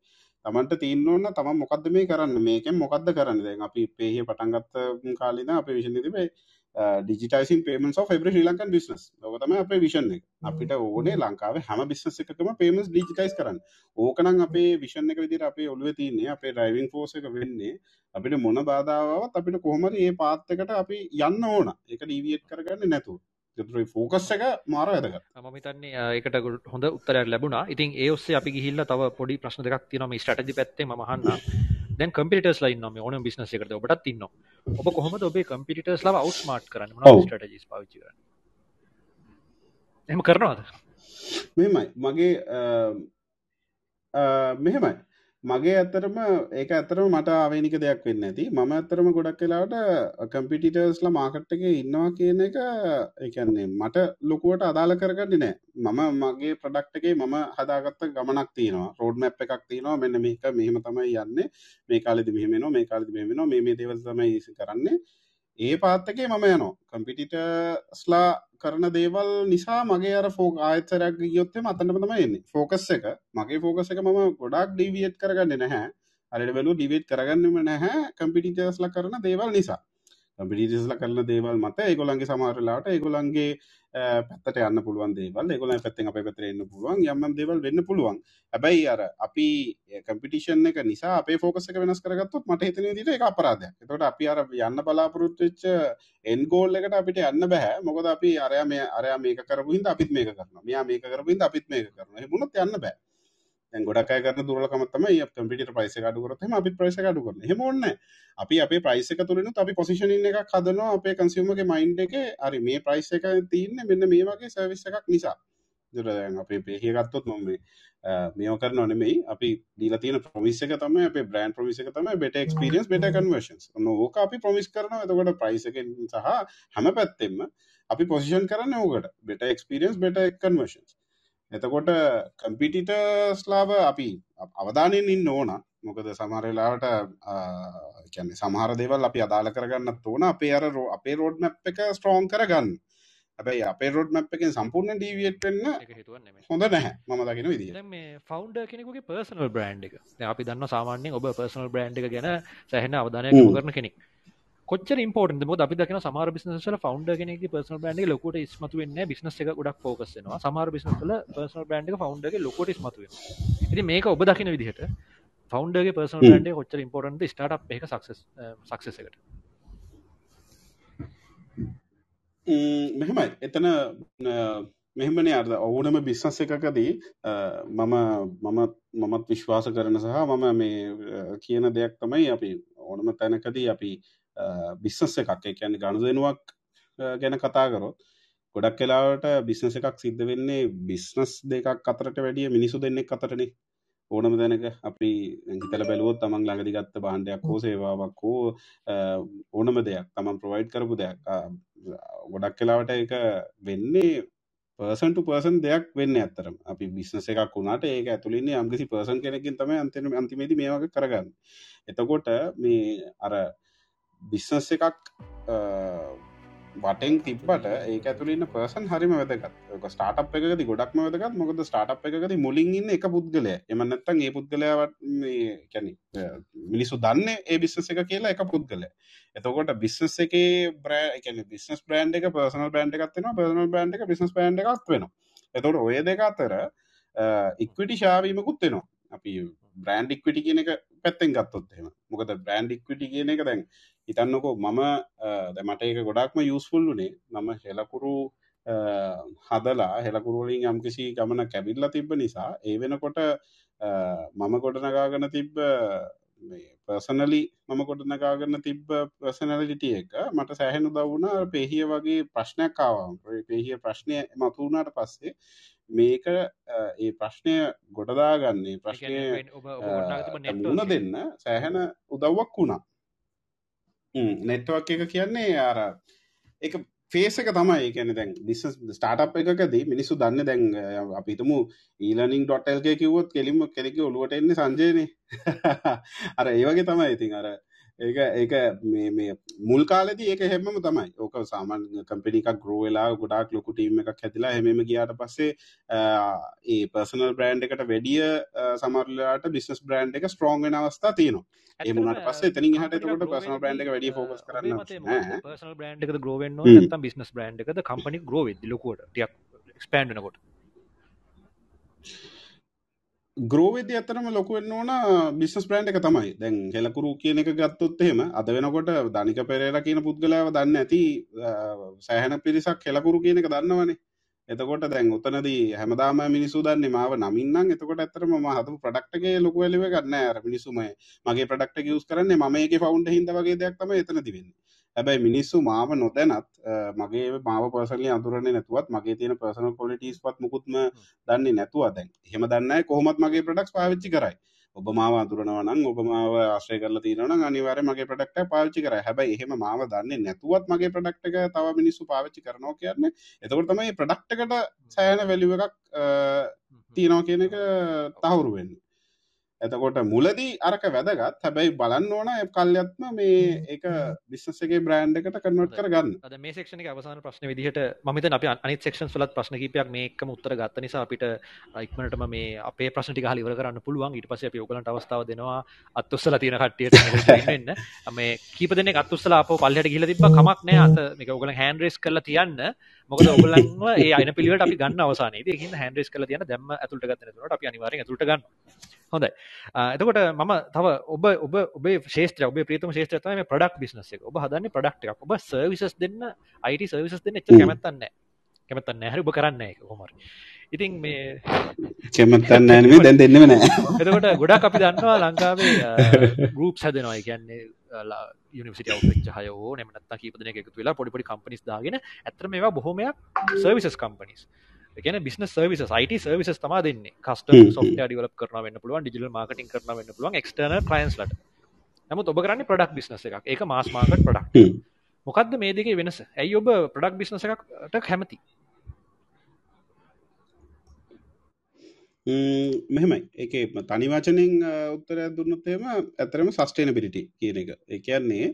S3: තමන්ට තිීන්න ඕන්න තම මොකක්ද මේ කරන්න? මේකෙන් මොකක්ද කරන්න? දැන් අපි පේහ පටන්ගත්ත කාලින අප විෂණ තිබේ ඩිජිටයිසින් පේමන් ෆෙබ්‍ර ලංකන් බිස්නස් ලොකතම අප විෂණ අපිට ඕනේ ලංකාව හැම බිස්නස් එකම පේමස් ඩිජිටයිස් කරන්න. ඕකනම් අපේ විෂණ එක විදිර අපේ ඔලුව තින්නේ අපේ ඩයිවින් ෆෝස එක වෙන්නේ අපිට මොන බාධාවත් අපිට කොහොමර ඒ පාත්තකට අපි යන්න ඕන. එක ඩීවියට් කරගන්න නැතුව. ෆෝකස් එක මාර වැදක
S2: මම තන්නේ එකට හොඳ උත්තරයක් ලැබුණා. ඉතින් ඒ ඔස්සේ අපි ගිහිල්ල තව පොඩි ප්‍රශ්න දෙකක් තියනම ස්ටටජි පැත්තේ මහන්න දැන් කම්පිටස් ලයින්න ම ඕන බිස්නස එකට ඔබටත් තින්න ඔබ කොහොම ඔබේ කම්පිටස් ලව අවස්මාට් කරන්න? ටජිස් පාවිචි කරන්න? එම කරනවාද?
S3: මෙමයි මගේ මෙහෙමයි මගේ ඇත්තරම ඒක ඇතරම මට ආවේනික දෙයක් වෙන්න ඇති මම ඇත්තරම ගොඩක් කලාට කම්පිටිටර්ස්ල මාකට්ක ඉන්නවා කියන එක එකන්නේ මට ලොකුවට අදාළ කරගන්න නෑ මම මගේ ප්‍රඩක්ටගේ මම හදාගත්ත ගමනක් තියනවා. රෝඩ් මැප් එකක් තියනවා. මෙන්න මේක මෙහම තමයි යන්න. මේ කාලෙදි මෙහෙමෙන මේ කාලෙදි මෙහෙමෙන මේ දේවල් තමයි කරන්නේ. ඒ පාත්තකේ මම යනවා. කම්පිටිටස්ලා කරන දේවල් නිසා මගේ අර ෆෝක ආයතරයක් ගියොත්තේ අතන්නම තම එන්නේ. ෆෝකස් එක. මගේ ෆෝකස එක මම ගොඩක් ඩීවියට් කරගන්න නැහැ. අරට බලු ඩිවේට් කරගන්නම නැහැ කම්පිටිටස්ල කරන දේවල් නිසා. කම්පිටිටස්ල කරන දේවල් මත ඒගොලන්ගේ සමාරලාට ඒගොලන්ගේ පැත්තට යන්න පුළුවන් දේවල්. ඒගොල පැත්තෙන් අප පැතරෙන්න්න පුළුවන් යම්ම දේවල් වෙන්න පුළුවන්. හැබැයි අර අපි කම්පිටිෂන් එක නිසා අපේ ෆෝකසක වෙනස් කරගත්තුත් මට හිතන දිට එක අපරාධයක්. තොට අපි අර යන්න බලාපොරොත්තුවෙච්ච එන්ගෝල් එකට අපිට යන්න බැහැ මොකද අපි අරයා මේ අරයා මේක කරපුහින්ද අපිත් මේක කරන මෙයා මේක කරපුහින්ද අපිත් මේක කරන මුණත් යන්න බෑ. දැන් ගොඩක් අය කරන දුර්ලකම තමයි කම්පියුටර් ප්‍රයිස් එක අඩු කරොත් එහෙනම් අපිත් ප්‍රයිස් එක අඩු කරනවා. එහෙම ඕනේ අපි අපේ ප්‍රයිස් එක තුලිනුත් අපි පොසිෂනින් එකක් හදනවා අපේ කන්සියුමර්ගේ මයින්ඩ් එකේ හරි මේ ප්‍රයිස් එක තියෙන්නේ මෙන්න මේ වගේ සර්විස් එකක් නිසා. ඒතර දැන් අපේ පේහිය ගත්තොත් මම මේ මේව කරනව නෙමෙයි අපි දීලා තියෙන ප්‍රොමිස් එක තමයි අපේ බ්‍රෑන්ඩ් ප්‍රොමිස් එක තමයි better experience better conversions. ඔන්න ඕක අපි ප්‍රොමිස් කරනවා. එතකොට ප්‍රයිස් එකෙන් සහ හැම පැත්තෙම අපි පොසිෂන් කරන්නේ ඕකට. better experience better conversions. එතකොට කම්පිටිටස්ලාව අපි අවධානයෙන් ඉන්න ඕන. මොකද සමහරලාට කැන්නේ සමහර දේවල් අපි අදාළ කරගන්න ඕන අපේ අර අපේ රෝඩ් මැප් එක ස්ට්‍රෝන් කරගන්න. හැබැයි අපේ රෝඩ් මැප් එකෙන් සම්පූර්ණ ඩීවියට් වෙන්න හොඳ නැහැ මම දකින විදිහ
S2: දැන් මේ ෆවුන්ඩර් කෙනෙකුගේ පර්සනල් බ්‍රෑන්ඩ් එක. දැන් අපි දන්නවා සාමාන්‍යයෙන් ඔබ පර්සනල් බ්‍රෑන්ඩ් එක ගැන සෑහෙන අවධානයක් යොමු කරන කෙනෙක් කොච්චර ඉම්පෝර්ටන්ට්ද මොකද අපි දකින සමහර බිස්නස් වල ෆවුන්ඩර් කෙනෙක්ගේ පර්සනල් බ්‍රෑන්ඩ් එක ලොකුවට ඉස්මතු වෙන්නේ නැහැ. බිස්නස් එක ගොඩක් ෆෝකස් වෙනවා. සමහර බිස්නස් වල පර්සනල් බ්‍රෑන්ඩ් එක ෆවුන්ඩර් ගේ ලොකුවට ඉස්මතු වෙනවා. ඉතින් මේක ඔබ දකින විදිහට ෆවුන්ඩර්ගේ පර්සනල් බ්‍රෑන්ඩ් එක කොච්චර ඉම්පෝර්ටන්ට්ද ස්ටාර්ට්අප් එකක සක්සස් සක්සස් eh, එකට.
S3: මෙහෙමයි. එතන eh, මෙහෙමනේ අර්ද ඕනම බිස්නස් එකකදී eh, මම මම මමත් විශ්වාස කරන සහ මම මේ කියන දෙයක් තමයි අපි ඕනම තැනකදී අපි බිස්නස් එකක්. එකන්න ගණු දෙනුවක් ගැන කතා කරොත් ගොඩක් කලාවට බිස්නස එකක් සිද්ධ වෙන්නේ බිස්නස් දෙකක් අතරට වැඩිය මිනිසු දෙන්නෙක් අතරනේ. ඕනම දැනක අපි හිතල බැලුවොත් තමන් ළඟදි ගත්ත බාණ්ඩයක් හෝ සේවාවක් හෝ ඕනම දෙයක්. තමන් ප්‍රොවයිඩ් කරපු දෙයක්. ගොඩක් කලාවට එක වෙන්නේ පර්සන්ට පර්සන් දෙයක් වෙන්න ඇත්තරම් අපි බිස්නස එකක් වුණට ඒක ඇතුලින්නේ අම්ගසි පර්සන් කෙනකින් තම අන්තන අන්තිමේති මේවක කරගන්න. එතකොට මේ අර බිස්නස් එකක් වටෙන් තිබ්බට ඒක ඇතුලන්න පර්සන් හරිම වැදගත්. ස්ටාට් එකද ගොඩක්ම වැදගත්. මොකද ස්ටාට් එකද මුලින් ඉන්න එක පුද්ගලය. එමනත්තන් ඒ පුද්ගලයාවට කැන මිනිසු දන්න ඒ බිස්සස එක කියලා එක පුද්ගල එතකොට බිස්සස් එක බ්‍රෑ බිස්නස් බ්‍රන්් එක පර්සනල් බ්‍රන්් එකත්වෙන පර්සනල් බ්‍රන්් එක බිස්නස් බ්‍රන්් එකක් වෙන එතකොට ඔය දෙක අතර ඉක්විටි ශාවීමකුත් වෙනවා. අපි බ්‍රන්ඩ් ඉක්විටි කියන එක පැත්තෙන් ගත්තොත්හෙම මොකද බ්‍රන්ඩ් ඉක්විටි කියන එක දැන් හිතන්නකෝ මම දැමට ඒක ගොඩක්ම යුස්ෆුල්ලුනේ මම හෙලකුරු හදලා හෙලකුරුවලින් යම්කිසි ගමන කැබිල්ල තිබ්බ නිසා ඒ වෙනකොට මම ගොඩනගාගන තිබ්බ පර්සනලි මම ගොඩනගාගන්න තිබ්බ පර්සනලිටිය එක මට සෑහෙනු දවුණ පෙහිය වගේ ප්‍රශ්නයක් කාවාම් පෙහිය ප්‍රශ්නය මතුුණට පස්සේ මේක ඒ ප්‍රශ්නය ගොඩදාගන්නේ ප්‍රශ්නය මුණ දෙන්න සෑහෙන උදව්වක් වුණා. නෙට්වක් එක කියන්නේ අර එක ෆේසක තමයි. ගැන දැන් බිස් ස්ටාට් එකකදී මිනිස්සු දන්න දැන් අපිතුමු ඊලනිින් ඩොටල්ගේ කිවොත් කෙලිම කෙනෙක ඔලුවට එන්නේ සංජයනය [LAUGHS] අර ඒවගේ තමයි ඉතින් අර ඒක ඒක මේ මුල් කාලෙදී ඒක හැමම තමයි. ඕක සාමාන් කම්පිනි එකක් ග්‍රෝ වෙලා ගොඩාක් ලොකු ටීම් එකක් හැදිලා හැමම ගියාට පස්සේ ඒ පර්සනල් බ්‍රෑන්ඩ් එකට වැඩිය සමහරලාට බිස්නස් බ්‍රෑන්ඩ් එක ස්ට්‍රෝං වෙන අවස්ථා තියෙනවා. ඒ මුණට පස්සේ එතනින් එහාට එතකොට පර්සනල් බ්‍රෑන්ඩ් එක වැඩිය ෆෝකස් කරන්න
S2: පර්සනල් බ්‍රෑන්ඩ් එකද ග්‍රෝ වෙන්න ඕනේ නැත්නම් බිස්නස් බ්‍රෑන්ඩ් එකද කම්පැනි ග්‍රෝ වෙද්දි ලොකුවට? ටිකක් එක්ස්පෑන්ඩ් වෙනකොට
S3: ග්‍රෝවෙද අතරම ලොකුවෙන්න ඕන බිස්නස් බ්‍රන්් එක තමයි. දැන් හෙලකුරු කියන එක ගත්තොත් එහෙම අද වෙනකොට ධනික පෙරේර කියන පුද්ගලාව දන්න ඇති සෑහන පිරිසක් හෙලකුරු කියන එක දන්නවනේ. එතකොට දැන් උතනදී හැමදාම මිනිසු දන්නේ මාව නමින්නම් එතකොට ඇතරම ම හතු ප්‍රඩක්ටගේ ලොකු වෙලිව ගන්න අර මිනිසුම මගේ ප්‍රඩක්ට යස් කරන්නේ ම ඒක ෆවන්් හිද වගේ දෙයක් තම එතන තිවෙන්නේ හැබැයි මිනිස්සු මාව නොදැනත් මගේ මාව පර්සනලි අඳුරන්නේ නැතුවත් මගේ තියෙන පර්සනල් කොලිටස් පත් මුකුත්ම දන්නේ නැතුව දැන්. හෙම දන්න කොහොමත් මගේ ප්‍රඩක්ස් පාවිච්චි කරයි. ඔබ මාව අඳුරනවනම් ඔබ මාව ආශ්‍රය කරලා තියෙනවා අනිවාර්ය මගේ ප්‍රඩක්ට පාවිච්චි කරයි. හැබැයි එහෙම මාව දන්නේ නැතුවත් මගේ ප්‍රඩක්ට එක තව මිනිස්සු පාවිච්චි කරනවා කියන්නේ. එතකොට තමයි ප්‍රඩක්ටකට සෑන වැලිුව එකක් තියෙනවා කියන එක තහවුරු වෙන්නේ එතකොට මුලදී අරක වැදගත්. හැබැයි බලන්න ඕන කල්යත්ම මේ ඒක බිස්සගේ බ්‍රන්් එකට කන්නට කරගන්න.
S2: මේ ක්ෂණ අවසාන ප්‍රශ්න විදිහට මත අප අනි ක්ෂන් ලත් ප්‍රශ්න කිපයක් මේකම උත්තර ගත්ත නිසා අපිට ඉක්මනටම මේ අපේ ප්‍රශ්නටි හලිවර කරන්න පුළුවන්. ඉට පස යෝගලට අවස්ථාව දෙනවා අත්තුස්සල තියෙන කට්ටියට මේ කීප දෙනෙ අත්තුස්සල අප පල්ලට ගිල තිබ කමක් නෑ. අත මේක ඔගල හැන්ඩරෙස් කරලා තියන්න මොකද ඔගලන්ව ඒ අන පිළිවට අපි ගන්න අවසානයේ හින්න හැන්ඩරෙස් කල තියන දැම ඇතුළට ගත්තනට අපි අනිවාරෙන් ඇතුළට ගන්න හොඳයි. එතකොට මම තව ඔබ ඔබ ඔබේ ශේෂත්‍ර ඔබ ප්‍රීතම ශේෂත්‍රතම මේ ප්‍රඩක්් බිස්නස එක. ඔබ හදන්න ප්‍රඩක්් එකක්. ඔබ සර්විසස් දෙන්න අයිට සර්විසස් දෙන්න එච්ච කැමැත්තන්න කැමැත්තන්න හැරි ඔබ කරන්න එක කොමර ඉතින් මේ
S3: කෙමත්තන්න දැන් දෙන්නම නෑ
S2: එතකොට ගොඩක් අපි දන්නවා ලංකාවේ ගරුප් හැදනවා. කියන්නේ යනිසිට අවච්ච හයෝ නමනත් කීපදන එකතු වෙලා පොඩිපොඩි කම්පනිස් දාගෙන ඇතර මේවා බොහොමයක් සර්විසස් කම්පනිස් ගැන බිස්න සර්විස යිට සර්විස තම දෙන්න. කස්ට සො ඩිවලප කරන වන්න පුළුවන් ඩිජිල් මාර්කටින් කරන වන්න පුළුවන් එක්ටර්න ක්ලයින්ස් ලට නමුත් ඔබ කරන්නේ ප්‍රඩක් බිස්නස එකක්. ඒක මාස් මාර්කට් ප්‍රඩක්් මොකක්ද මේ දෙක වෙනස? ඇයි ඔබ ප්‍රඩක් බිස්නස එකක්ට කැමති
S3: මෙහෙමයි. එක තනිවචනින් උත්තර දුන්නත්තේම ඇතරම සස්ටේන පිරිටි කියන එක. එකන්නේ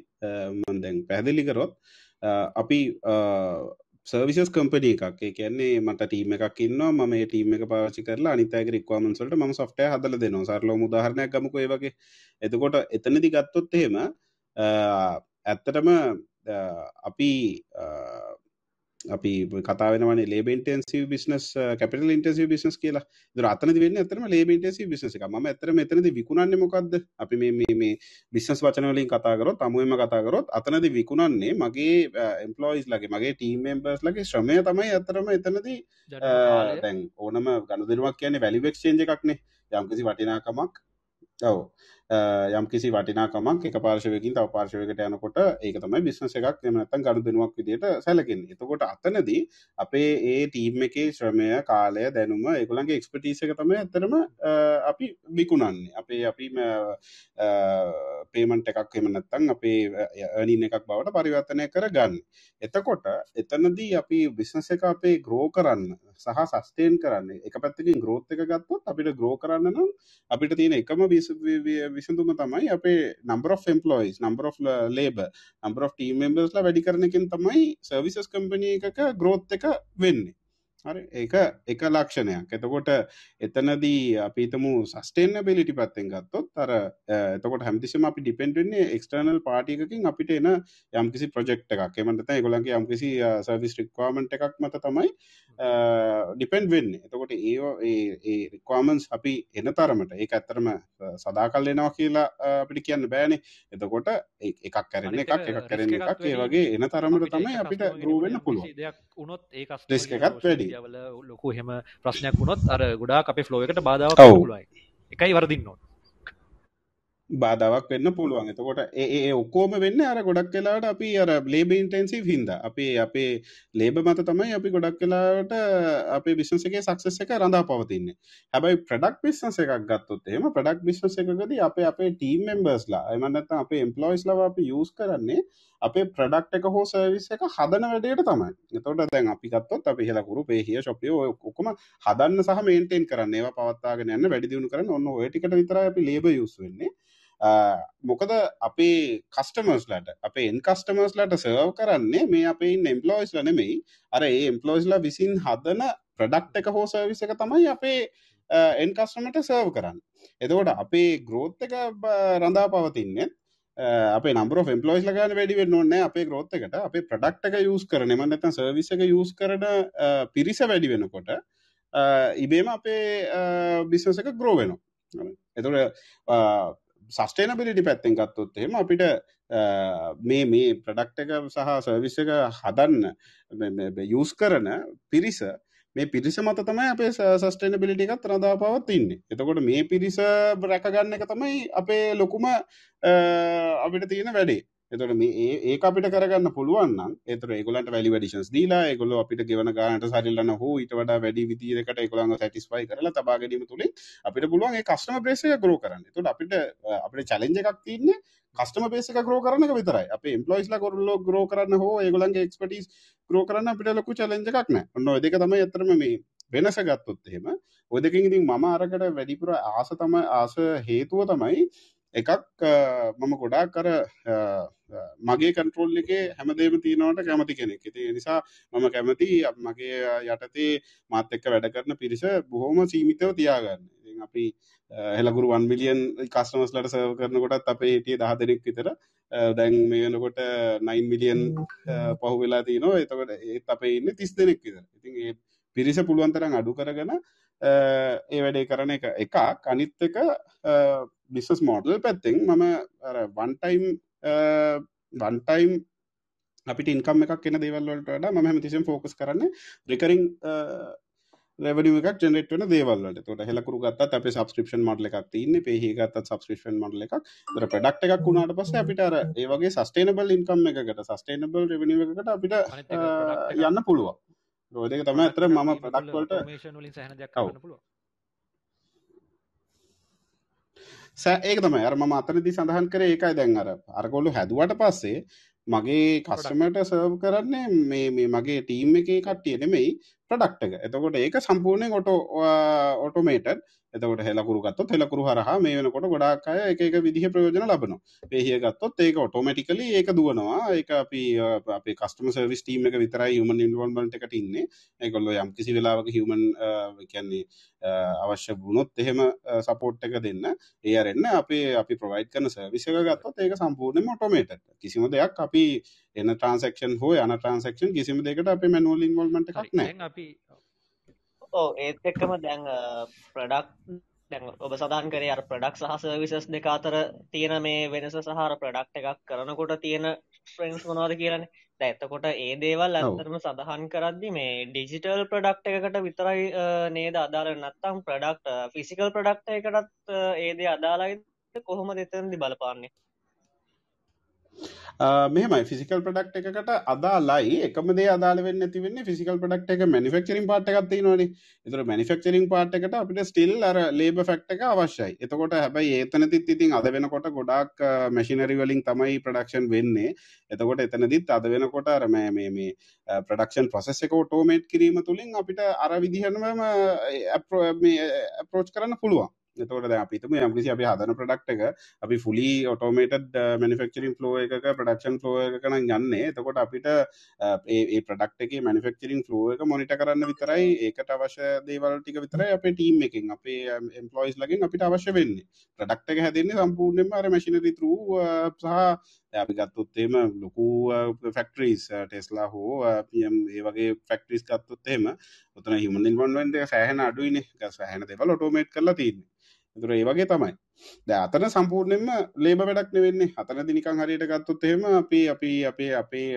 S3: මන්දැන් පැහැදිලි කරොත් අපි සර්විසස් කම්පනී එකක්. ඒ කියන්නේ මට ටීම එකක් ඉන්නවා මම මේ ටීම එක පාවිච්චි කරලා අනිත් අයගේ රික්වයර්මන්ට්ස් වලට මම සොෆ්ට්වෙයාර් හදලා දෙනවා. සරලවම උදාහරණයක් ගමුකෝ ඒ වගේ. එතකොට එතනදි ගත්තොත් එහෙම ඇත්තටම අපි අපි කතාවෙනවන labour intensive business capital intensive business කියලා. දර අතන වෙන්න ඇතරම ලේබෙන්ටසි බිස්නස එක ම ඇතර මෙතනද විකුණන්නේ මොකක්ද අපි මේ බිස්නස් වචනවලින් කතාකරොත් අමුවම කතාකරොත් අතනද විකුණන්නේ මගේ එම්පලෝයිස් ලගේ මගේ ටීම්මම්බර්ස් ලගේ ශ්‍රමය තමයි ඇතරම එතනදී දැන් ඕනම ගණදරුවක් කියන්නේ වැලිවෙක්ෂේජ එකක්නේ. යම්කිසි වටිනාකමක්. ඔව යම් කිසි වටිනාකමක් එක පාර්ශවකින් තව පාර්ශවකට යනකොට ඒක තමයි බිස්නස එකක්. එමනත්තන් ගඩු දෙනුවක් විදිට සැලකින් එතකොට අතනදී අපේ ඒ ටීම් එකේ ශ්‍රමය කාලය දැනුම එකුළන්ගේ එක්ස්පටීස එක තමයි ඇතරම අපි විකුණන්නේ. අපේ අපි පේමන්ට එකක් එමනත්තන් අපේ ඇනින් එකක් බවට පරිවර්තනය කර ගන්න එතකොට එතනදී අපි බිස්නස එක අපේ ග්‍රෝ කරන්න සහ සස්ටේන් කරන්න එක පැත්තකින් ග්‍රෝත් එක ගත්තොත් අපිට ග්‍රෝ කරන්න නම් අපිට තියෙන එකම විසඳුම තමයි අපේ number of employees number of labour number of team මෙම්බර්ස්ලා වැඩි කරනකින් තමයි සර්විසස් කම්පනී එකක ග්‍රෝත් එක වෙන්නේ. හරි. ඒක එක ලක්ෂණයක්. එතකොට එතනදී අපිතමු සස්ටේන බෙලිටි පත්තෙන් ගත්තොත් අර එතකොට හැමතිසම අපි ඩිපෙන්ඩන්නේ එක්ස්ටර්නල් පාටියකින් අපිට එන යම්කිසි ප්‍රජෙක්් එකක්. එමට ගොලන්ගේ යම්කිසි සර්විස් රික්වාමන්ට් එකක් මත තමයි ඩිපෙන්ඩ් වෙන්න. එතකොට ඒ රික්වාමන්ස් අපි එන තරමට ඒ ඇත්තරම සදා කල්ලෙනවා කියලා අපිට කියන්න බෑනේ. එතකොට එකක් කරන්න එකක් එකක් කරන්න එකක් ඒ වගේ එන තරමට තමයි අපිට ගරුවෙන්න පුළුව
S2: දෙයක් උනොත් ඒ
S3: එකත් වැඩි
S2: වල ලොකු හෙම ප්‍රශ්නයක් වුණොත් අර ගොඩා අපේ ෆ්ලෝ එකට බාධාවක් ලයි එකයි වරදින්න ඕ
S3: බාධාවක් වෙන්න පුළුවන්. එතකොට ඒ ඔක්කෝම වෙන්න අර ගොඩක් කලාට අපි අර ලේබ ඉන්ටන්සිව හින්ද. අපේ අපේ ලේබ මත තමයි අපි ගොඩක් කලාට අපේ බිස්නසගේ සක්සස් එක රඳා පවතින්නේ. හැබයි ප්‍රඩක් බිස්නස එකක් ගත්තොත් එම ප්‍රඩක් බිස්නස එකකද අපේ අපේ ටීම් මෙම්බර්ස්ලා එමන්නත් අපේ එම්පලොයිස් ලව අපි යස් කරන්නේ අපේ ප්‍රඩක්් එක හෝ සර්විස් එක හදන වැඩට තමයි. එතොට දැන් අපි ගත්තොත් අපි හෙලකුරු පේහිය ශොපිය ඔක්කොම හදන්න සහ මේන්ටෙන් කරන්න ඒවා පවත්තාගෙන යන්න වැඩි දියුණු කරන්න ඔන්න ඔයටිකට විතර අපි ලේබ යුස් වෙන්නේ. මොකද අපේ කස්ටමර්ස්ලට අපේ එන් කස්ටමර්ස්ලට සර්ව් කරන්නේ මේ අපේ එම්පලෝයිස් ලනෙමෙයි අර ඒ එම්පලෝයිස්ලා විසින් හදන ප්‍රඩක්් එක හෝ සර්විස එක තමයි අපේ එන් කස්ටමට සර්ව් කරන්න. එතකොට අපේ ග්‍රෝත් එක රඳා පවතින්නේ අපේ නම්බර ෙම්පලෝයිස් ලගන වැඩිවෙ නොන්න අපේ ග්‍රෝත් එකට. අපේ ප්‍රඩක්් එක යස් කරන ම නැත සර්විස එක යස් කරන පිරිස වැඩි වෙනකොට ඉබේම අපේ බිස්නස එක ග්‍රෝ වෙන එතුට සස්ටේනබිලිටි පැත්තෙන් ගත්තොත් එහෙම අපිට මේ මේ ප්‍රඩක්් එක සහ සර්විස එක හදන්න යස් කරන පිරිස මේ පිරිස මත තමයි අපේ සස්ටේන බිලිටි එකත් රඳා පවත් ඉන්නේ එතකොට මේ පිරිස රැකගන්න එක තමයි අපේ ලොකුම අපිට තියෙන වැඩේ. එතට මේ ඒ අපිට කරගන්න පුළුවන් එතර ගලට වැලි ඩිෂන්ස් දීලා ගොල අපිට ගෙවන ගානට සරිල්ලන්න හෝ ඉට වඩා වැඩි විදිරකට එකළඟ සැටිස්පයි කරලා තබාගැනීම තුළින් අපිට පුළුවන් කස්ටම ප්‍රේසය ගරෝ කරන්න. තුට අපිට අපිට චලෙන්ජ එකක් තියන්නේ කස්ටම පේසක ග්‍රෝ කරන විතරයි. අප ඉම්පලොයිස්ලා කොරල්ල ග්‍රෝ කරන්න හෝ ඒගොලන්ගේ එක්ස්පටිස් ග්‍රෝ කරන්න අපිට ලොකු චලෙන්ජ එකක්න ඔන්න දෙක තමයි ඇතරම මේ වෙනස ගත්තොත් එහෙම. ඔදකින් ඉතින් මම අරකට වැඩිපුර ආස තම ආස හේතුව තමයි එකක් මම ගොඩා කර මගේ කන්ට්‍රෝල් එක හැමදේම තියනවට කැමති කෙනෙක්. ති නිසා මම කැමති මගේ යටතේ මාත් එක්ක වැඩ කරන පිරිස බොහෝම සීමිතව තියාගන්න. අපි හෙලකුරු වන් මිලියන් කස්ටමස්ලට සව කරනකොටත් අපේ හිටිය දහ දෙනෙක් විතර. දැන් මේ වෙනකොට නයින් මිලියන් පහු වෙලා තියනවා එතකට ඒත් අපේ ඉන්න තිස් දෙනෙක් විතර. ඉතින් ඒ පිරිස පුළුවන්තරම් අඩු කරගන ඒ වැඩේ කරන එක එකක්. අනිත් එක බිස්සස් මෝඩල් පැත්තෙන් මම වන්ටයිම් වන්ටයිම් අපිට ඉන්කම් එකක් එන දේවල්වලට ම හැමතිසම් ෆෝකස් කරන්න රිකරින් රෙවනිම එකක් ජනට වන දේවල්ලට තොට හෙලකරු ගත් අප සබස්ක්‍රපෂන් මඩල එකක් තින්න පහහිගත් සබස්ක්‍රපෂන් මඩල එකක්. ර පඩක්් එකක් වුණට පස අපිට ඒවගේ සස්ටේනබල් ඉන්කම් එකකට සස්ටේනබල් රෙවනි එකට අපිට යන්න පුළුවන්. රෝදක තම ඇතර මම ප්‍රඩක්වලට ඒක තම අරම අතරදි සඳහන් කර ඒකයි. දැන් අර අරගොල්ලු හැදුවට පස්සේ මගේ කස්ටමට සර්ව් කරන්නේ මේ මේ මගේ ටීම් එක කට්ටිය නෙමෙයි ප්‍රඩක්් එක. එතකොට ඒක සම්පූර්ණයෙන් ඔටෝ ඔටෝමේටඩ් එතකොට හෙලකුරු ගත්තොත් හෙලකුරු හරහා මේ වෙනකොට ගොඩාක් අය එක එක විදිහ ප්‍රයෝජන ලබනවා. පේහිය ගත්තොත් ඒක ඔටෝමැටිකලි ඒක දුවනවා. ඒක අපි අපේ කස්ටම සර්විස් ටීම් එක විතරයි හුමන් ඉන්වල්මන්ට් එකට ඉන්නේ. ඒගොල්ලෝ යම් කිසි වෙලාවක හියමන් කියන්නේ අවශ්‍ය වුණොත් එහෙම සපෝට් එක දෙන්න. ඒ අරන්න අපේ අපි ප්‍රවයි් කරන සර්විස එක ගත්තොත් ඒක සම්පූර්ණයම ඔටෝමේට කිසිම දෙයක් අපි එන ට්‍රන්සක්ෂන් හෝ යන ට්‍රන්සක්ෂන් කිසිම දෙකට අප මැනුවල් ඉන්වල්මට එකක් නෑ
S2: අපි
S4: ඕ ඒත් එක්කම දැන් ප්‍රඩක්් දැන් ඔබ සදාන් කරේ අර ප්‍රඩක්් සහ සර්විසස් දෙක අතර තියෙන මේ වෙනස සහර ප්‍රඩක්් එකක් කරනකොට තියෙන ෆ්‍රෙන්ස් මොනවාද කියලන. ඇත්තකොට ඒ දේවල් ඇතරම සඳහන් කරද්දි මේ ඩිජිටල් ප්‍රඩක්් එකකට විතරයි නේද අදාල නත්තම් ප්‍රඩක්් ෆිසිකල් ප්‍රඩක්් එකටත් ඒදේ අදාලායි කොහොම දෙතන්දි බලපාන්නේ
S3: මෙහමයි. ෆිසිකල් ප්‍රඩක්් එකකට අදාලයි එකම දේ අදාල වෙන්න තිවෙන්නේ ෆිසිකල් ප්‍රඩක්් එක මනිෆක්චරින් පාට එකත්ති නොන එතුර මනිෆක්චරින් පාට එකට අපිට ස්ටිල් අර ලේබ ෆක්් එක අවශ්‍යයි. එතකොට හැබයි ඒතනතිත් ඉතින් අද වෙනකොට ගොඩක් මැසිනරි වලින් තමයි ප්‍රඩක්ෂන් වෙන්නේ. එතකොට එතනදිත් අද වෙනකොට අර මේ මේ මේ ප්‍රඩක්ෂන් ප්‍රසෙස් එක ටෝමේට් කිරීම තුළින් අපිට අර විදිහනම අප්‍රෝච් කරන්න පුළුවන්. එතකොට අපිතුම යම්කිසි අපි හදන ප්‍රඩක්් එක අපි ෆුලි ඔටෝමේටඩ් මනිෆක්චරින් ෆලෝ එක ප්‍රඩක්ෂන් ෆලෝ එක කන ගන්නේ එතකොට අපිට uh, ඒ ප්‍රඩක්් එක මනිෆක්චරින් ෆලෝ එක මොනිට කරන්න විතරයි ඒකට අවශ්‍ය දේවල් ටික විතරයි අපේ ටීම් එකින් අපේ uh, එම්පලොයිස් ලගින් අපිට අවශ්‍ය වෙන්නේ. ප්‍රඩක්් එක හැදන්නේ සම්පූර්ණයම අර මශිනරි තරු uh, සහ අපි ගත්තොත්තේම ලොකු ෆෙක්ටරිස් ටෙස්ලා හෝ පියම් ඒ වගේ ෆෙක්ටරිස් ගත්තොත් එම ඔතන හිමන් නිල්වන්ට සෑහන අඩුයින. සෑහන දෙවල් ඔටෝමේට් කරලා තින්නේ තුර ඒ වගේ තමයි. ද අතන සම්පූර්ණයෙන්ම ලේබ වැඩක් නෙවෙන්නේ. අතන දිනිකං හරියට ගත්තොත් එහෙම අපි අපි අපේ අපේ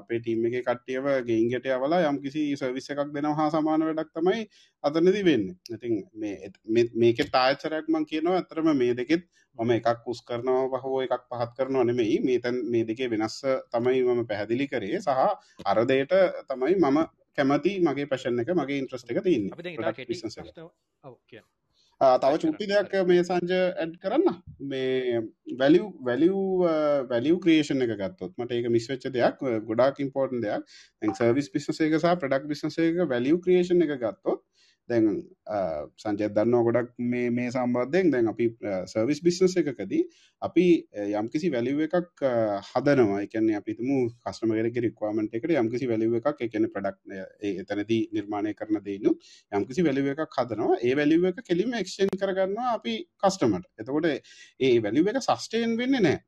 S3: අපේ ටීම් එකේ කට්ටියව ගෙයින්ගට යවලා යම් කිසි සර්විස් එකක් දෙනවා හා සමාන වැඩක් තමයි අතනදි වෙන්නේ. ඉතින් මේ මේකේ තායචරයක් මං කියනවා අතරම මේ දෙකෙත් මම එකක් උස් කරනවා හෝ එකක් පහත් කරනවා නෙමෙයි. මේතන් මේ දෙකේ වෙනස්ස තමයි මම පැහැදිලි කරේ. සහ අර දෙයට තමයි මම කැමති මගේ පැෂන් එක මගේ ඉන්ට්‍රස්ට එක තියන්න තව චුට්ටි දෙයක් මේ සංජ ඇඩ් කරන්න. මේ වැලිය වැලිය වැලිය ක්‍රේෂණ එක ගත්තොත් මට ඒක මිස්වෙච්ච දෙයක් ගොඩාක් ඉම්පෝර්ටන් දෙයක්. සර්විස් පිස්සසේක සහ ප්‍රඩක් බිස්නසේක වැලිය ක්‍රේෂණ එක ගත්තොත් දැන් සංජය දන්නවා ගොඩක් මේ මේ සම්බන්ධයෙන් දැන් අපි සර්විස් බිස්නස් එකකදී අපි යම්කිසි වැලිුව එකක් හදනවා. එකන්නේ අපිතුමු කස්ටමගෙනක රික්වාමට එකට යම්කිසි වැලිුව එකක් එකන ප්‍රඩක්් එතනදී නිර්මාණය කරන දෙනු යම්කිසි වැලිුව එකක් හදනවා. ඒ වැලිුව එක කෙලිම එක්ෂන් කරගන්නවා අපි කස්ටමට එතකොට ඒ වැලිුව එක සස්ටේන් වෙන්න නෑ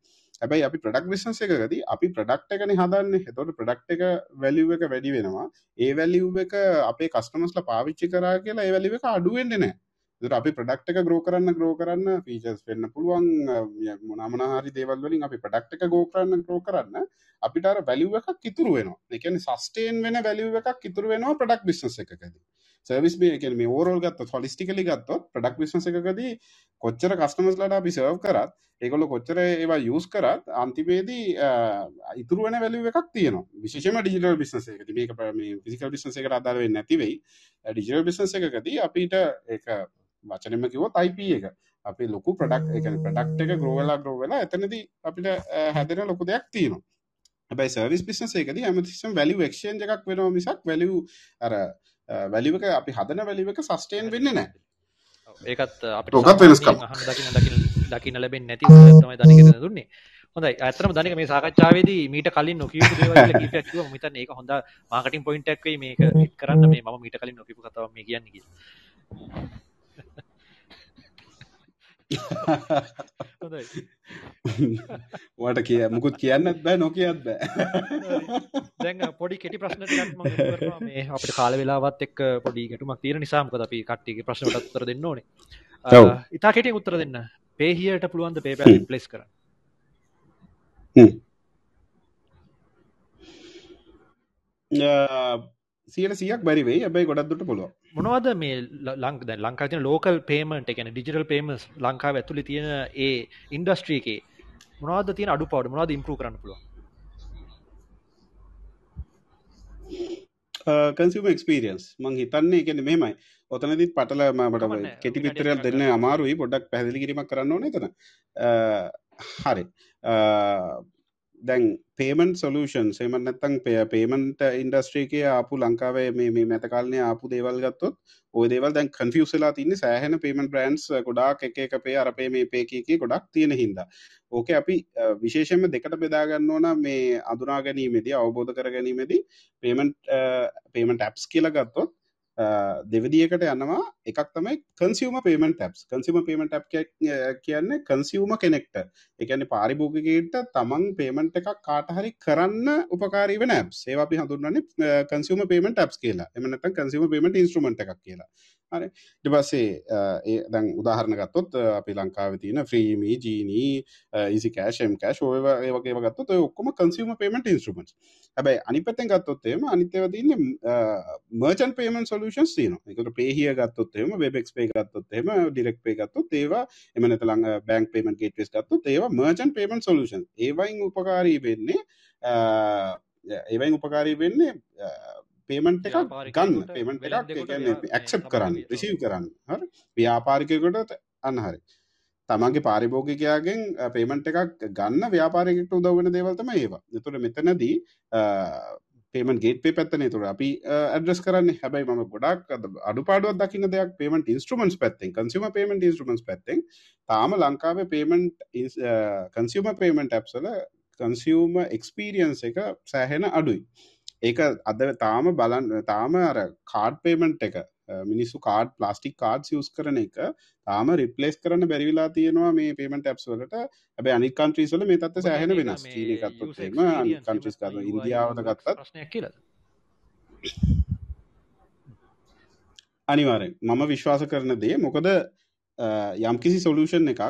S3: හැබැයි අපි ප්‍රඩක් විශන්ස එකකදී අපි ප්‍රඩක්් එකන හදන්න. එතොට ප්‍රඩක්් එක වැලිුව එක වැඩි වෙනවා. ඒ වැලිුව එක අපේ කස්ටමස්ල පාවිච්චි කරා කියලා ඒ වැලිුව එක අඩුවෙන්ඩ නෑ දුර අපි ප්‍රඩක්් එක ග්‍රෝ කරන්න ග්‍රෝ කරන්න ෆීචස් වෙන්න පුළුවන් මොනමනහරි දේවල්වලින් අපි ප්‍රඩක්් එක ගෝ කරන්න ග්‍රෝ කරන්න අපිට වැලිුව එකක් ඉතුරු වෙනවා. එකන සස්ටේන් වෙන වැලිුව එකක් ඉතුරු වෙනවා ප්‍රඩක් බිස්නස එකකදී. සර්විස් මේ මේ ඕරෝල් ගත්ත හොලිස්ටිකලි ගත්තොත් ප්‍රඩක් විශ්නස එකකදී කොච්චර කස්ටමස්ලට අපි සර්ව් කරත් ඒකොල කොච්චර ඒවා යස් කරත් අන්තිපේදී ඉතුරුවන වැලි එකක් තියන විශෂම ඩිජිටල් බිස්නස එක මේක පිසිකල් බිස්නස එකට අදාරවෙන්න නැතිවෙයි ඩිජිටල් බිස්නස එකකදී අපිට ඒක වචනම කිවොත් අයිප එක. අපි ලොකු ප්‍රඩක් එක ප්‍රඩක්් එක ග්‍රෝවෙලා ග්‍රෝවෙලා එතනද අපිට හැදෙන ලොකු දෙයක් තියෙනවා. හැබයි සර්විස් බිස්නස එකද ඇමතිසම් වැලි ක්ෂන් එකක් වෙනවා මිසක් වැලි අර වැලිවක අපි හදන වැලිවක සස්ටේන් වෙන්න නෑ
S2: ඒකත් අපිට
S3: ඔකත් වෙනස්කම්.
S2: අහන්න දකින්න දකින්න දකින්න ලැබෙන්නේ නැති තමයි දනික දුන්නේ. හොඳයි. ඇත්තටම දනික මේ සාකච්ඡාවේදී මීට කලින්. මම හිතන්නේ ඒක හොඳ මාකටිං පොයින්ට් එකක් වෙයි මේක කරන්න මේ මම මීට කලින් නොකියපු කතාවක් මේ කියන්නේ. හොඳයි.
S3: වට කිය මුකුත් කියන්නත් බෑ නොකියත් බෑ
S2: දැන් පොඩි කෙටි ප්‍රශ්න ටිකක් මම කරනවා මේ අපිට කාල වෙලාවත් එක්ක පොඩි ගැටුමක් තියෙන නිසා මොකද අපි කට්ටියගේ ප්‍රශ්න වලට උත්තර දෙන්න ඕනේ.
S3: ඔව්.
S2: ඉතා කෙටියෙන් උත්තර දෙන්න. pay here ට පුළුවන් ද PayPal replace කරන්න?
S3: සියට සියක් බැරිවෙයි ඇබයි ගොඩක්දුට පුළුව
S2: මොනවද මේ ලංක දැන් ලංකාවේ තියෙන ලෝකල් පේමන්ට් ඒ කියන්නේ ඩිජිටල් පේමන්ට්ස් ලංකාව ඇතුලේ තියෙන ඒ ඉන්ඩස්ට්‍රි එකේ මොනවද තියෙන අඩුපාඩු? මොනවද ඉම්ප්‍රූව් කරන්න පුළුවන්?
S3: කන්සිම එක්ස්පිරියන්ස් මං හිතන්නේ එකන මෙමයි ඔතනදිත් පටල මට
S2: කමන්නේ.
S3: කෙටි
S2: කටයුතු
S3: දෙන්න අමාරුයි. පොඩ්ඩක් පැදිලි කිරීමක් කරන්න ඕනේ තන හරි දැන් පේමන් සොලූෂන් සේමන් නැත්තං පේමන්ට ඉන්ඩස්ට්‍රීකේ ආපු ලංකාවේ මේ මේ මැතකාලනය ආපු දේවල් ගත්තොත් ඔය දේවල් දැන් කන්ෆියසලා තින්න සෑහන පේමන් බ්‍රන්ස් ගොඩාක් එක එක පේ අරපේ මේ පේකේ ගොඩක් තියෙන හින්දා. ඕක අපි විශේෂම දෙකට බෙදාගන්න ඕන මේ අඳුනා ගැනීමේදී අවබෝධ කර ගැනීමේදී පේමන්ට් පේමන්ට ඇප්ස් කියලා ගත්තොත් දෙවදියකට යනවා. එකක් තමයි කන්සිවම පේමට ටැප්ස් කන්සිම පේමට ට් කියන්න කන්සිවම කෙනෙක්ට එකන පාරිභෝගකයට තමන් පේමට එකක් කාටහරි කරන්න උපකාරීව නැප් සේවාපි හඳුරන්නේ කන්සිවම පේමට ට්ස් කියලා. එමනට කන්සිම පේමට ඉන්ස්ට්‍රමට එකක් කියලා. හරි. ඩිපස්සේ ඒ දැන් උදාහරණ ගත්තොත් අපි ලංකාව තියන ්‍රීමී ජීනී ඉසි කෑශම් කෑශ් ඔය වගේ ගත්තොත් ඔක්කොම කන්සිවම පේමට ඉන්ස්ට්‍රමට හැබයි අනිපතෙන් ගත්තොත්තේම අනිත්‍යව තින්න මර්චන් පේමන් සොලූෂන්ස් තියන එකට පේහිය ගත්තොත්තේම වෙබෙක් පේ ගත්තොත්තේම ඩිරෙක් පේ ගත්තොත් ඒවා එමනත ලං බැංක් පේමන් ගේටස් ගත්තොත් ඒවා මර්චන් පේමන් සොලූෂන් ඒවයින් උපකාරී වෙන්නේ ඒවයින් උපකාරී වෙන්නේ පේමන්ට් එකක් ගන්න පේමන්ට් එකක් ඇක්සෙප්ට් කරන්න රිසීව් කරන්න. හරි? ව්‍යාපාරිකයෙකුට අන්න හරි. තමන්ගේ පාරිභෝගිකයාගෙන් පේමන්ට් එකක් ගන්න ව්‍යාපාරිකයට උදව් වෙන දේවල් තමයි ඒවා. එතකොට මෙතනදී පේමන් ගේට පේ පැත්තන. තුර අපි ඇඩ්‍රස් කරන්න. හැබයි ම ගොඩක් අඩුපාඩුවක් දකින්න දෙයක් පේමට ඉන්ස්ට්‍රමන්ස් පැත්තෙන් කන්සිම පේමට ඉන්ස්ට්‍රමන්ස් පැත්තෙන්. තාම ලංකාවේ පේමන්ට් කන්සිම පේමන්ට් ඇප්සල කන්සිවම එක්ස්පීරියන්ස් එක සෑහෙන අඩුයි ඒක අද තාම බලන් තාම අර කාඩ් පේමන්ට් එක මිනිස්සු කාඩ් ප්ලාස්ටික් කාඩ් යස් කරන එක තාම රිප්ලේස් කරන්න බැරිවිලා තියෙනවා මේ පේමට ඇප්ස් වලට. හැබැ අනි කන්ට්‍රීස්වල මේ තත්ත සෑහෙන වෙනස්. චීනකත්ොත්තේම කන්ට්‍රිස් කර ඉන්දියාවද ගත්තත්
S2: ප්‍රශ්නයක් කියලද
S3: අනිවාරෙන් මම විශ්වාස කරන දේ මොකද යම්කිසි සොලූෂන් එකක්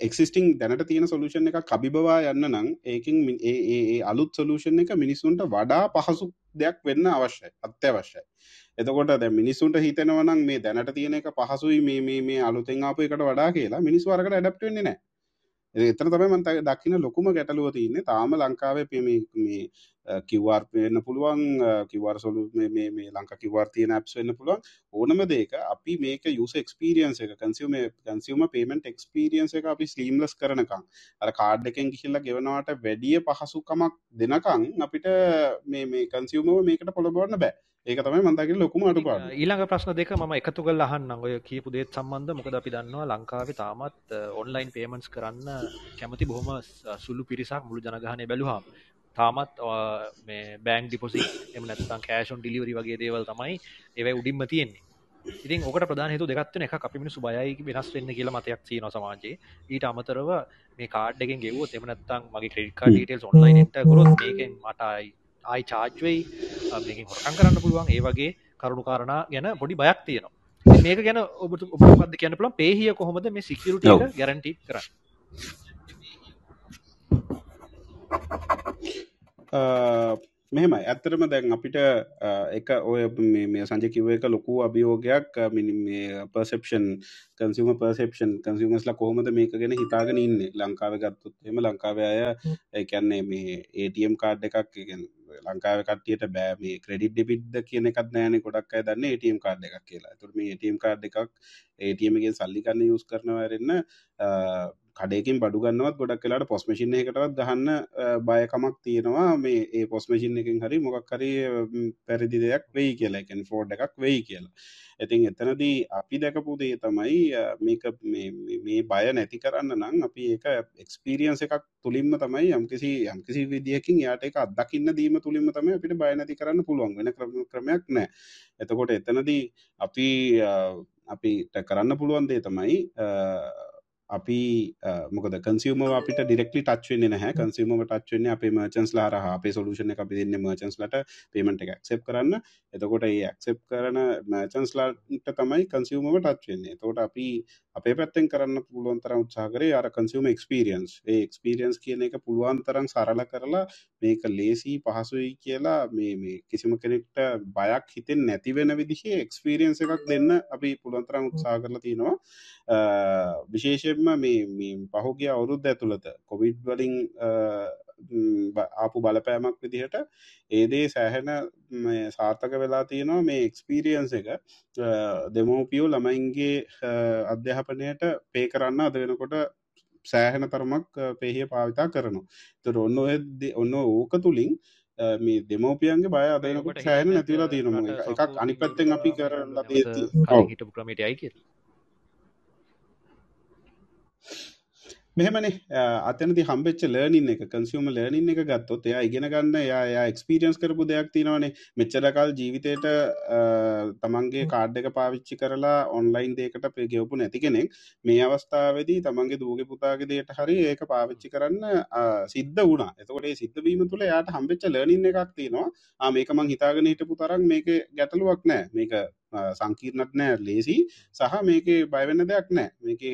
S3: එක්සිස්ටිං දැනට තියෙන සොලූෂන් එක කබිබවා යන්න නම් ඒකින් ඒ අලුත් සොලූෂන් එක මිනිසුන්ට වඩා පහසු දෙයක් වෙන්න අවශ්‍යයි අත්‍යවශ්‍යයි. එතකොට දැ මිනිසුන්ට හිතනවනම් මේ දැනට තියෙන එක පහසුයි මේ මේ අලුතෙන් ආපු එකට වඩා කියලා මිනිස් වරකට ඇඩප්ට වෙන්නේ නෑ එතන තමයි මම දකින්න ලොකුම ගැටලුව තියෙන්නේ. තාම ලංකාවේ මේ මේ QR වෙන්න පුළුවන් QR සොලු මේ මේ මේ ලංකා QR තියෙන apps වෙන්න පුළුවන්. ඕනම දෙයක අපි මේක user experience එක consumer consumer payment experience එක අපි seamless කරනකම් අර කාඩ් එකෙන් ගිහිල්ලා ගෙවනවට වැඩිය පහසුකමක් දෙනකම් අපිට මේ මේ consumer මේකට පොළඹවන්න බෑ. ඒක තමයි මන්දකින ලොකුම අඩුපාඩු.
S2: ඊළඟ ප්‍රශ්න දෙක ම එකතු කල් අහන්න ඔය කියපු දේත් සම්බන්ධ. මොකද අපි දන්නවා ලංකාවේ තාමත් ඔන්ලයින් පේමන්ස් කරන්න කැමති බොහොම සුළු පිරිසක් මුළු ජනගහනය බැලුහම් තාමත් මේ බෑන් ඩිපොසි එම නැත්තම් කෑෂන් ඩිලිවරි වගේ දේවල් තමයි ඒවයි උඩින්ම තියෙන්නේ. ඉතින් ඔකට ප්‍රධාන හේතු දෙකත්වන එක අපි මිනිස්සු බයයි වෙනස් වෙන්න කියලා මතයක් තියෙනවා සමාජයේ. ඊට අමතරව මේ කාඩ් එකෙන් ගෙවුවොත් එහෙම නැත්නම් මගේ credit card details online enter කරොත් මේකෙන් මට ආයි චාර්ජ්වෙයි මේකින් හොරකම් කරන්න පුළුවන්. ඒ වගේ කරුණු කාරණා ගැන පොඩි බයක් තියෙනවා. මේක ගැන ඔබට ඔබපද කියන්න පුළන් පේහිය කොහොමද මේ සිකරුට ගැරන්ටි කරන්න?
S3: මෙහෙම ඇත්තරම දැන් අපිට එක ඔය මේ සංජ කිව එක ලොකු අභියෝගයක්. මිනි මේ පර්සෙප්ෂන් කන්සිම පර්සෙප්ෂන් කන්සිමස්ලා කොහොමද මේක ගැන හිතාගෙන ඉන්නේ? ලංකාව ගත්තුත් එම ලංකාව අය එකන්නේ මේ ඒටම් කාඩ් එකක් ලංකාව කටියට බෑ මේ ක්‍රඩි් ඩිපිඩ්ද කියන එකත් නෑන ගොඩක් අය දන්න ඒටම් කාඩ් එකක් කියලා. තුර මේ ඒටම් කාඩ් එකක් ඒටමගෙන් සල්ලිකන්න යුස් කරනවරන්න කඩයකින් බඩු ගන්නවත් ගොඩක් කලාට පොස්මසින් එකටවත් ගහන්න බයකමක් තියෙනවා. මේ ඒ පොස්මසින් එකින් හරි මොකක් හරි පැරදි දෙයක් වෙයි කියලා. එකැන් ෆෝඩ් එකක් වෙයි කියලා. ඉතින් එතනදී අපි දැකපු දේ තමයි මේක මේ බය නැති කරන්න නම් අපි ඒක එක්ස්පීරියන්ස එකක් තුළින්ම තමයි යම්කිසි යම්කිසි විදිහකින් යාට එක අදකින්න දීම තුළින්ම තමයි අපිට බය නැති කරන්න පුළුවන් වෙන ක්‍රමයක් නෑ. එතකොට එතනදී අපි අපිට කරන්න පුළුවන් දේ තමයි අපි මොකද කන්සියම අපිට ඩිරෙක්ලි ටච්වෙන්නේ නැහැ. කන්සියම ටච්වෙන්නේ අපේ මර්චන්ස් ලාර අපේ සොලූෂණ එක අපි දෙන්න මර්චන්ස්ලට පේමට එක ක්සප් කරන්න. එතකොට ඒ ඇක්සප් කරන මර්චන්ස්ලාට තමයි කන්සියමම ටච්වෙන්නේ තෝට අපි අපේ පැත්තෙන් කරන්න පුළුවන් තරම් උත්සාහකරේ අර කන්සියම එක්ස්පිරියන්ස් ඒ එක්ස්පිරියන්ස් කියන එක පුළුවන් තරම් සරල කරලා මේක ලේසි පහසුයි කියලා මේ මේ කිසිම කෙනෙක්ට බයක් හිතෙන් නැතිවෙන විදිහේ එක්ස්පිරියන්ස එකක් දෙන්න අපි පුළුවන් තරම් උත්සාහ කරලා තියෙනවා විශේෂයෙන්ම මේ පහුගිය අවුරුද්ධ ඇතුළත කොවිඩ් වලින් ආපු බලපෑමක් විදිහට ඒදේ සෑහෙන සාර්ථක වෙලා තියෙනවා. මේ එක්ස්පීරියන්ස එක දෙමෝපියෝ ළමයින්ගේ අධ්‍යාපනයට පේ කරන්න අද වෙනකොට සෑහෙන තරමක් පෙහිය පාවිතා කරනවා. තොර ඔන්න ඔන්න ඕක තුළින් මේ දෙමෝපියන්ගේ බය අදනකොට සෑන නැතිවලා තියෙනම එකක් අනි පැත්තෙන් අපි කරලා
S2: හිටපු ක්‍රමට අයි කිය
S3: මෙහමනේ. අතනති හම්බෙච් ලර්නින් එක කන්සියම ලර්නින් එක ගත්තොත් එයා ඉගෙන ගන්න යා එක්ස්පිරියන්ස් කරපු දෙයක් තිනවනේ මෙච්චරකල් ජීවිතයට තමන්ගේ කාඩ් එක පාවිච්චි කරලා ඔන්ලයින් දේකට ගෙවපු නැති කෙනෙක් මේ අවස්ථාවදී තමන්ගේ දූග පුතාගේ දේට හරි ඒක පාවිච්චි කරන්න සිද්ධ වුණා. එතකොට සිද්ධවීම තුළ යාට හම්බෙච්ච ලර්නින් එකක් තියෙනවා. මේක මං හිතාගෙන හිටපු තරක් මේක ගැටලුවක් නෑ. මේක සංකීර්ණත් නෑ ලේසි. සහ මේක බයවෙන්න දෙයක් නෑ. මේක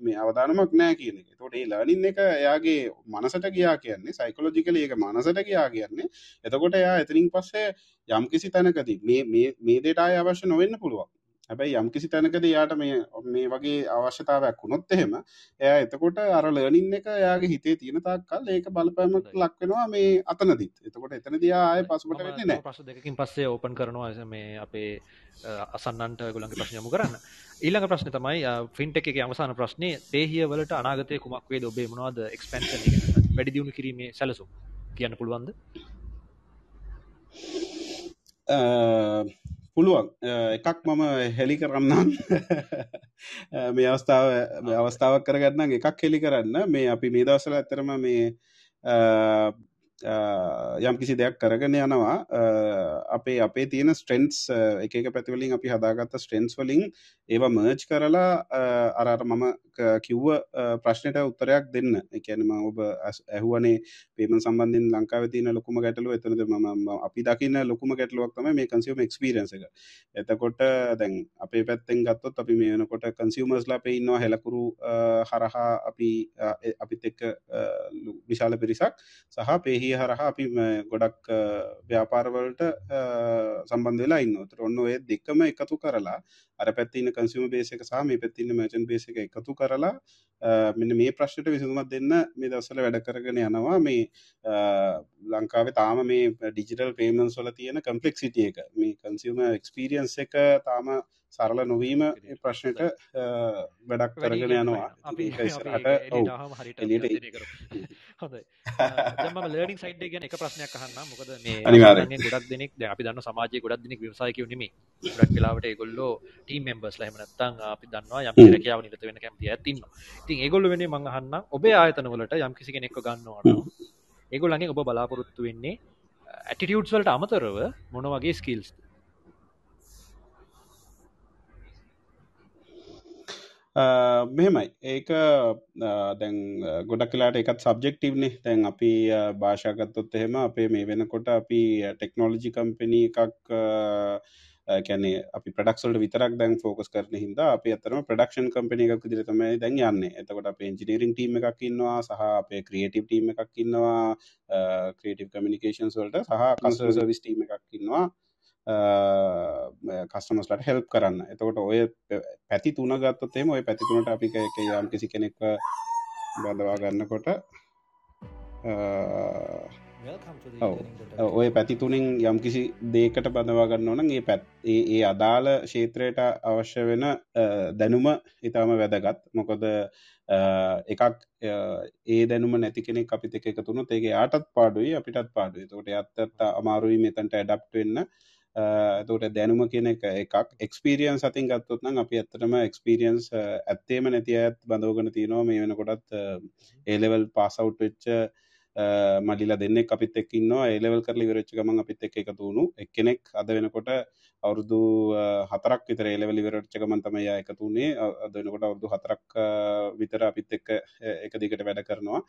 S3: මේ අවධානමක් නෑ කියන එක. තොට ඒ ලනින් එක එයාගේ මනසට ගියා කියන්නේ සයිකලෝජිකල ඒක මනසට ගියා කියන්නේ. එතකොට එයා එතනින් පස්සේ යම් කිසි තැනකදී මේ මේ දේට අය අවශ්‍ය නොවෙන්න පුළුවන්. හැබැයි යම් කිසි තැනකද යාට මේ මේ වගේ අවශ්‍යතාවයක් වුණොත් එහෙම එයා එතකොට අර ලර්නින් එක එයාගේ හිතේ තියෙන තාක්කල් ඒක බලපෑමක් ලක් වෙනවා මේ අතනදිත්. එතකොට එතනදී ආයේ පසුබට වෙන්නේ නැහැ.
S2: ප්‍රශ්න දෙකකින් පස්සේ ඕපන් කරනවා මේ අපේ අසන්නන්ට ගොලන්ගේ ප්‍රශ්න යමු කරන්න. ඊළඟ ප්‍රශ්න තමයි ෆින්ට එක අවසාන ප්‍රශ්නය දේහිය වලට අනාගතය කුමක් වේ ඔබේ මොනවාද එක්ස්පැන්ෂන් වැඩි දියුණු කිරීමේ සැලසු කියන්න පුළුවන්ද
S3: පුළුවන්. එකක් මම හෙලි කරන්නම්. මේ අවස්ථාව අවස්ථාවක් කරගන්න එකක් හෙලි කරන්න. මේ අපි මේ දවසල ඇතරම මේ යම් කිසි දෙයක් කරගෙන යනවා. අපේ අපේ තියෙන ස්ට්‍රෙන්ස් එක පැතිවලින් අපි හදාගත්ත ස්ට්‍රෙන්ස් වලින් ඒවා මර්ච් කරලා අරට මම කිව්ව ප්‍රශ්නයට උත්තරයක් දෙන්න. එකනම ඔබ ඇහුවනේ පේම සම්බන්ධින් ලංකාව තියන ලොකුම ගැටලුව. එතනද ම අපි දකින්න ලොකුම ගැටලුවක්තම මේ කන්සියම එක්ස්පිරන්ස එක. එතකොට දැන් අපේ පැත්තෙන් ගත්තොත් අපි මේ වෙනකොට කන්සියමස්ලා පෙන්නවා හෙලකුරු හරහා අපි අපිත් එක්ක විශාල පිරිසක් සහ පෙහි ඒ හරහා අපි ගොඩක් ව්‍යාපාරවලට සම්බන්ධ වෙලා ඉන්න තර ඔන්න ඔය දෙක්කම එකතු කරලා අර පැත්තින කන්සිම බේසක සහ මේ පැත්තින්න මචන් බේසක එකතු කරලා මෙන්න මේ ප්‍රශ්නයට විසඳුමත් දෙන්න මේ දවසල වැඩ කරගෙන යනවා. මේ ලංකාවේ තාම මේ ඩිජිටල් පේමන්ස් වල තියෙන කම්පලෙක් සිටිය එක මේ කන්සිම එක්ස්පිරියන්ස් එක තාම සරල නොවීම ප්‍රශ්නයට වැඩක් කරගෙන යනවා.
S2: හොඳයි. ලර්නිින් සයිඩ් ගැන එක ප්‍රශ්නයක් අහන්න මොකද මේ ගොඩක් දෙනෙක් දැන් අපි දන්න සමාජයේ ගොඩක් දෙනෙක් ව්‍යවසායකයෝ නෙමෙයි. ගොඩක් වෙලාවට ඒගොල්ලෝ ටීම් මෙම්බර්ස්ලා එහෙම නැත්නම් අපි දන්නවා යම් රැකියාව නිරත වෙන කැමති අයත් ඉන්නවා ඉතින් ඒගොල්ලෝ වෙන්නේ මම අහන්නම් ඔබේ ආයතන වලට යම් කිසි කෙනෙක්ව ගන්නවා නම් ඒගොල්ලන්ගෙන් ඔබ බලාපොරොත්තු වෙන්නේ ඇටිටියුඩ්ස් වලට අමතරව මොන වගේ ස්කිල්ස්ද
S3: මෙහෙමයි. ඒක දැන් ගොඩක් කලාට එකත් සබ්ජෙක්ටිව්නේ තැන් අපි භාෂාගත්තොත් එහෙම අපේ මේ වෙනකොට අපි ටෙක්නෝලජි කම්පනී එකක් කැනේ අපි ප්‍රඩක්සල්ට විතරක් දැන් ෆෝකස් කරන හිද අප අතරම ප්‍රඩක්ෂන් කම්පනි එකක් දිර තමයි දැන් යන්න. එතකොට අප ඉජිනීරින් ටීම එකක් ඉන්නවා සහ අපේ ක්‍රියටව් ටීම එකක් ඉන්නවා ක්‍රේටව කමිනිකේන්ස් වලට සහ කන්සර් විස් ටීම එකක් ඉන්නවා කස්ටමස්ලට හෙල්ප් කරන්න. එතකොට ඔය පැති තුන ගත්තොත්තේම ඔය පැතිතුනට අපි එක යම් කිසි කෙනෙක්ව බඳවා ගන්නකොට ඔය පැති තුනින් යම් කිසි දේකට බඳවා ගන්න ඕන ඒ පැත් ඒ අදාළ ක්ෂේත්‍රයට අවශ්‍ය වෙන දැනුම ඉතාම වැදගත්. මොකොද එකක් ඒ දැනුම නැති කෙනෙක් අපිත එක තුුණු ඒගේ ආටත් පාඩුයි අපිටත් පාඩුයි. තොට අත්තත් අමාරුයි මෙතන්ට ඇඩප් වෙන්න. තෝට දැනුම කියන එක එකක්. එක්ස්පිරියන් සතින් ගත්තොත්නම් අපි ඇත්තටම එක්ස්පිරියන්ස් ඇත්තේම නැති ඇත් බඳෝගන තියනවා. මේ වෙනකොටත් ඒලෙවල් පාසවුට් වෙච්ච මඩිලා දෙන්න අපිත් එක්කින්නවා ඒලෙවල් කරලි විරච්ච ගමන් අපිත් එක් එකතුුණු එක්කෙනෙක් අද වෙනකොට අවුරුදු හතරක් විතර ඒලෙවලි විරච්චකමන් තමයි එකතුනේ අද වෙනකොට අවුරුදු හතරක් විතර අපිත් එක්ක එක දිගට වැඩ කරනවා.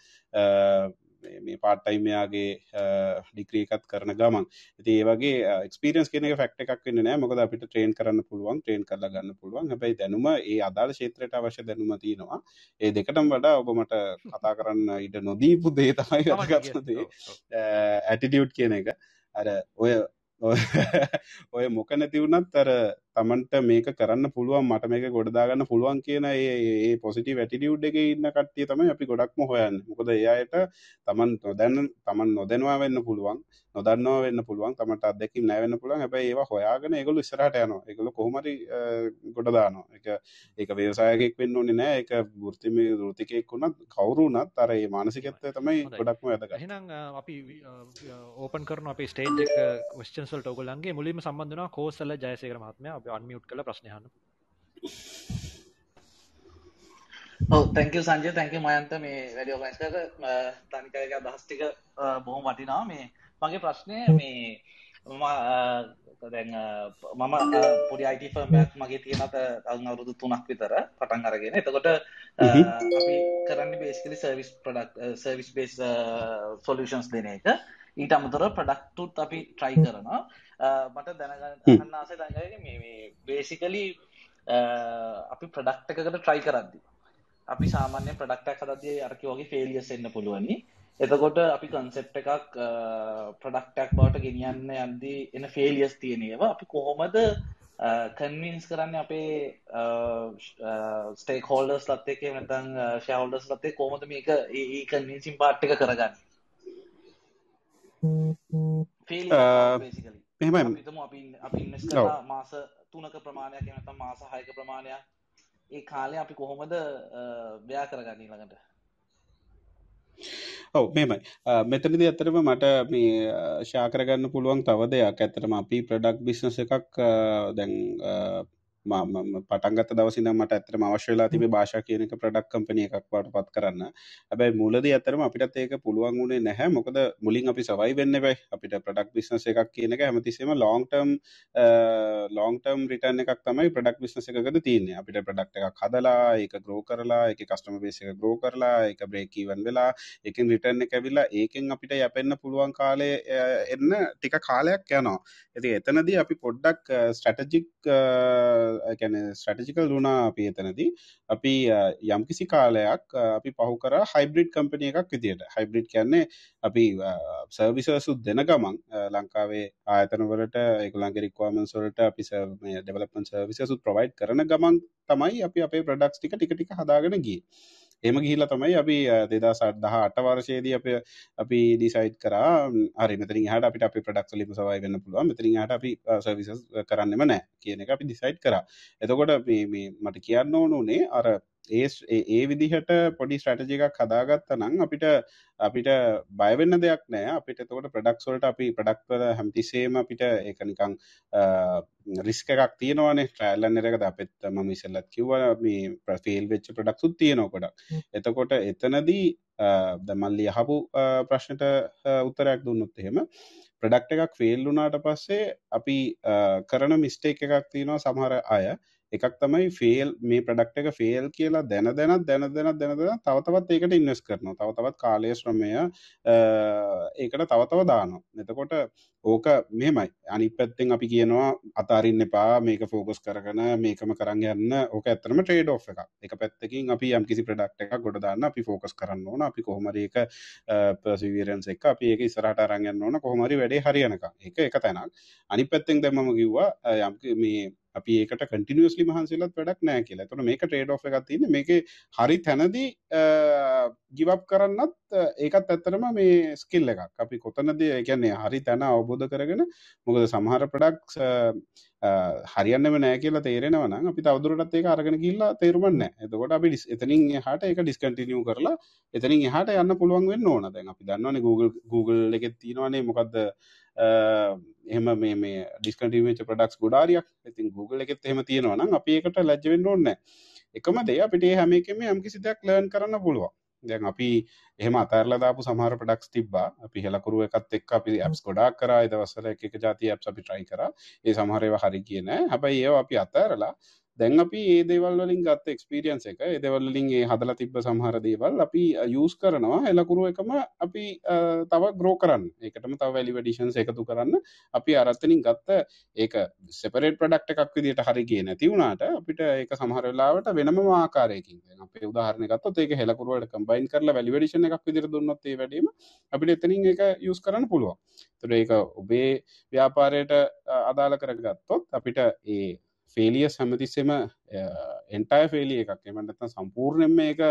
S3: මේ පාට්ටයිමයාගේ ඩික්‍රීකත් කරන ගමන්. ඇති ඒවගේ එක්ස්පිරියන්ස් කෙන ෆක්ට එකක් වන්න නෑ මොකද අපිට ට්‍රේන් කරන්න පුළුවන් ට්‍රේන් කරල ගන්න පුළුවන්. හැබයි දැනුම ඒ අදාළ ශේත්‍රයට අවශ්‍ය දැනුම තියෙනවා. ඒ දෙකටම් වඩා ඔබමට කතා කරන්න ඉඩ නොදීපු දේ තමයි ගත්නදේ ඇටිටියුට් කියන එක. අර ඔය ඔය මොක නැතිවුණත් අර තමන්ට මේක කරන්න පුළුවන් මට මේක ගොඩදාගන්න පුළුවන් කියන ඒ පොසිටි වැටිටියුඩ් එක ඉන්න කට්ටිය තමයි අපි ගොඩක්ම හොයන්න. මොකද එයායට තමන් නොදැන්න තමන් නොදැනවා වෙන්න පුළුවන් නොදන්නවා වෙන්න පුළුවන් තමට අදැකින් නැවෙන්න පුළුවන්. හැබැයි ඒවා හොයාගෙන ඒගොල්ලෝ ඉස්සරහට යනවා. ඒගොල්ලෝ කොහොමරි ගොඩ දානවා. ඒක ඒක ව්‍යවසායකෙක් වෙන්න ඕනේ නෑ. ඒක වෘත්තිමය වෘත්තිකයෙක් වුණත් කවුරු වුණත් අර ඒ මානසිකත්වය තමයි. ගොඩක්ම වැදගත්.
S2: එහෙනම් අපි ඕපන් කරන අපේ ස්ටේජ් එක ක්වස්චන්ස්වලට ඔගොල්ලන්ගේ මුලින්ම සම්බන්ධ වෙනවා කෝසල ජයසේකර මහත්මයා අපි අන්මියුට් කරලා ප්‍රශ්න අහන්න
S5: ඔව් thank you Sanjaya thank you මයන්ත මේ වැඩි ඔගනයිස් කරලා. තනිකරගේ අදහස් ටික අ, බොහොම වටිනවා. මේ මගේ ප්‍රශ්නය මේ මම අ, දැන් මම පොඩි IT ෆර්ම් එකක් මගේ තියෙනත තවුන් අවුරුදු 3ක් විතර පටන් අරගෙන. එතකොට. අපි කරන්නේ basically service product service based solutions දෙන එක ඊට product උත් අපි try කරනවා. මට දැනගන්න ආසයි දැනගන්න මේ අ, අපි product එකකට try කරද්දී. අපි සාමාන්‍ය ප්‍රඩක්ටක් හදදී අරකි වගේ ෆේලියස් එන්න පුළුවනි. එතකොට අපි කන්සෙප් එකක් ප්‍රඩක්ටක් බවට ගෙනියන්න යද්දී එන ෆේලියස් තියෙන ඒවා අපි කොහොමද කන්වින්ස් කරන්න අපේ ස්ටේක් හෝල්ඩර්ස් ලත් එක නැතන් ෂහෝල්ඩර්ස් ලත්තේ කොහොමද මේක ඒ කන්වින්සින් පාට් එක කරගන්න? බේසිකලි
S3: එහෙමයි.
S5: අපිතම අපි අපි. කරලා මාස 3ක ප්‍රමාණයක් නැත්නම් මාස 6ක ප්‍රමාණයක්. ඒ කාලේ අපි කොහොමද ව්‍යා කරගන්නේ ඊළඟට
S3: ඔව් මෙහෙමයි. අ, මෙතනදී ඇත්තටම මට මේ ෂා කරගන්න පුළුවන් තව දෙයක්. ඇත්තටම අපි ප්‍රොඩක්ට් බිස්නස් එකක් දැන් අ, මම මම පටන් ගත්ත දවසේ ඉඳන් මට ඇත්තටම අවශ්‍ය වෙලා තිබේ භාෂා කියන එක ප්‍රොඩක්ට් කම්පැනි එකක් වඩපත් කරන්න. හැබැයි මුලදී ඇත්තටම අපිටත් ඒක පුළුවන් වුණේ නැහැ. මොකද මුලින් අපි සර්වයිව් වෙන්න එපයි. අපිට ප්‍රොඩක්ට් බිස්නස් එකක් කියන එක හැමතිස්සෙම long term long term return එකක් තමයි ප්‍රොඩක්ට් බිස්නස් එකකදී තියෙන්නේ. අපිට ප්‍රොඩක්ට් එකක් හදලා ඒක ග්‍රෝ කරලා ඒකේ කස්ටමර් බේස් එක ග්‍රෝ කරලා ඒක බ්‍රේක් ඉවන් වෙලා ඒකෙන් රිටර්න් එක ඇවිල්ලා ඒකෙන් අපිට යැපෙන්න පුළුවන් කාලේ අ, එන්න ටික කාලයක් යනවා. ඉතින් එතනදී අපි පොඩ්ඩක් ස්ට්‍රැටජික් ගැන ස්ට්‍රටජිකල් වුණා අපි එතනදී අපි අ, යම්කිසි කාලයක් අ, අපි පහු කර හයිබ්‍රිඩ් කම්පනිය එකක් විදියට හයිබ්‍රිඩ් කියන්නේ අපි සර්විසසුත් දෙන ගමන් අ, ලංකාවේ ආයතනවලට ඒගොල්ලන්ගේ රික්වයර්මන්ට්ස් වලට අපි ඩෙවලොප්මන්ට් සර්විසසුත් ප්‍රොවයිඩ් කරන ගමන් තමයි අපි අපේ ප්‍රොඩක්ට්ස් ටික ටික ටික හදාගෙන ගියේ. එහෙම ගිහිල්ලා තමයි අපි 2018 වර්ෂයේදී අපි අපි ඩිසයිඩ් කරා ම්, හරි මෙතනින් එහාට අපිට අපේ ප්‍රොඩක්ට්ස් වලින් සර්වයිව් වෙන්න පුළුවන්. මෙතනින් එහාට අපි සර්විසස් කරන්නෙම නැහැ කියන එක අපි ඩිසයිඩ් කරා. එතකොට මේ මේ මට කියන්න ඕන උනේ අර ඒ ඒ විදිහට පොඩි ස්ට්‍රැටජි එකක් හදාගත්තා නම් අපිට අපිට බය වෙන්න දෙයක් නෑ. අපිට එතකොට ප්‍රොඩක්ට්ස් වලට අපි ප්‍රොඩක්ට් වල හැමතිස්සෙම අපිට ඒක නිකන් රිස්ක් එකක් තියෙනවානේ. එරර් එකද අපිත් මම ඉස්සෙල්ලත් කිව්වා මේ ෆේල් වෙච්ච තියෙනවා ගොඩක්. එතකොට එතනදී දැන් මල්ලි අහපු අ, ප්‍රශ්නට උත්තරයක් දුන්නොත් එහෙම ප්‍රොඩක්ට් එකක් ෆේල් වුණාට පස්සේ අපි කරන මිස්ටේක් එකක් තියෙනවා සමහර අය එකක් තමයි ෆේල් මේ ප්‍රඩක්් එක ෆේල් කියලා දැන දැනත් දැන දැනත් දැන දැන තව තවත් ඒකට ඉන්වස් කරනවා. තව තවත් කාලය ශ්‍රමය අ, ඒකට තව තව දානවා. එතකොට ඕක මෙමයි අනි පැත්තෙන් අපි කියනවා අතාරින්න එපා මේක ෆෝකස් කරගන මේකම කරන්න යන්න. ඕක ඇත්තනම ට්‍රේඩ් ඔ් එක එක පැත්තකින් අපි යම් කිසි ප්‍රඩක්් එක ගොඩ දාන්න අපි ෆෝකස් කරන්න ඕන. අපි කොහොමරඒක පසිවරන්ස එක අපි ඒක ඉස්සරහට අරගන්න ඕන. කොහොමරි වැඩේ හරියනක එක එක තැනක්. අනි පැත්තෙන් දැමම කිව්වා යම් මේ අපි ඒකට කටිනියස්ලි මහන්සේලත් වැඩක් නෑ කියලා. තොන මේක ට්‍රේඩ් ඔ් එකක් තින්න මේක හරි තැනදී ගිවප් කරන්නත් අ, ඒකත් ඇත්තරම මේ ස්කිල් එකක්. අපි කොතනද කියන්නේ හරි තැන අවබෝධ කරගෙන මොකද සමහර ප්‍රඩක්ස් හරියන්නම නෑ කියලා තේරෙනවන අපි තවදුරටත් ඒක අරගෙන කිල්ලා තේරුමන්න එතකොට අපි ඩිස්- එතනින් එහට එක ඩිස්කටිනිය කරලා එතනින් එහට යන්න පුළුවන් වෙන්න ඕන. දැන් අපි දන්නවන Google Google එකෙත් තියෙනවානේ මොකක්ද අ, එහෙම මේ මේ ඩිස්කටිවෙච ප්‍රඩක්ස් ගොඩාරියක්. ඉතින් Google එකෙත් එහෙම තියෙනවනම් අපි ඒකට ලැජ්ජවෙන්න ඕන්න එකම දේ අපිට ඒ හැම එකම යම් කිසි දෙයක් ලර්න් කරන්න පුළුවන්. දැන් අපි එහෙම අතරලා දාපු සමහර ප්‍රොඩක්ට්ස් තිබ්බා. අපි හෙලකුරු එකත් එක්ක අපි ඇප්ස් ගොඩාක් කරා. ඒ දවස්වල එක එක જાති ඇප්ස් අපි try කරා. ඒ සමහර ඒවා හරි ගියේ නෑ. හැබැයි ඒවා අපි අතරලා දැන් අපි ඒ දේවල් වලින් ගත්ත එක්ස්පීරියන්ස් එක ඒ දේවල් වලින් ඒ හදලා තිබ්බ සමහර දේවල් අපි යූස් කරනවා. හෙලකුරු එකම අපි අ, තව ග්‍රෝ කරන්න. ඒකටම තව වැලි වැඩිෂන්ස් එකතු කරන්න. අපි අරත්තනින් ගත්ත ඒක සෙපරේට් ප්‍රඩක්් එකක් විදිට හරි කිය නැති වුණාට අපිට ඒක සමහර වෙලාවට වෙනම ආකාරයකින්. දැන් අපේ උදාහරණ ගත්තොත් ඒක හෙලකුරුවට කම්බයින් කරලා වැලි වැඩිෂන් එකක් විදිහට දුන්නොත් ඒ වැඩේම අපිට එතනින් ඒක යූස් කරන්න පුළුවන්. ඒතර ඒක ඔබේ ව්‍යාපාරයට අ, අදාළ කරගත්තොත් අපිට ඒ ෆේලියස් හැමතිස්සෙම එන්ටය ෆේලිය එකක්. එමන්නත්න සම්පූර්ණයෙන් මේක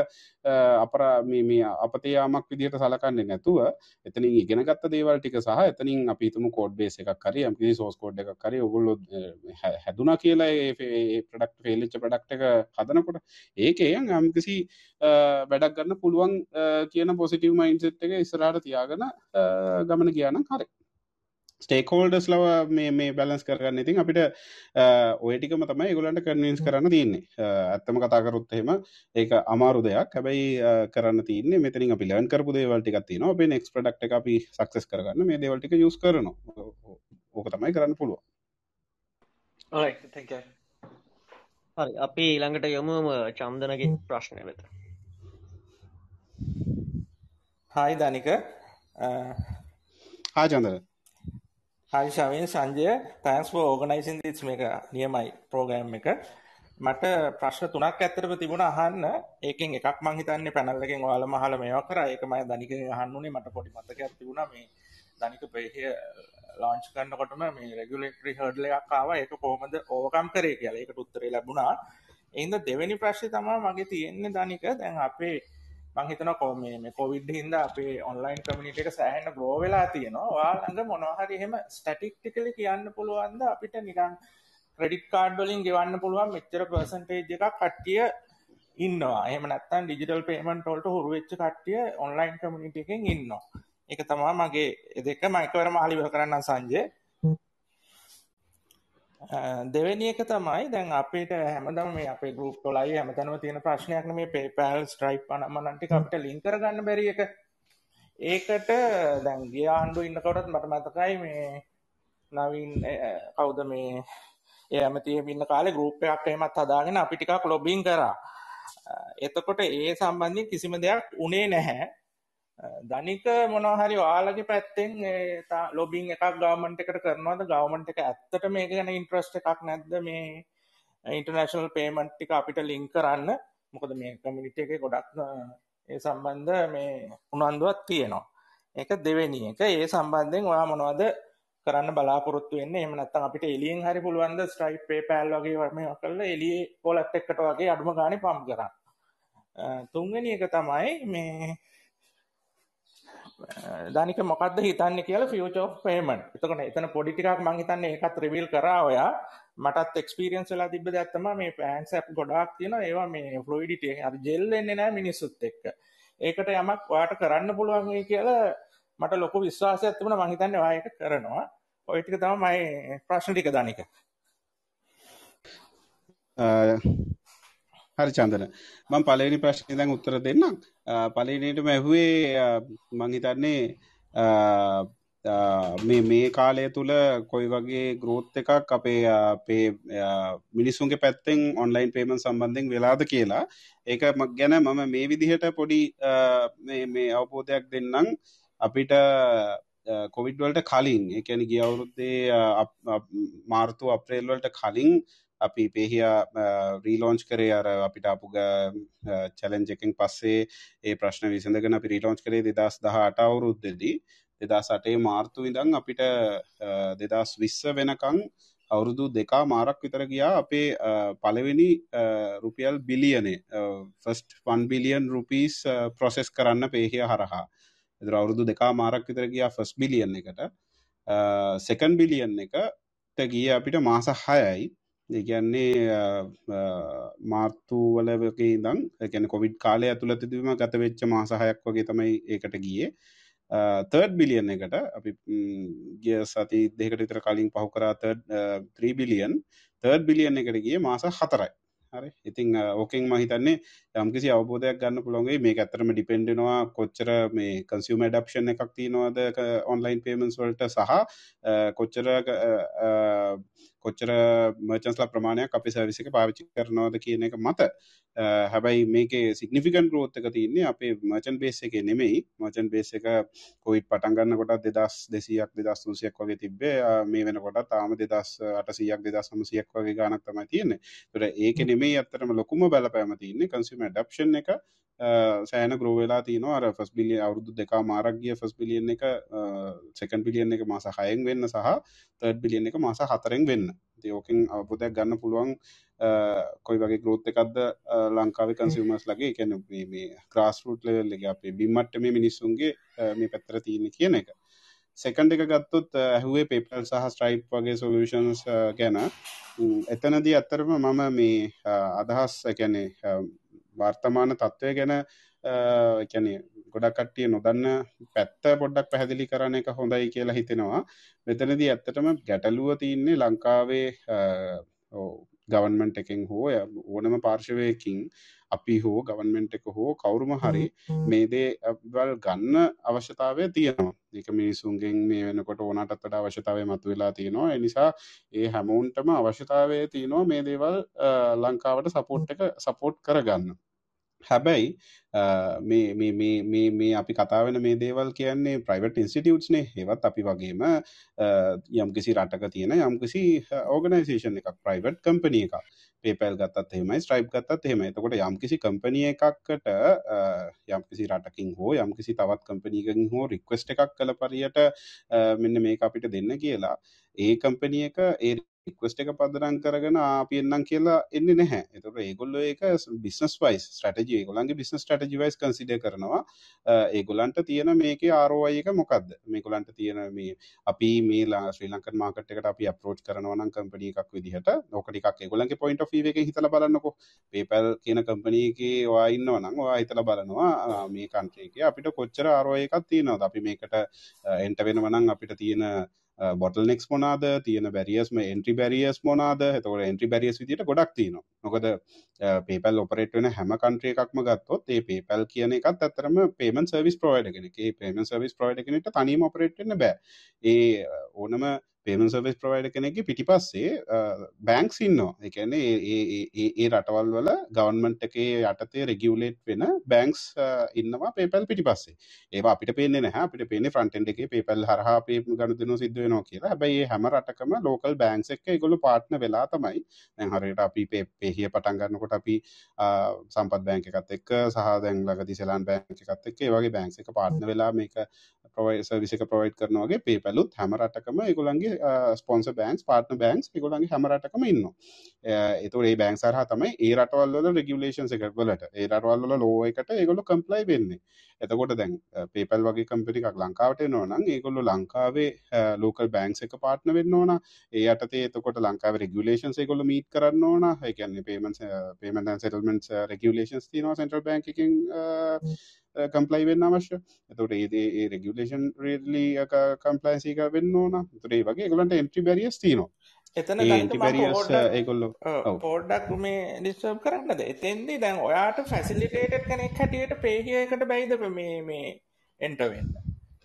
S3: අපර මේ අපතයාමක් විදිහට සලකන්නේ නැතුව එතනින් ඉගෙන ගත්ත දේවල් ටික සහ එතනින් අපිතුම කෝඩ් බේස එකක් කරි යම්කිසි සෝස් කෝඩ් එකක් කරි ඔගුල්ලො හැදුනා කියලා ප්‍රඩක්් ෆේලිච්ච ප්‍රඩක්් එක හදනකොට ඒකයන් යම්කිසි වැඩක් ගන්න පුළුවන් කියන පොසිටව මයින්සෙට් එක ඉස්රාට තියාගෙන ගමන කියන්න හරි. ස්ටේකෝල්ඩස් ලව මේ මේ බැලන්ස් කරගන්න. ඉතින් අපිට ඔයටිකම තමයි ගොලන්ට කන්වින්ස් කරන්න තියන්නේ. ඇත්තම කතාකරුත් එහෙම ඒක අමාරු දෙයක්. හැබැයි කරන්න තියන්නේ මෙතනින් අපි ලර්න් කරපු දේවල්ටික් තින අප නෙක් ප්‍රඩක්් එක අපි සක්සස් කරගන්න. මේ දේවල්ටික යුස් කරන ඕක තමයි කරන්න පුළුව
S4: හරි අපි ඊළඟට යොමුම චම්දනගේ ප්‍රශ්නය වෙත.
S6: හායි දනික
S3: හා චන්දර
S6: Hi ශවෙන් Sanjaya තෑන්ස් for organizing this මේක නියමයි ප්‍රෝග්‍රෑම් එක. මට ප්‍රශ්න තුනක් ඇත්තටම තිබුණා අහන්න. ඒකෙන් එකක් මං හිතන්නේ පැනල් එකෙන් ඔයාලම අහලා මේවා කරා. ඒක මම දනිකෙන් අහන්න උනේ මට පොඩි මතකයක් තිබුණා. මේ දනික පෙහිය ලොන්ච් කරනකොටම මේ රෙගුලේටරි හර්ඩල් එකක් ආවා. ඒක කොහොමද ඕවර්කම් කරේ කියලා. ඒකට උත්තරේ ලැබුණා. එහෙනම් දෙවෙනි ප්‍රශ්නේ තමයි මගේ තියෙන්නේ දනික දැන් අපේ මං හිතනවා කො මේ මේ කොවිඩ් හින්දා අපේ ඔන්ලයින් කමියුනිටි එක සෑහෙන ග්‍රෝ වෙලා තියෙනවා. ඔයාලා ළඟ මොනවා හරි එහෙම ස්ටැටිස්ටිකලි කියන්න පුළුවන්ද අපිට නිකන් ක්‍රෙඩිට් කාඩ් වලින් ගෙවන්න පුළුවන් මෙච්චර පර්සන්ටේජ් එකක් කට්ටිය ඉන්නවා. එහෙම නැත්නම් ඩිජිටල් පේමන්ට් වලට හුරු වෙච්ච කට්ටිය ඔන්ලයින් කමියුනිටි එකෙන් ඉන්නවා. ඒක තමයි මගේ දෙක මම එකවරම අහලා ඉවර කරන්නම් සංජය. දෙවෙනි එක තමයි දැන් අපිට හැමදාම මේ අපේ ගෲප් වලයි හැමතැනම තියෙන ප්‍රශ්නයක් නේ මේ PayPal Stripe අනම්මනම් ටික අපිට ලින්ක් කරගන්න බැරි එක. ඒකට දැන් ගිය ආණ්ඩුව ඉන්නකොටත් මට මතකයි මේ නවීන් කවුද මේ ඒ ඇමතියෙම ඉන්න කාලේ ගෲප් එකක් එහෙමත් හදාගෙන අපි ටිකක් ලොබින් කරා. එතකොට ඒ සම්බන්ධයෙන් කිසිම දෙයක් උනේ නැහැ. ධනික මොනහරි ඔයාලගේ පැත්තෙන් ලොබින් එකක් ගවමන්ට එකට කරනවාද? ගවමන්ට එක ඇත්තට මේක ගැන ඉන්ට්‍රස්ට එකක් නැද්ද? මේ ඉන්ටර්නශනල් පේමන්ට් ටික අපිට ලිංක් කරන්න. මොකද මේ කමිනිිට එක ගොඩක් ඒ සම්බන්ධ මේ උනන්දුවත් තියෙනවා. ඒක දෙවෙනි එක. ඒ සම්බන්ධයෙන් ඔයා මොනවද කරන්න බලාපොරොත්තු වෙන්න? එම නැත්තම් අපිට එලියෙන් හරි පුළුවන්ද ස්ට්‍රයිප් පේපෑල් වගේ වර්ම කරලා එලියේ පොලත් එක්කට වගේ අඩුම ගානේ පම් කරන්න. තුන්වෙනි එක තමයි මේ දනික මොකක්ද හිතන්න කියලා ෆියච පේමන් එතකට එතන පොඩිටිකක් මං හිතන්න එකත් රිවිල් කරා ඔයා. මටත් එක්ස්පිරියන්ස් වෙලා තිබ ඇත්තම මේ පෑන්ස් ඇප් ගොඩක් තියෙන ඒවා මේ ෆලොයිඩිටේ අ ජෙල් එන්නේ නෑ මිනිස්සුත් එක්ක. ඒකට යමක් වාට කරන්න පුළුවන්ගේ කියලා මට ලොකු විශ්වාසයක් තිබුණ. මහිතන්න වායක කරනවා. ඔයිටික තම මයි ප්‍රශ්න ටික දනික
S3: හරි චන්දන. මං පලනි ප්‍රශ්නය දැන් උත්තර දෙන්නම්. පලනටම ඇහුවේ මංහිතන්නේ මේ මේ කාලය තුළ කොයි වගේ ග්‍රෝත් එකක් අපේ අපේ මිනිස්සුන්ගේ පැත්තෙන් ඔන්ලයින් පේමන් සම්බන්ධෙන් වෙලාද කියලා. ඒක මක් ගැන මම මේ විදිහට පොඩි මේ අවබෝධයක් දෙන්නම්. අපිට කොවිඩ්වලට කලින් එකැනි ගිය අවුරුද්දේ මාර්තු අප්‍රේල්වලට කලින් අපි පෙහියා රීලෝංච් කරේ අර අපිට අපපු චලෙන්ජ එකින් පස්සේ ඒ ප්‍රශ්න විසඳගෙන අපි රීලෝංච් කරේ දෙදස් දහ අට අවුරුද්දදී. දෙදා සටේ මාර්තු ඉඳං අපිට දෙදස් විස්ස වෙනකං අවුරුදු දෙකා මාරක් විතර ගියා අපේ පළවෙනි රුපියල් බිලියනේ first fun billion rupees process කරන්න පේහිය හරහා. එදර අවුරුදු දෙකා මාරක් විතර ගියා ෆස් බිලියන් එකට. සෙකන් බිලියන් එක ගිය අපිට මාස හයයි. ඒගැන්නේ මාර්තු වල වගේ දං එකැන කොවිඩ් කාලය ඇතුළතිදීම ගත වෙච්ච මාසහයක් වගේ තමයි ඒකට ගියේ. තර්ඩ් බිලියන් එකට අපි ගිය සති දෙකට විතර කලින් පහු කරා ත්‍රී බිලියන් තර්ඩ් බිලියන් එකට ගිය මාස හතරයි. හරි. ඉතිං ඕකෙන් මහිතන්නේ යම්කිසි අවබෝධයක් ගන්න පුළොන්ගේ මේ ඇතරම ඩිපෙන්ඩෙනවා කොච්චර මේ කන්සියම ඩප්ෂන් එකක් තියනවාද ඔන්ලයින් පේමන්ස් වලට සහ කොච්චර කොච්චර මර්චන්ස්ලා ප්‍රමාණයක් අපි සවිසික පාවිච්චි කරනවාද කියන එක මත හැබැයි මේක සිගනිිකන් ග්‍රෝත්තක තියන්නේ අපේ මචන් බේස එක නෙමෙයි. මචන් බේස එක කොයිට පටන්ගන්න කොට දෙදස් දෙසියක් දෙදස් තුන්සියක් වගේ තිබේ මේ වෙනකොට තාම දෙදස් අටසියක් දෙදස් සමසියක් වගේ ගානක් තමයි තියන්නේ. තුර ඒක නෙමේ අත්තරම ලොකුම බලපෑම තියන්නේ කන්සිම ඩප්ෂන් එක. සෑන ග්‍රෝවෙලා තියන අර ෆස් බිලිය අවුදු දෙක මාරක්ගිය ෆස් බිලියන් එක සකන් පිලියන් එක මාස හයෙන් වෙන්න සහ තර්ඩ් බිලියන් එක මාස හතරෙන් වෙන්න. ගැන යෝකින් අවබෝධයක් ගන්න පුළුවන් කොයි වගේ ග්‍රෝත් එකක්ද ලංකාවේ කන්සිවමස් ලගේ කැන මේ ක්‍රස් රුට් ලෙවල් එක අපේ බිම්මට මේ මිනිස්සුන්ගේ මේ පැත්තර තියෙන කියන එක. සෙකන්ඩ එක ගත්තොත් ඇහුවේ පේපල් සහ ස්ට්‍රයිප් වගේ සොලූෂන්ස් ගැන. එතනදී ඇත්තරම මම මේ අදහස් කැනේ වර්තමාන තත්ත්වය ගැන කැනේ ගොඩක් කට්ටිය නොදන්න පැත්ත පොඩ්ඩක් පැහැදිලි කරන එක හොඳයි කියලා හිතෙනවා. මෙතනදී ඇත්තටම ගැටලුව තියන්නේ ලංකාවේ ගවන්මන්ට් එකෙන් හෝ ඕනම පාර්ශවයකින් අපි හෝ ගවන්මෙන්ට් එක හෝ කවුරුම හරි මේ දේ වල් ගන්න අවශ්‍යතාවය තියෙනවා. එක මිනිසුන්ගෙන් මේ වෙනකොට ඕනටත්තට අවශ්‍යතාවය මතු වෙලා තියෙනවා එනිසා ඒ හැමෝන්ටම අවශ්‍යතාවය තියෙනවා මේ දේවල් ලංකාවට සපෝට් එක සපෝට් කරගන්න. හැබැයි මේ අපි කතාවෙන මේ දේවල් කියන්නේ ප්‍රයිවට් ඉන්ස්ටිටියුට්ස්නේ ඒවත් අපි වගේම යම්කිසි රටක තියෙන යම්කිසි ඕගනයිසේෂන් එකක් ප්‍රයිවට් කම්පනිය එක පේපල් ගත්තත් එහෙමයි ස්ට්‍රයිප් ගත්තත් එහෙම එතකොට යම්කිසි කම්පනිය එකක්කට යම්කිසි රටකින් හෝ යම්කිසි තවත් කම්පනීකින් හෝ රික්වස්ට එකක් කළ පරියට මෙන්න මේ අපිට දෙන්න කියලා. ඒ කම්පනිය එක ඒ රික්වස්ට එක පදරං කරගෙන අපි එන්නම් කියලා එන්න නැහැ. එතට ඒගොල්ල එක බිස්නස් වයිස් ස්ටටජි ගොලන්ගේ බිස්න ස්ටටජි වයිස් කන්සිඩ කරනවා. ඒගොලන්ට තියෙන මේක ආරෝය එක මොකක්ද මේකොලන්ට තියෙන මේ අපි මේලා ශ්‍රී ලංකන් මාකට එකට අපි අපරෝච් කරනවනම් කම්පනී එකක් විදිහට නොකටික් ගොලන්ගේ පොයින්ට ෆීව එක හිතල බලන්නකො. පේපල් කියන කම්පනීගේ වා ඉන්නවනම් වා හිතල බලනවා මේ කන්ට්‍රේක අපිට කොච්චර ආරෝය එකක් තියෙනවද? අපි මේකට එන්ට වෙනවනම් අපිට තියෙන බොටල් නෙක්ස් මොනාද? තියෙන බැරිියස්ම එන්ට්‍රි බැරිියස් මොනාද? එතකොට එන්ට්‍රි බැරිියස් විදිට ගොඩක් තියනවා. මොකද පේපල් ඔපරේට වෙන හැම කන්ට්‍රිය එකක්ම ගත්තොත් ඒ පේපල් කියන එකත් ඇතරම පේමන් සර්විස් ප්‍රෝයිඩ කෙනෙ පේමන් සර්විස් ප්‍රෝයිඩ කෙනෙට තනීම ඔපරේට්න්න බෑ. ඒ ඕනම පේමන් සර්විස් ප්‍රවයිඩ කෙනෙක පිටි පස්සේ බෑන්ක්ස් ඉන්නවා. එකන ඒ රටවල් වල ගවන්මන්ට් එකේ යටතේ රෙගියවලේට් වෙන බෑන්ක්ස් ඉන්නවා පේපල් පිටි පස්සේ ඒ අපිට පේන හ අපිට පේන ෆ්‍රන්ටෙන්ඩ එක පේපල් හරහා පේ ගණදන සිද්ධ වෙනවා කියලා. හැබයි හැම රටකම ලෝකල් බෑන්ක්ස් එක ගොලු පාට්න වෙලා තමයි. හරියට අපි පෙහිය පටන්ගන්නකොට අපි සම්පත් බෑංක එකත් එක් සහ දැන්ලගති සෙලාන් බෑංක එකත් එක් වගේ බෑන්ක් එක පාට්න වෙලා මේක ප්‍රවයි සවිසික ප්‍රවයිට් කරනවාගේ පේපලුත් හැම රටකම එකගොලන්ගේ ස්පොන්ස බෑන්ස් පාටන බෑන්ක්ස් එකගොලන්ගේ හැමරටකම ඉන්න එතු ඒ බෑන් සරහ තමයි ඒ රටවල්ල රෙගුලේෂන් එකක් වලට ඒ රටවල්ල ලෝ එකට ඒගොල්ල කම්පලයි වෙන්නේ. එතකොට දැන් පේපල් වගේ කම්පිටිකක් ලංකාවට නොනම් ඒගොල්ලු ලංකාවේ ලෝකල් බෑන්ක්ස් එක පාට්න වෙන්න ඕන. ඒ අටතේ එතකොට ලංකාව රෙගුලේෂන් ඒගොල්ල මීට කරන්න ඕන. එකන්නේ පේමන් පේමන් සෙටල්මන්ස් රෙගුලේෂන්ස් තිනවා සෙන්ට්‍රල් බැංකින් කම්පලයි වෙන්න අවශ්‍ය. එතට ඒදේ ඒ රෙගුලේෂන් රේඩලි කම්පලයිසික වෙන්න ඕන. තුරේ වගේ ගලන්ට එන්ට්‍රි බැරිියස් තිනවා
S6: එතන
S3: ඒකොල්ල
S6: පෝඩ්ඩක් මේ ඩිස්ටබ් කරන්නද? එතෙන්දි දැන් ඔයාට ෆැසිලිටේට කෙනෙක් හැටියට පේහියකට බැයිද මේ මේ එන්ටවෙන්න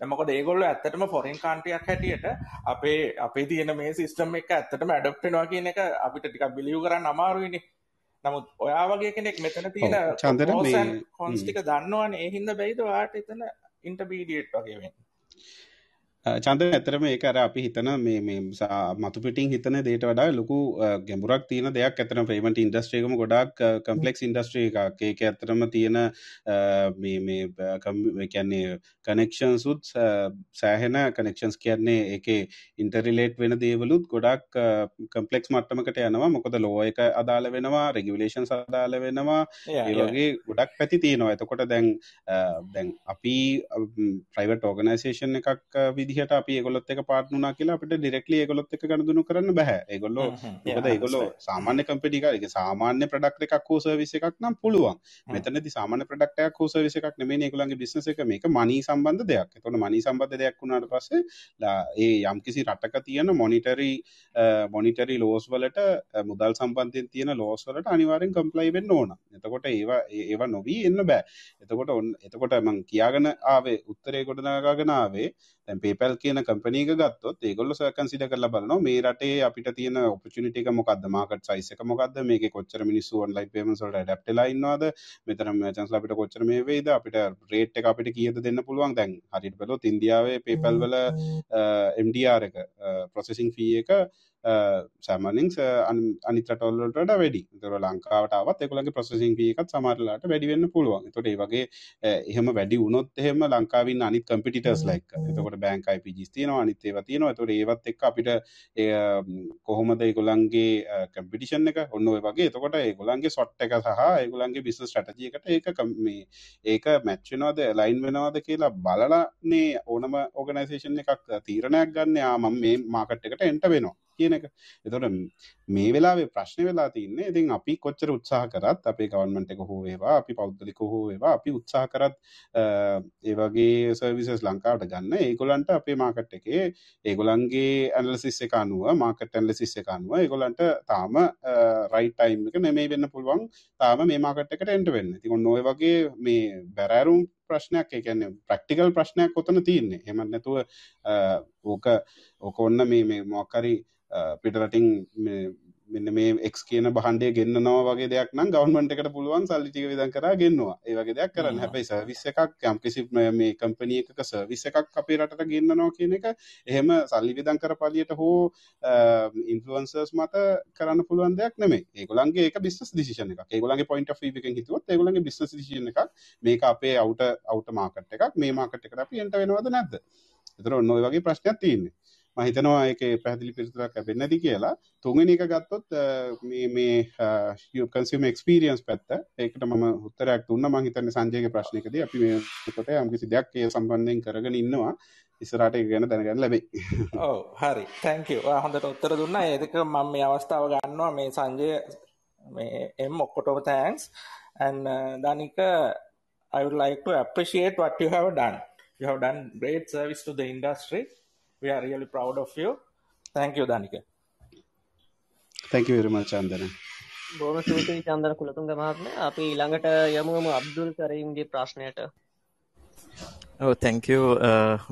S6: මොකද ඒගොල්ල ඇත්තටම ෆොරින් කාන්ටියක් හැටියට අපේ අපේ තියෙන මේ සිස්ටම් එක ඇත්තටම ඇඩප්ටෙනවා කියන එක අපිට ටිකක් බිලියු කරන්න අමාරුයිනේ. නමුත් ඔයා වගේ කෙනෙක් මෙතන තියෙන
S3: චන්දන
S6: කොන්ස්ටික දන්නවන. එහින්ද බැයිද වාට එතන ඉන්ටබීඩියට් වගේ වෙන්න
S3: චන්ද ඇතරම ඒක අර අපි හිතන මේ මේ මතු පිටින් හිතන දේට වඩා ලොකු ගැඹුරක් තියෙන දෙයක්. ඇතන පේමට ඉන්ඩස්ට්‍රේකම ගොඩක් කම්පලෙක්ස් ඉන්ඩස්ට්‍රේ එකක්. ඒක ඇතරම තියෙන මේ මේ කියන්නේ කනෙක්ෂන් සුත් සෑහෙන කනෙක්ෂන්ස් කියන්නේ එක ඉන්ටරිලේට් වෙන දේවලුත් ගොඩක් කම්පලෙක්ස් මට්ටමකට යනවා. මොකද ලෝ එක අදාළ වෙනවා රෙගුලේෂන් සදාල වෙනවා. ඒවගේ ගොඩක් පැති තියෙනවා. එතකොට දැන් දැන් අපි ප්‍රයිවට ඕගනයිසේෂන් එකක් විදි විදිහට අපි ඒගොල්ලොත් එක පාර්ට්නර් කියලා අපිට ඩිරෙක්ට්ලි ඒගොල්ලොත් එක්ක ගනුදෙනු කරන්න බෑ. ඒගොල්ලෝ මොකද ඒගොල්ලෝ සාමාන්‍ය කම්පැනි එකක් ඒක සාමාන්‍ය ප්‍රොඩක්ට් එකක් හෝ සර්විස් එකක් නම් පුළුවන්. මෙතනදී සාමාන්‍ය ප්‍රොඩක්ට් එකක් හෝ සර්විස් එකක් නෙමෙයි ඒගොල්ලන්ගේ බිස්නස් එක මේක මනී සම්බන්ධ දෙයක්. ඒතකොට මනී සම්බන්ධ දෙයක් වුණාට පස්සේ ඒ යම්කිසි රටක තියෙන මොනිටරි මොනිටරි ලෝස් වලට මුදල් සම්බන්ධයෙන් තියෙන ලෝස් වලට අනිවාර්යෙන් කම්ප්ලයි වෙන්න ඕන. එතකොට ඒවා ඒවා නොවී එන්න බෑ. එතකොට එතකොට මං කියාගෙන ආවේ උත්තරේ ගොඩනගාගෙන දැන් PayPal කියන කම්පැනි එක ගත්තොත් ඒගොල්ලෝ කන්සිඩර් කරලා බලනවා මේ රටේ අපිට තියෙන ඔපචුනිටි එක මොකද්ද? මාකට් සයිස් එක මොකද්ද? මේකේ කොච්චර මිනිස්සු ඔන්ලයින් පේමන්ට්ස් වලට ඇඩැප්ට් වෙලා ඉන්නවද? මෙතන මර්චන්ට්ස්ලා අපිට කොච්චර මේ වෙයිද? අපිට රේට් එක අපිට කීයද දෙන්න පුළුවන්? දැන් හරියට බලුවොත් ඉන්දියාවේ PayPal වල MDR එක ප්‍රොසෙසින් ෆී එක සෑමනිින් අනිත රටවල්ලට වැඩි තර ලංකාවටාවත් එකුලගේ ප්‍රසසින් එකත් සමරලාට වැඩිවෙන්න පුළුවන්. තොට ඒ වගේ එහෙම වැඩි වුණොත් එහෙම ලංකාවින් අනිත් කම්පිටස් ලයික් එතකොට බෑංකයි පිජිස්තියන අනිත්තේව තියෙනවා තොට ඒවත් එක් අපිට කොහොමද ඒගොලන්ගේ කම්පිටිෂන් එක ඔන්න ඔය වගේ. එතකොට ඒගොලන්ගේ සොට් එක සහ ඒගොලන්ගේ බිස් ස්ටටජියකට ඒක මේ ඒක මැච්චනවාද ලයින් වෙනවාද කියලා බලලානේ ඕනම ඕගනයිසේෂන් එකක් තීරණයක් ගන්න. යාමම් මේ මාකට් එකට එන්ට වෙනවා. කියන එක. එතොට මේ වෙලාේ ප්‍රශ්න වෙලා තින්නේ ඉතින් අපි කොච්චර උත්සාහ කරත් අපේ ගවන්මට එක හෝ ඒවා අපි පෞද්ගලික හෝ ඒවා අපි උත්සාහ කරත් ඒවගේ සර්විසස් ලංකාවට ගන්න. ඒගොලන්ට අපේ මාකට් එකේ ඒගොලන්ගේ ඇනලසිස් එක අනුව මාකට ඇන්ලසිස් එක අනුව ඒගොලන්ට තාම රයිටයිම් එක නෙමේ වෙන්න පුළුවන්. තාම මේ මාකට් එකට එන්ට වෙන්න. තිකො නොය වගේ මේ බැරෑරුම් ප්‍රශ්නයක් එකන්නේ ප්‍රක්ටිකල් ප්‍රශ්නයක් කොතන තියන්නේ. හෙමත් නැතුව ඕක ඕක ඔන්න මේ මේ මොක්කරි පිටරටින් මෙන්න මේ එක් කියන බහන්ඩේ ගන්නවා වගේ දෙයක් නම් ගවන්මට එකට පුළුවන් සල්ලිටික විදන් කර ගෙන්නවා. ඒවගේ දෙයක් කරන්න. හැබයි සර්විස් එකක් යම්කිසි මේ කම්පනිය එකක සර්විස් එකක් අපේ රටට ගෙන්න්නනවා කියන එක එහෙම සල්ලි විදන් කර පලියට හෝ ඉන්ෆලන්සර්ස් මත කරන්න පුළුවන් දෙයක් නෙමේ ඒගොලන්ගේ බිස්නස් දිසිෂන එක ඒගොලන්ගේ පොයින්ට එක හිතුවත් ඒගොලන්ගේ බිස්නස් දිසිෂන එක මේක අපේ අවුට අවුට මාකට් එකක්. මේ මාකට් එකට අපි එන්ට වෙනවද නැද්ද? එතර ඔන්න ඔය වගේ ප්‍රශ්නයක් තියන්නේ මහිතනවා එක පැහදිලි පිරිතුරක් ඇබෙන් නැති කියලා. තුන්ගෙන එක ගත්තොත් මේ කන්සිම එක්ස්පිරියන්ස් පැත්ත. ඒකට ම උත්තරයක් තුන්න මහිතන්න සංජයක ප්‍රශ්නකද අපි මේකොට යම්කිසි දෙයක් ඒ සම්බන්ධයෙන් කරගෙන ඉන්නවා. ඉස්සරට ගැන දැනගන්න ලැබේ
S6: ඕ [LAUGHS] හරි. තැංකව හොඳට උත්තර දුන්න. ඒදක මම මේ අවස්ථාව ගන්නවා. මේ සංජය මේ එම් ඔක්කොටෝම thanks and uh, Danika, I would like to appreciate what you have done. You have done great service to the industry. We are really proud of you. Thank you, Danika.
S3: thank you very much Chandana
S4: බොහොම ස්තුතියි චන්දන කුලතුංග මහත්මයා අපි ඊළඟට යමුම අබ්දුල් කරීම්ගේ ප්‍රශ්නයට
S7: ඔව් thank you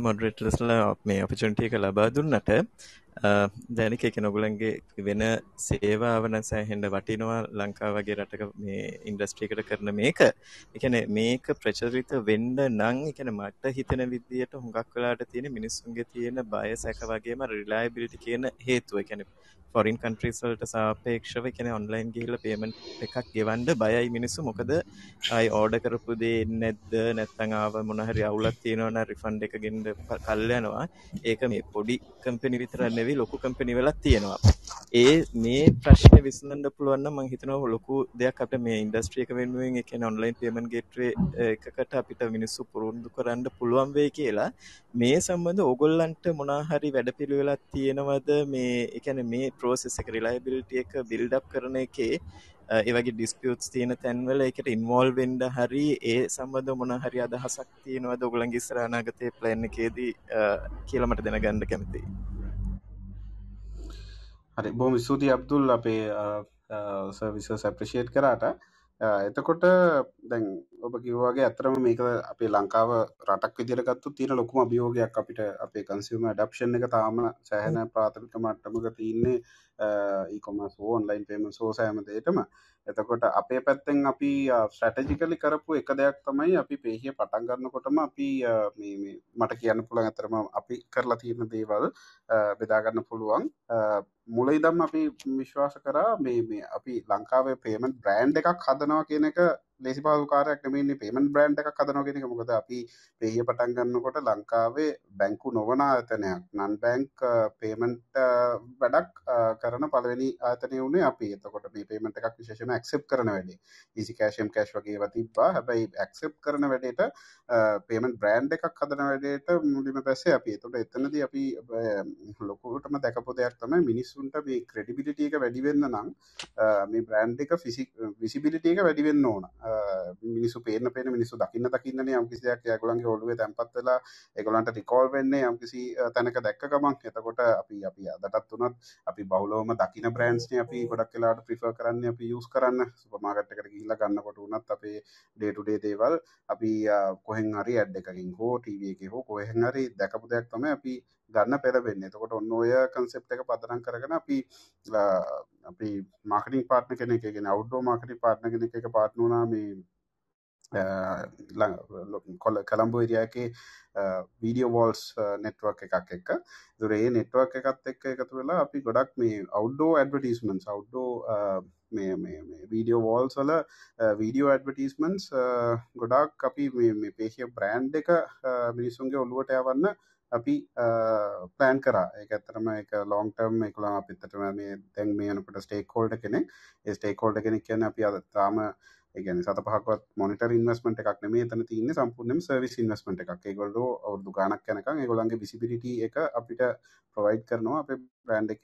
S7: මොඩරේටර්ස්ලා මේ ඔපචුනිටි එක ලබා දුන්නට දැනික එක නොගුලන්ගේ වෙන සේවාවන සෑහෙන්ඩ වටිනවා. ලංකා වගේ රටක මේ ඉන්ඩස්ට්‍රීකට කරන මේක. එකන මේක ප්‍රචරිත වෙන්ඩ නං එකන මට හිතන විදියට හුඟක් වෙලාට තියෙන මිනිස්සුන්ගේ තියෙන බය සැක වගේම රිලායිබිලිටි කියන හේතුව. එකැන ෆොරින් කන්ට්‍රීස්වලට සාපේක්ෂව එකන ඔන්ලයින් ගිහිල පේමෙන්ට් එකක් ගෙවන්ඩ බයයි මිනිස්සු. මොකද අයි ඕඩ කරපු දේ නැද්ද? නැත්තං ආව මොනහරි අවුලක් තියෙනවන රිෆන්ඩ් එක ගෙන්ඩ කල්යනවා. ඒක මේ පොඩි කම්පනි විතරන්න නෙවෙයි ලොකු කම්පැනි වෙලක් තියෙනවා. ඒ මේ ප්‍රශ්නේ විසඳන්න පුළුවන් නම් මම හිතනවා ලොකු දෙයක් අපිට මේ ඉන්ඩස්ට්‍රි එක වෙනුවෙන් ඒ කියන්නේ ඔන්ලයින් පේමන්ට් ගේට්වේ එකකට අපිට මිනිස්සු පුරුදු කරන්න පුළුවන් වෙයි කියලා. මේ සම්බන්ධ ඕගොල්ලන්ට මොනා හරි වැඩපිළිවෙලක් තියෙනවද? මේ ඒ කියන්නේ මේ process එක reliability එක build up කරන එකේ eh, ඒවගේ ඩිස්පියුට්ස් තියෙන තැන්වල එකට ඉන්වෝල් වෙන්ඩ හරි ඒ සම්බඳ මොන හරි අදහසක් තියෙනවද? ඔගුලන්ගේ ස්රානාගතය ප්ලෑන් එකේදී eh, කියලමට දෙනගන්න කැමතියි.
S3: හරි. බොහොම ස්තුතියි අබ්දුල් අපේ සර්විසස් ඇප්‍රිෂিয়েට් කරාට. එතකොට දැන් ඔබ කිව්වාගේ ඇත්තටම මේක අපේ ලංකාව රටක් විදිහට ගත්තොත් තියෙන ලොකුම අභියෝගයක් අපිට අපේ කන්සියුමර් ඇඩැප්ෂන් එක තාම සෑහෙන ප්‍රාථමික මට්ටමක තියෙන්නේ ඊකොමර්ස් හෝ ඔන්ලයින් පේමන්ට්ස් හෝ සෑම දෙයකම එතකොට අපේ පැත්තෙන් අපි ස්ට්‍රැටජිකලි කරපු එක දෙයක් තමයි අපි පේහිය පටන් ගන්නකොටම අපි මේ මට කියන්න පුළුවන් ඇතරම අපි කරලා තියෙන දේවල් බෙදාගන්න පුළුවන්. මුලයිදම් අපි විශ්වාස කරා මේ මේ අපි ලංකාවේ පේමෙන්ට් බ්‍රෑන්් එකක් හදනවා කියන එක ලෙසි පාදුකාරයක් නෙමෙන්නේ පේමන්ට් බ්‍රෑන්ඩ් එකක් හදනවා කියන එක. මොකද අපි පේය පටන් ගන්නකොට ලංකාවේ බැංකු නොවන ආයතනයක් නන් බැංක් පේමන්ට් වැඩක් uh, කරන පළවෙනි ආයතනය වුණේ අපි. එතකොට මේ පේමන්ට් එකක් විශේෂම ඇක්සෙප්ට් කරන වැඩේ. ඊසි කෑෂ් එම් කෑෂ් වගේ ඒවා තිබ්බා. හැබැයි ඇක්සෙප්ට් කරන වැඩේට uh, පේමන්ට් බ්‍රෑන්ඩ් එකක් හදන වැඩේට මුලින්ම පස්සේ අපි එතකොට එතනදී අපි uh, ලොකුටම දැකපු දෙයක් තමයි මිනිස්සුන්ට මේ ක්‍රෙඩිබිලිටි එක වැඩි වෙන්න නම් මේ බ්‍රෑන්ඩ් එක විසිබිලිටි එක වැඩි වෙන්න ඕන. මිනිසු පේන පේන මිනිසු දකින්න දකින්න යම් කිසියක් යගොලන්ගේ ඔලුවේ තැන්පත් වෙලා ඒගොලන්ට රිකෝල් වෙන්නේ යම් කිසි තැනක දැක්ක ගමන්. එතකොට අපි අපි අදටත් තුනත් අපි බහුලවම දකින බ්‍රෑන්ස්නේ අපි ගොඩක් වෙලාට ප්‍රිෆර් කරන්න අපි යූස් කරන්න. සුපර්මාකට් එකට ගිහිල්ලා ගන්නකොට උනත් අපේ ඩේ ටු ඩේ දේවල් අපි කොහෙන් හරි ඇඩ් එකකින් හෝ ටීවී එකේ හෝ කොහෙන් හරි දැකපු දෙයක් තමයි අපි ගන්න පෙරවෙන්නේ එතකොට ඔන්න ඔය කන්සෙප්ට එක පදනම් කරගෙන අපි අපි මාකටින් පාට්න කෙනෙ ගෙන අවුඩෝ මාකටි පාට්න කෙනෙ එක පාට්නුනා මේ කොල කළම්බෝ ඉරියගේ වීඩියෝ වෝල්ස් නෙට්වක් එකක් එක්ක. දුරේ නෙට්වක් එකත් එක්ක එකතු වෙලා අපි ගොඩක් මේ audio advertisements audio video walls වල වීඩියෝ ඇඩවටස්මන්ස් ගොඩක් අපි මේ පේහිය බ්‍රෑන්් එක මිනිස්සුන්ගේ ඔල්ලුවට යවන්න අපි පලෑන් කර. එක ඇතරම එක ලොන්ටර්ම් එකලා අපිත්තටම මේ තැන් මේ යනකට ස්ටේක් හෝල්ඩ කෙනෙක්. ස්ටේක් හෝල්ඩ කෙනෙක් කියන අපි අද තාම ඒගැන සත පහක්වත් මොනිට ඉන්වස්මට එකක් නෙමේ තන තින්න. සම්පූර්ණම සර්විස් ඉන්වස්මට එකක්. ඒගොල්ඩ අවුදු ගානක් යනකම් ඒගොලන්ගේ විසිබිලිට එක අපිට ප්‍රවයිඩ් කරනවා. අප බ්‍රන්් එක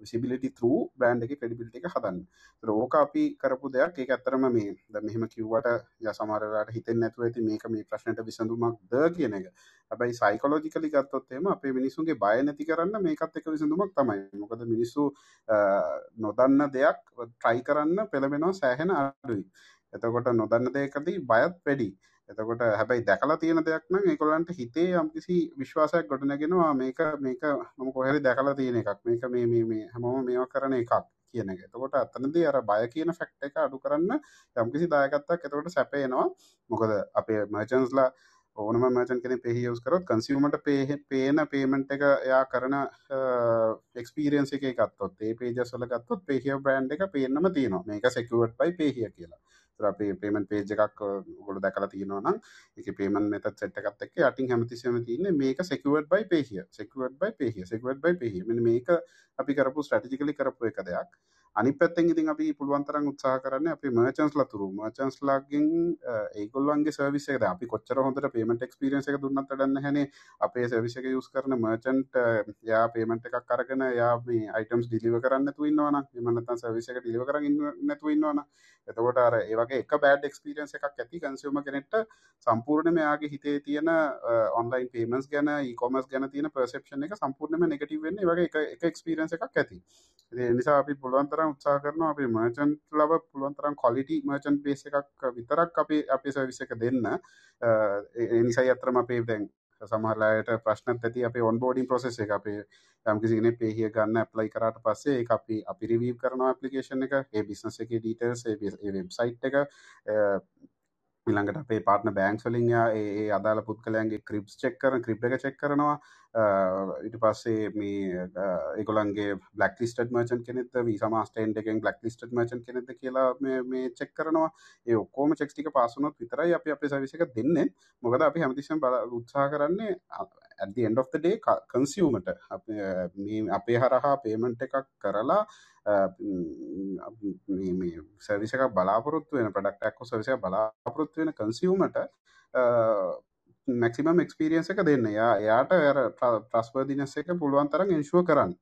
S3: විසිබිලිටි තරු බ්‍රන්් එක ක්‍රඩිබිලිට එක හදන්න. රෝක අපි කරපු දෙයක්. ඒ ඇත්තරම මේ ද මෙහෙම කිව්වට ය සමරට හිතෙන් නැතුව ඇති මේක මේ ප්‍රශ්නයට විසඳුමක් ද කියන එක. හැබයි සයිකලෝජිකලි ගත්තොත්තේම අපේ මිනිසුන්ගේ බය නැති කරන්න මේකත් එක විසඳුමක් තමයි. මොකද මිනිස්සු eh, නොදන්න දෙයක් ට්‍රයි කරන්න පෙළබෙනවා සෑහෙන අඩුයි. එතකොට නොදන්න දෙයකදී බයත් වැඩි. එතකොට හැබැයි දැකලා තියෙන දෙයක් නම් ඒගොල්ලන්ට හිතේ යම්කිසි විශ්වාසයක් ගොඩනගෙනවා මේක මේක මම කොහරි දැකලා තියෙන එකක් මේක මේ මේ මේ හැමෝම මේවා කරන එකක් කියන එක. එතකොට අතනදී අර බය කියන ෆැක්ට් එක අඩු කරන්න යම්කිසි දායකත්වයක් එතකොට සැපේනවා. මොකද අපේ මර්චන්ට්ස්ලා ඕනම මචන් කෙන පෙහියස් කරොත් කන්සිවමට පේ පේන පේමෙන්ට් එක එයා කරන එක්ස්පිරියන්ස එක ගත්තොත් ඒ පේජස්වල ගත්තොත් පේහිය බ්‍රන්් එක පේනම තියෙනවා මේක සෙකුවට පයි පේහිය කියලා අපේ පේමෙන් පේජ් එකක් ගොඩ දැකලා තියෙනවනම් එක පේමන් මෙත සෙට්ටකත් එක් අටින් හැමතිසම තියන්න මේක සෙකුවට බයි පේහිය සෙකුවට බයි පේහිය සෙකුවට බයි පේහිය මේක අපි කරපු ස්ටටිකලි කරපු එක දෙයක්. අනි පැත්තෙන් ඉතින් අපි පුළුවන්තරන් උත්සාහ කරන්න අපි මර්චන්ස් ලතුරු මර්චන්ස් ලාගෙන් ඒගොල්ලන්ගේ සර්විසේද අපි කොච්චර හොඳට පේමට එක්ස්පිරියන්ස එක දුන්නත් ටන්න හැන අපේ සර්විස එක යුස් කරන මර්චන්ට් යා පේමට එකක් කරගෙන යා මේ අයිටම්ස් ඩිලිව කරන්න තුවන්නවන එමනතන් සර්විස එක ඩිලිව කරන්න නැතුවන්නවන එතකොට අර ඒවගේ එක බෑඩ් එක්ස්පිරියන්ස එකක් ඇති කන්සිවම කෙනෙට සම්පූර්ණ මෙයාගේ හිතේ තියෙන ඔන්ලයින් පේමස් ගැන කොමස් ගැන තියෙන පර්සප්ෂන් එක සම්පූර්ණම නෙගටව වෙන්න. වගේ එක එක්ස්පිරියන්ස එකක් ඇති. නිසා අපි පුළුවන්තර උත්සා කරන අපි මර්චන්ට් ලබ පුළුවන්තරම් කොලිටි මර්චන්් බේස එකක් විතරක් අපි අපි සවිස එක දෙන්න. නිසයි අතරම අපේ දැන් සමහරලායට ප්‍රශ්නත් ඇති අපේ ඔන්බෝඩින් ප්‍රසෙස් එක. අපේ යම්කිසිගෙන පේහිය ගන්න ඇප්ලයි කරට පස්සේ අපි අපි රිවීව් කරන අපපලිකේෂන් එක. ඒ බිස්නස එක ඩීටර්ස් වෙබ්සයිට් එක. ඉළඟට අපේ පාටන බෑන්ක් වලින් ඒ අදාළ පුද්ගලයන්ගේ ක්‍රිප්ස් චෙක් කරන ක්‍රිප් එක චෙක් කරනවා. ඊට පස්සේ මේ ඒගොලන්ගේ බ්ලක් ලිස්ට මර්චන් කෙනෙත් වී සමාස්ටේන්ට එකෙන් බ්ලක් ලිස්ට මර්චන් කෙනෙද කියලා මේ චෙක් කරනවා. ඒ ඔක්කෝම චෙක්ටික පාසුනොත් විතරයි අපි අපේ සවිසක දෙන්න. මොකද අපි හැමතිසම් බල උත්සා කරන්නේ ඇද එන්ඩ of ඩේ කන්සිවමට අපේ හරහා පේමන්ට් එකක් කරලා සවිසක බලාපොරොත්තු වෙන ප්‍රඩක්ටක්ක සවිසය බලාපොරොත්තු වෙන කන්සිවමට මැක්සිමම් එක්ස්පිරියන්ස එක දෙන්න. යා එයාට ප්‍රස්පදිනස එක පුළුවන් තරම් ඉංශුව කරන්න.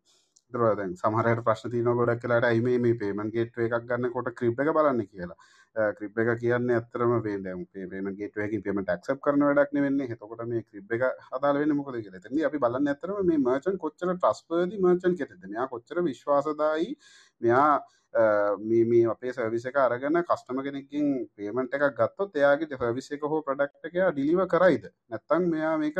S3: දරදැන් සමහරයට ප්‍රශ්න තියන ගොඩක් කියලාට අයිම මේ පේමන් ගේට් එකක් ගන්න කොට ක්‍රිප් එක බලන්න කියලා. ක්‍රිප් එක කියන්න ඇතරම පේදම පේම ගේට්වකින් පේමට ක්සප් කරන වැඩක් වෙන්න හතකොට මේ ක්‍රිප් එක හදාල වෙන්න මොකද කියලා. තැන අපි බලන්න ඇතරම මේ මර්චන් කොච්චර ට්‍රස්පර්දි මර්චන් කෙතෙද මෙයා කොච්චර විශ්වාසදායි? මෙයා මේ අපේ සර්විස එක අරගෙන කස්ටම කෙනෙකින් පේමට එකක් ගත්තොත් එයාගේ සර්විස එක හෝ ප්‍රඩක්් එක ඩිලිව කරයිද? නැත්තං මෙයා මේක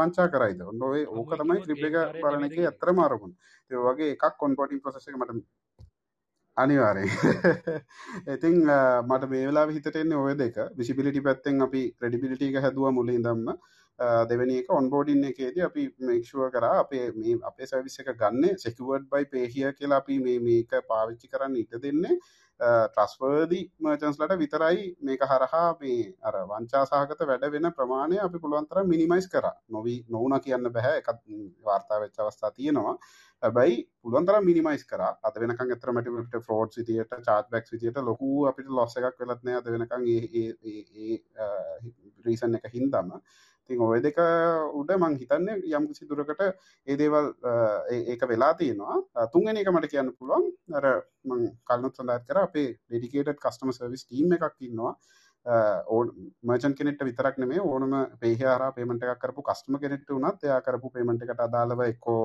S3: වංචා කරයිද? ඔන්නඒ ඕක තමයි ක්‍රිප් එක බලන එක ඇතර මාරකුන් ඒ වගේ එකක් කොන්පොටින් ප්‍රසෙස එක මට අනිවාරය [LAUGHS] ඉතිං මට මේලා හිතටෙන්නේ ඔය දෙක. විසිබිලිටි පැත්තෙන් අපි ක්‍රඩිබිලිටි එක හැදුව මුලින් දම්ම දෙවැනි එක ඔන්බෝඩින් එකේද අපි මේක්ෂුව කර අපේ මේ අපේ සවිස එක ගන්න සෙකුවඩ් බයි පේහිය කියලා අපි මේ මේක පාවිච්චි කරන්න ඉට දෙන්නේ. ට්‍රස්වර්දි මර්චන්ස්ලට විතරයි මේක හරහා මේ අර වංචාසාහගත වැඩ වෙන ප්‍රමාණය අපි පුළුවන්තර මිනිමයිස් කර. නොවී නොවන කියන්න බැහැ එකත් වාර්තා වෙච්ච අවස්ථා තියෙනවා. හැබැයි පුළුවන්තර මිනිමයිස් කර. අද වෙනක ඇතරමට ෆෝඩ් සිතියට චාත් බැක් විතියට ලොකු අපිට ලොස්ස එකක් වෙලත්නය අද වෙනකං ඒ රීසන් එක හින්දන්න තින් ඔය දෙක උඩ මං හිතන්න යම් කිසි දුරකට ඒ දේවල් ඒක වෙලා තියෙනවා. තුන්ගෙන එක මට කියන්න පුළුවන්. අර මං කල්නුත් සඳත් කර අපේ ඩෙඩිකේට කස්ටම සර්විස් ටීම් එකක් ඉන්නවා. ඕ මචන් කෙනෙට විතරක් නෙමේ ඕනම පේහාර පේමට එකක් කරපු කස්ටම කෙනෙට වනත් එයා කරපු පේමට එකට අදාළව එක්කෝ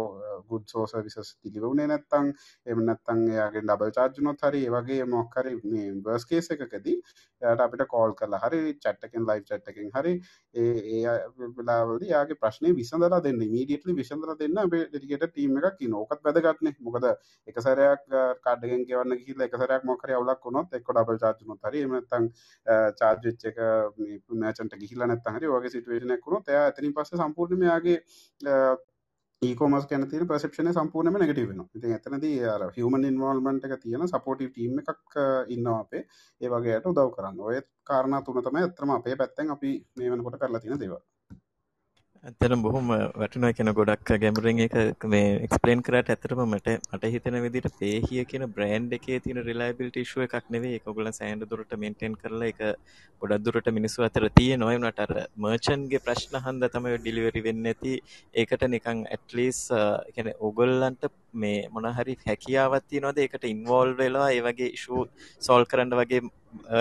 S3: ගුඩ් සෝස විසස් තිලිවුණේ නැත්තං එම නැත්තං එයාගේ ඩබල් චාර්ජනොත් හරි ඒවගේ මොක්කරි බර්ස්කේස එකකදී එයට අපිට කෝල් කරලා හරි චට්ටකෙන් ලයි් චට්ටකින් හරි ඒ වෙලාවද යාගේ ප්‍රශ්නය විසඳලා දෙන්න මීඩියටලි විසඳර දෙන්න ඩෙටිකට ටීම එකක් නෝකත් වැදගත්න. මොකද එකසරයක් කාඩගෙන් ගවන්න කියල එකසරයක් මොකර අවලක් වුණොත් එක්ක ඩබල් චාර්ජනොත් හරි එමනත්තං චා චාර්ජ් එක මචන්ට ගිහිලා නැත්තම් හරි වගේ සිටුවේෂන් එකක් වුණොත් එයා එතනින් පස්සේ සම්පූර්ණයෙන්ම එයාගේ ඊකොමස් ගැන තියෙන පර්සෙප්ෂන් එක සම්පූර්ණයෙන්ම නෙගටිව් වෙනවා. ඉතින් එතනදී අර හියුමන් ඉන්වෝල්ව්මන්ට් එක තියෙන සපෝටිව් ටීම් එකක් ඉන්නවා අපේ ඒ වගේ අයට උදව් කරන්න. ඔය කාරණා තුන තමයි ඇත්තටම අපේ පැත්තෙන් අපි මේ වෙනකොට කරලා තියෙන දේවල්.
S7: ඇත්තටම බොහොම වටිනවා කියන ගොඩක් ගැඹුරින් ඒක මේ එක්ස්ප්ලেইন කරාට ඇත්තටම මට මට හිතෙන විදිහට පේහිය කියන බ්‍රෑන්ඩ් එකේ තියෙන රිලයබිලිටි ඉෂුව එකක් නෙවෙයි. ඒක ඔයගොල්ලන් සෑහෙන දුරට මේන්ටේන් කරලා ඒක ගොඩක් දුරට මිනිස්සු අතර තියෙනවා. ඒ වුණාට අර මර්චන්ට්ගේ ප්‍රශ්න හන්ද තමයි ඩිලිවරි වෙන්නේ නැති ඒකට නිකන් ඇට්ලීස්ට් ඒ කියන්නේ ඔයගොල්ලන්ට මේ මොන හරි හැකියාවක් තියනවාද? ඒකට ඉන්වෝල්ව් වෙලා ඒ වගේ ඉෂුව සෝල්ව් කරන්න වගේ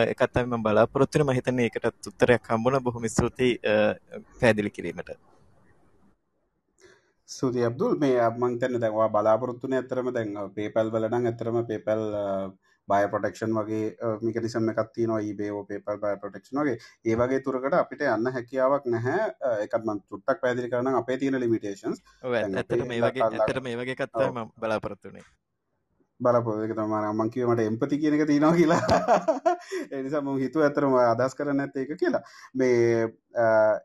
S7: එකක් තමයි මම බලාපොරොත්තු වෙන මම හිතන්නේ ඒකටත් උත්තරයක් හම්බුණා බොහොම ස්තුතියි පැහැදිලි කිරීමට.
S3: සුති අබ්දුල්. මේ මං තැන්න දැන්වා බලාපොරොත්තුන ඇතරම දැන් පේපැල් වලනම් ඇතරම පේපැල් බය පොටෙක්ෂන් වගේ මිකනිසම් එකත්ති නො ඒබේෝ පේපල් බය පොටෙක්ෂන් වගේ. ඒ වගේ තුරකට අපිට යන්න හැකියාවක් නැහැ. එකත්ම චුට්ටක් පැදිලි කරන අපේ තියෙන ලිමිටේන්ස්
S7: ඇතට මේ වගේ ඇතට මේ වගේ කත්තම බලාපොරොත්තුනේ
S3: බලපොක තමාර මංකිවමට එම්පති කියන එක තියෙනවා කියලා. එනිසා ම හිතු ඇතරම අදස් කරන්න ඇත්ත එක කියලා. මේ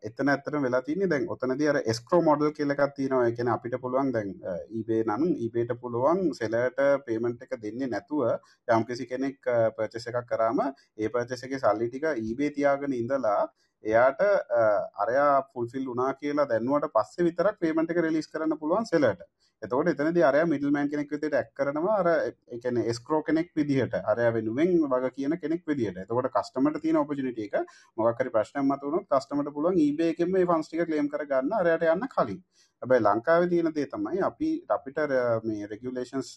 S3: එතන ඇත්තර වෙලා තින්නේ දැන් ඔතනද අර ස්ක්‍රෝ මොඩල් කියලකත් තියෙනවා. එකන අපිට පුළුවන් දැන් ඊබේ නම් ඊබේට පුළුවන් සෙලට පේමෙන්ට් එක දෙන්නේ නැතුව යම්කිසි කෙනෙක් පර්චස එකක් කරාම ඒ පර්චස එක සල්ලි ටික ඊබේ තියාගෙන ඉඳලා එයාට අරයා පුල්ෆිල් වනා කියලා දැන්වට පස්සේ විතරක් පේමට එක රෙලිස් කරන්න පුළුවන් සෙලට එතකොට එතනදී අරයා මිඩල්මෑන් කෙනෙක් විදිහට ඇක් කරනවා අර ඒ කියන්නේ එස්ක්‍රෝ කෙනෙක් විදිහට අරයා වෙනුවෙන් වග කියන කෙනෙක් විදිහට. එතකොට කස්ටමර්ට තියෙන ඔපචුනිටි එක මොකක් හරි ප්‍රශ්නයක් මතුවුනොත් කස්ටමර්ට පුළුවන් eBay එකෙන් මේ ෆන්ඩ්ස් ටික ක්ලේම් කරගන්න අරයාට යන්න කලින්. හැබැයි ලංකාවේ තියෙන දේ තමයි අපි අපිට මේ රෙගියුලේෂන්ස්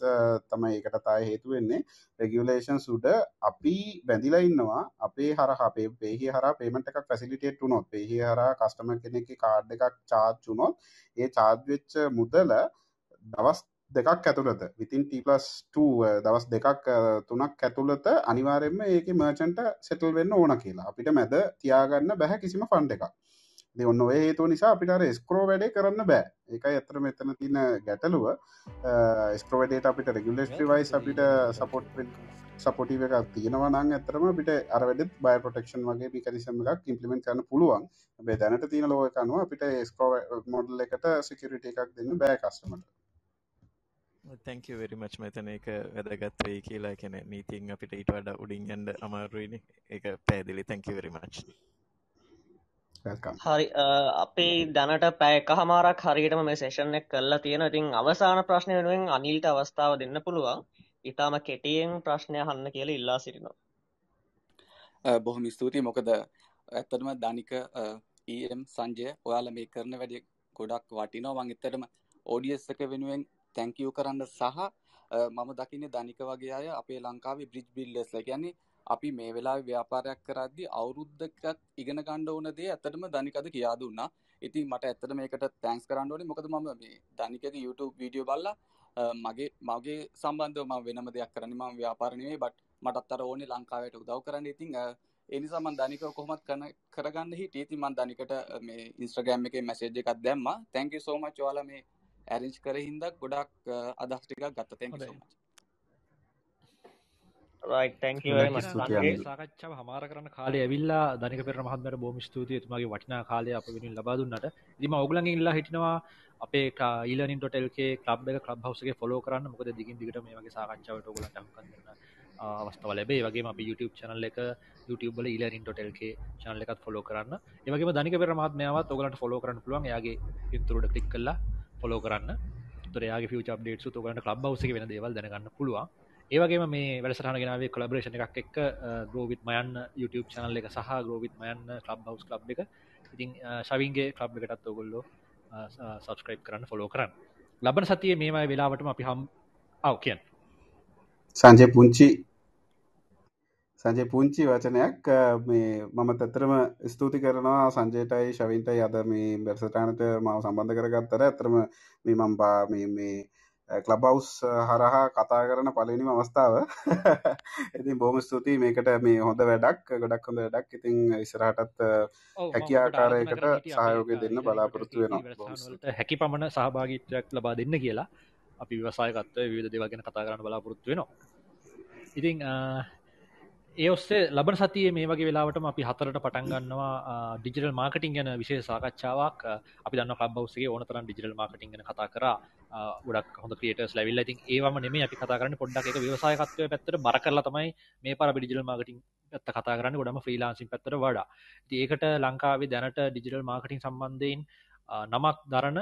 S3: තමයි ඒකට තාය හේතු වෙන්නේ. රෙගියුලේෂන්ස් උඩ අපි බැඳිලා ඉන්නවා. අපේ හරහා අපේ පේහි හරහා පේමන්ට් එකක් ෆැසිලිටේට් වුණොත් පේහි හරහා කස්ටමර් කෙනෙක්ගේ කාඩ් එකක් චාර්ජ් වුණොත් ඒ චාර්ජ් වෙච්ච මුදල දවස් දෙකක් ඇතුළත විතින් ටීපලස්2 දවස් දෙකක් තුනක් ඇතුළත අනිවාරෙන්ම ඒක මර්චන්ට සෙටල් වෙන්න ඕන කියලා. අපිට මැද තියාගන්න බැහැ කිසිම ෆන්ඩ එකක්. දෙ ඔන්න ඔය හේතු නිසා අපිට ස්කරෝ වැඩේ කරන්න බෑ. එක ඇතර මෙතන තින ගැටලුව. ස්කරෝවඩේට අපිට රෙගුලස්ටි වයිස් අපිට සපොට් සපොටි එකක් තියෙනවා නම් ඇතරම අපිට අරවැඩ බය පොටක්ෂන් වගේ පිකරිසම එකක් ඉම්පලිමෙන්ට කරන්න පුළුවන්. බේ දැනට තියෙන ලෝකනුව අපිට ස්කෝ මොඩල් එකට සිකරිට එකක් දෙන්න බෑ කස්ටමට
S7: තැංක වෙරිමච් මෙතන එක වැදගත් වෙයි කියලා කැන නීතින් අපිට ඊට වඩ උඩින් යන්ඩ අමාරුවන එක පැදිලි තැංක වෙරිමච්
S4: හරි අපේ දැනට පැයක හමාරක් හරියටම මේ සේෂන් එක කරලා තියෙන ඉතින් අවසාන ප්‍රශ්නය වෙනුවෙන් අනිල්ට අවස්ථාව දෙන්න පුළුවන්. ඉතාම කෙටියෙන් ප්‍රශ්නය හන්න කියල ඉල්ලා සිටිනවා.
S8: බොහොම ස්තුතියි. මොකද ඇත්තටම ධනික ඊම් සංජය ඔයාල මේ කරන වැඩි ගොඩක් වටිනෝ මං එතරම ඕඩියස් එක වෙනුවෙන් තැංකියු කරන්න සහ මම දකින ධනික වගේ අය අපේ ලංකාවේ බ්‍රිජ් බිල්ලස් කියන්නේ අපි මේ වෙලා ව්‍යාපාරයක් කරද්දි අවුරුද්ධකත් ඉගෙන ගණ්ඩ ඕන දේ ඇතටම ධනිකද කියා දුන්නා. ඉතින් මට ඇත්තට මේකට තැන්ස් කරන්න ඕනේ. මොකද මම මේ ධනිකක YouTube වීඩියෝ බල්ලා මගේ මගේ සම්බන්ධව ම වෙනම දෙයක් කරන්න. ම ව්‍යාපාරණයේ බට මටත් අර ඕනේ ලංකාවට උදව් කරන්න. ඉතින් එනිසා මන් ධනික කොහොමත් කරන කරගන්න හිට ඉති මන් ධනිකට මේ ඉන්ස්ට්‍රගෑම් එක මැසේජ් එකක් දැම්ම. තැන්කි සෝම චවාල මේ ඇරෙන්ජ් කර හින්ද ගොඩක් අදස් ටිකක් ගත්ත. තැන්
S2: සාකච්ඡාව හමාර කරන කාලය ඇවිල්ලා දනික පෙර මහත්මට බෝම ස්තුතිය. තුමගේ වටිනා කාලය අප වෙනින් ලබාදුන්නට දිම ඔගලන් ඉල්ලා හිටනවා අපේ ඊලනින් ටොටල්ගේ ලබ් එක ලබ් හවසගේ ෆොලෝ කරන්න. මොකද දිගින් දිගට මේ වගේ සාකච්ඡාවට ඔගලන්ට හම්කන්න අවස්ථාව ලැබේ වගේ අප YouTube චනල් එක YouTube ඊලනින් ටොටල්ගේ චනල එකත් ෆොලෝ කරන්න. ඒවගේ දනික පෙර මහත්මයාවත් ඔගලට ෆොලෝ කරන්න පුළුවන්. යාගේ පින්තුරට කලික් කල්ලා ෆොලෝ කරන්න. තුරයාගේ ෆිච අප්ඩේට් තුගලට ලබ් වස වෙන දේවල් දැනගන්න පුළුවන් ඒවගේ මේ වැඩසටහන ගෙනාවේ කොලබරේෂණ එකක් එක් ග්‍රෝවිත් මයන් YouTube චනල් එක සහ ග්‍රෝවිත් මයන් ලබ් හවස් ලබ් එක. ඉතින් ශවින්ගේ ලබ් එකටත් ඔගොල්ලෝ සබස්ක්‍රයිප් කරන්න ෆොලෝ කරන්න. ලබන සතිය මේමයි වෙලාවටම අපි හම් අව් කියන්
S3: සංජය පුංචි සංජය පුංචි වචනයක් මේ මම තත්තරම ස්තුති කරනවා සංජයටයි ශවින්ටයි අද මේ බැර්සටානට මාව සම්බන්ධ කරගත්තර ඇතරම මේ මම්බා මේ කලබවස් හරහා කතා කරන පලනිම අවස්ථාව. [LAUGHS] ඉතින් බොහම ස්තුතියි මේකට මේ හොඳ වැඩක් ගොඩක් හොඳ වැඩක්. ඉතින් ඉස්රහටත් හැකි ආකාරයකට සහයෝගය දෙන්න බලාපොරොත්තු වෙනවා.
S2: හැකි පමණ සහභාගිත්වයක් ලබා දෙන්න කියලා අපි විවසායකත්ව විවිධ දෙවගෙන කතා කරන්න බලාපොරොත්තු වෙනවා. ඉතින් ඒ ඔස්සේ ලබන සතිය මේ වගේ වෙලාවටම අපි හතරට පටන්ගන්නවා ඩිජිටල් මාර්කටින් ගැන විශේ සාකච්ඡාවක්. අපි දන්න ලබ්බවසේ ඕන තරම් ඩිජිටල් මාර්කටින් ගැන කතා කර. ගොඩක් හොඳ ක්‍රියටස් ලැවිල්ල ඉතින් ඒවම නෙමේ අපි කතා කරන්න පොඩ්ඩක් එක ව්‍යවසායකත්වය පැත්තට බර කරලා තමයි මේ පර ඩිජිටල් මාර්කටින් පැත්ත කතා කරන්න. ගොඩම ෆ්‍රීලාන්සින් පැත්තට වඩා. ඒකට ලංකාවේ දැනට ඩිජිටල් මාර්කටින් සම්බන්ධයෙන් නමක් දරන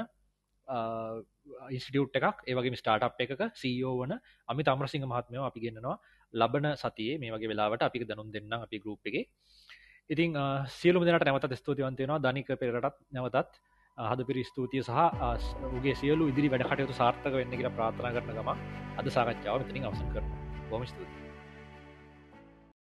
S2: ඉන්ස්ටියුට් එකක්. ඒවගේ ස්ටාට් එකක සීෝ වන අමි තමරසිංහ මහත්මයෝ අපි ගෙන්න්නවා. ලබන සතියේ මේ වගේ වෙලාවට අපි දැනුම් දෙන්න අපි ගරුප් එක. ඉතින් සියලු දෙනට නැවත ස්තුතිවන්තයෙනවා ධනික පෙරටත් නැවතත් හද පිරි ස්තුතිය සහ උගේ සියලු ඉදිරි වැඩ කටයුතු සාර්ථක වෙන්න කියලා ප්‍රාථනා කරන ගම අද සාකච්ඡාව මෙතනින් අවසන් කරන බොම ස්තුතියි.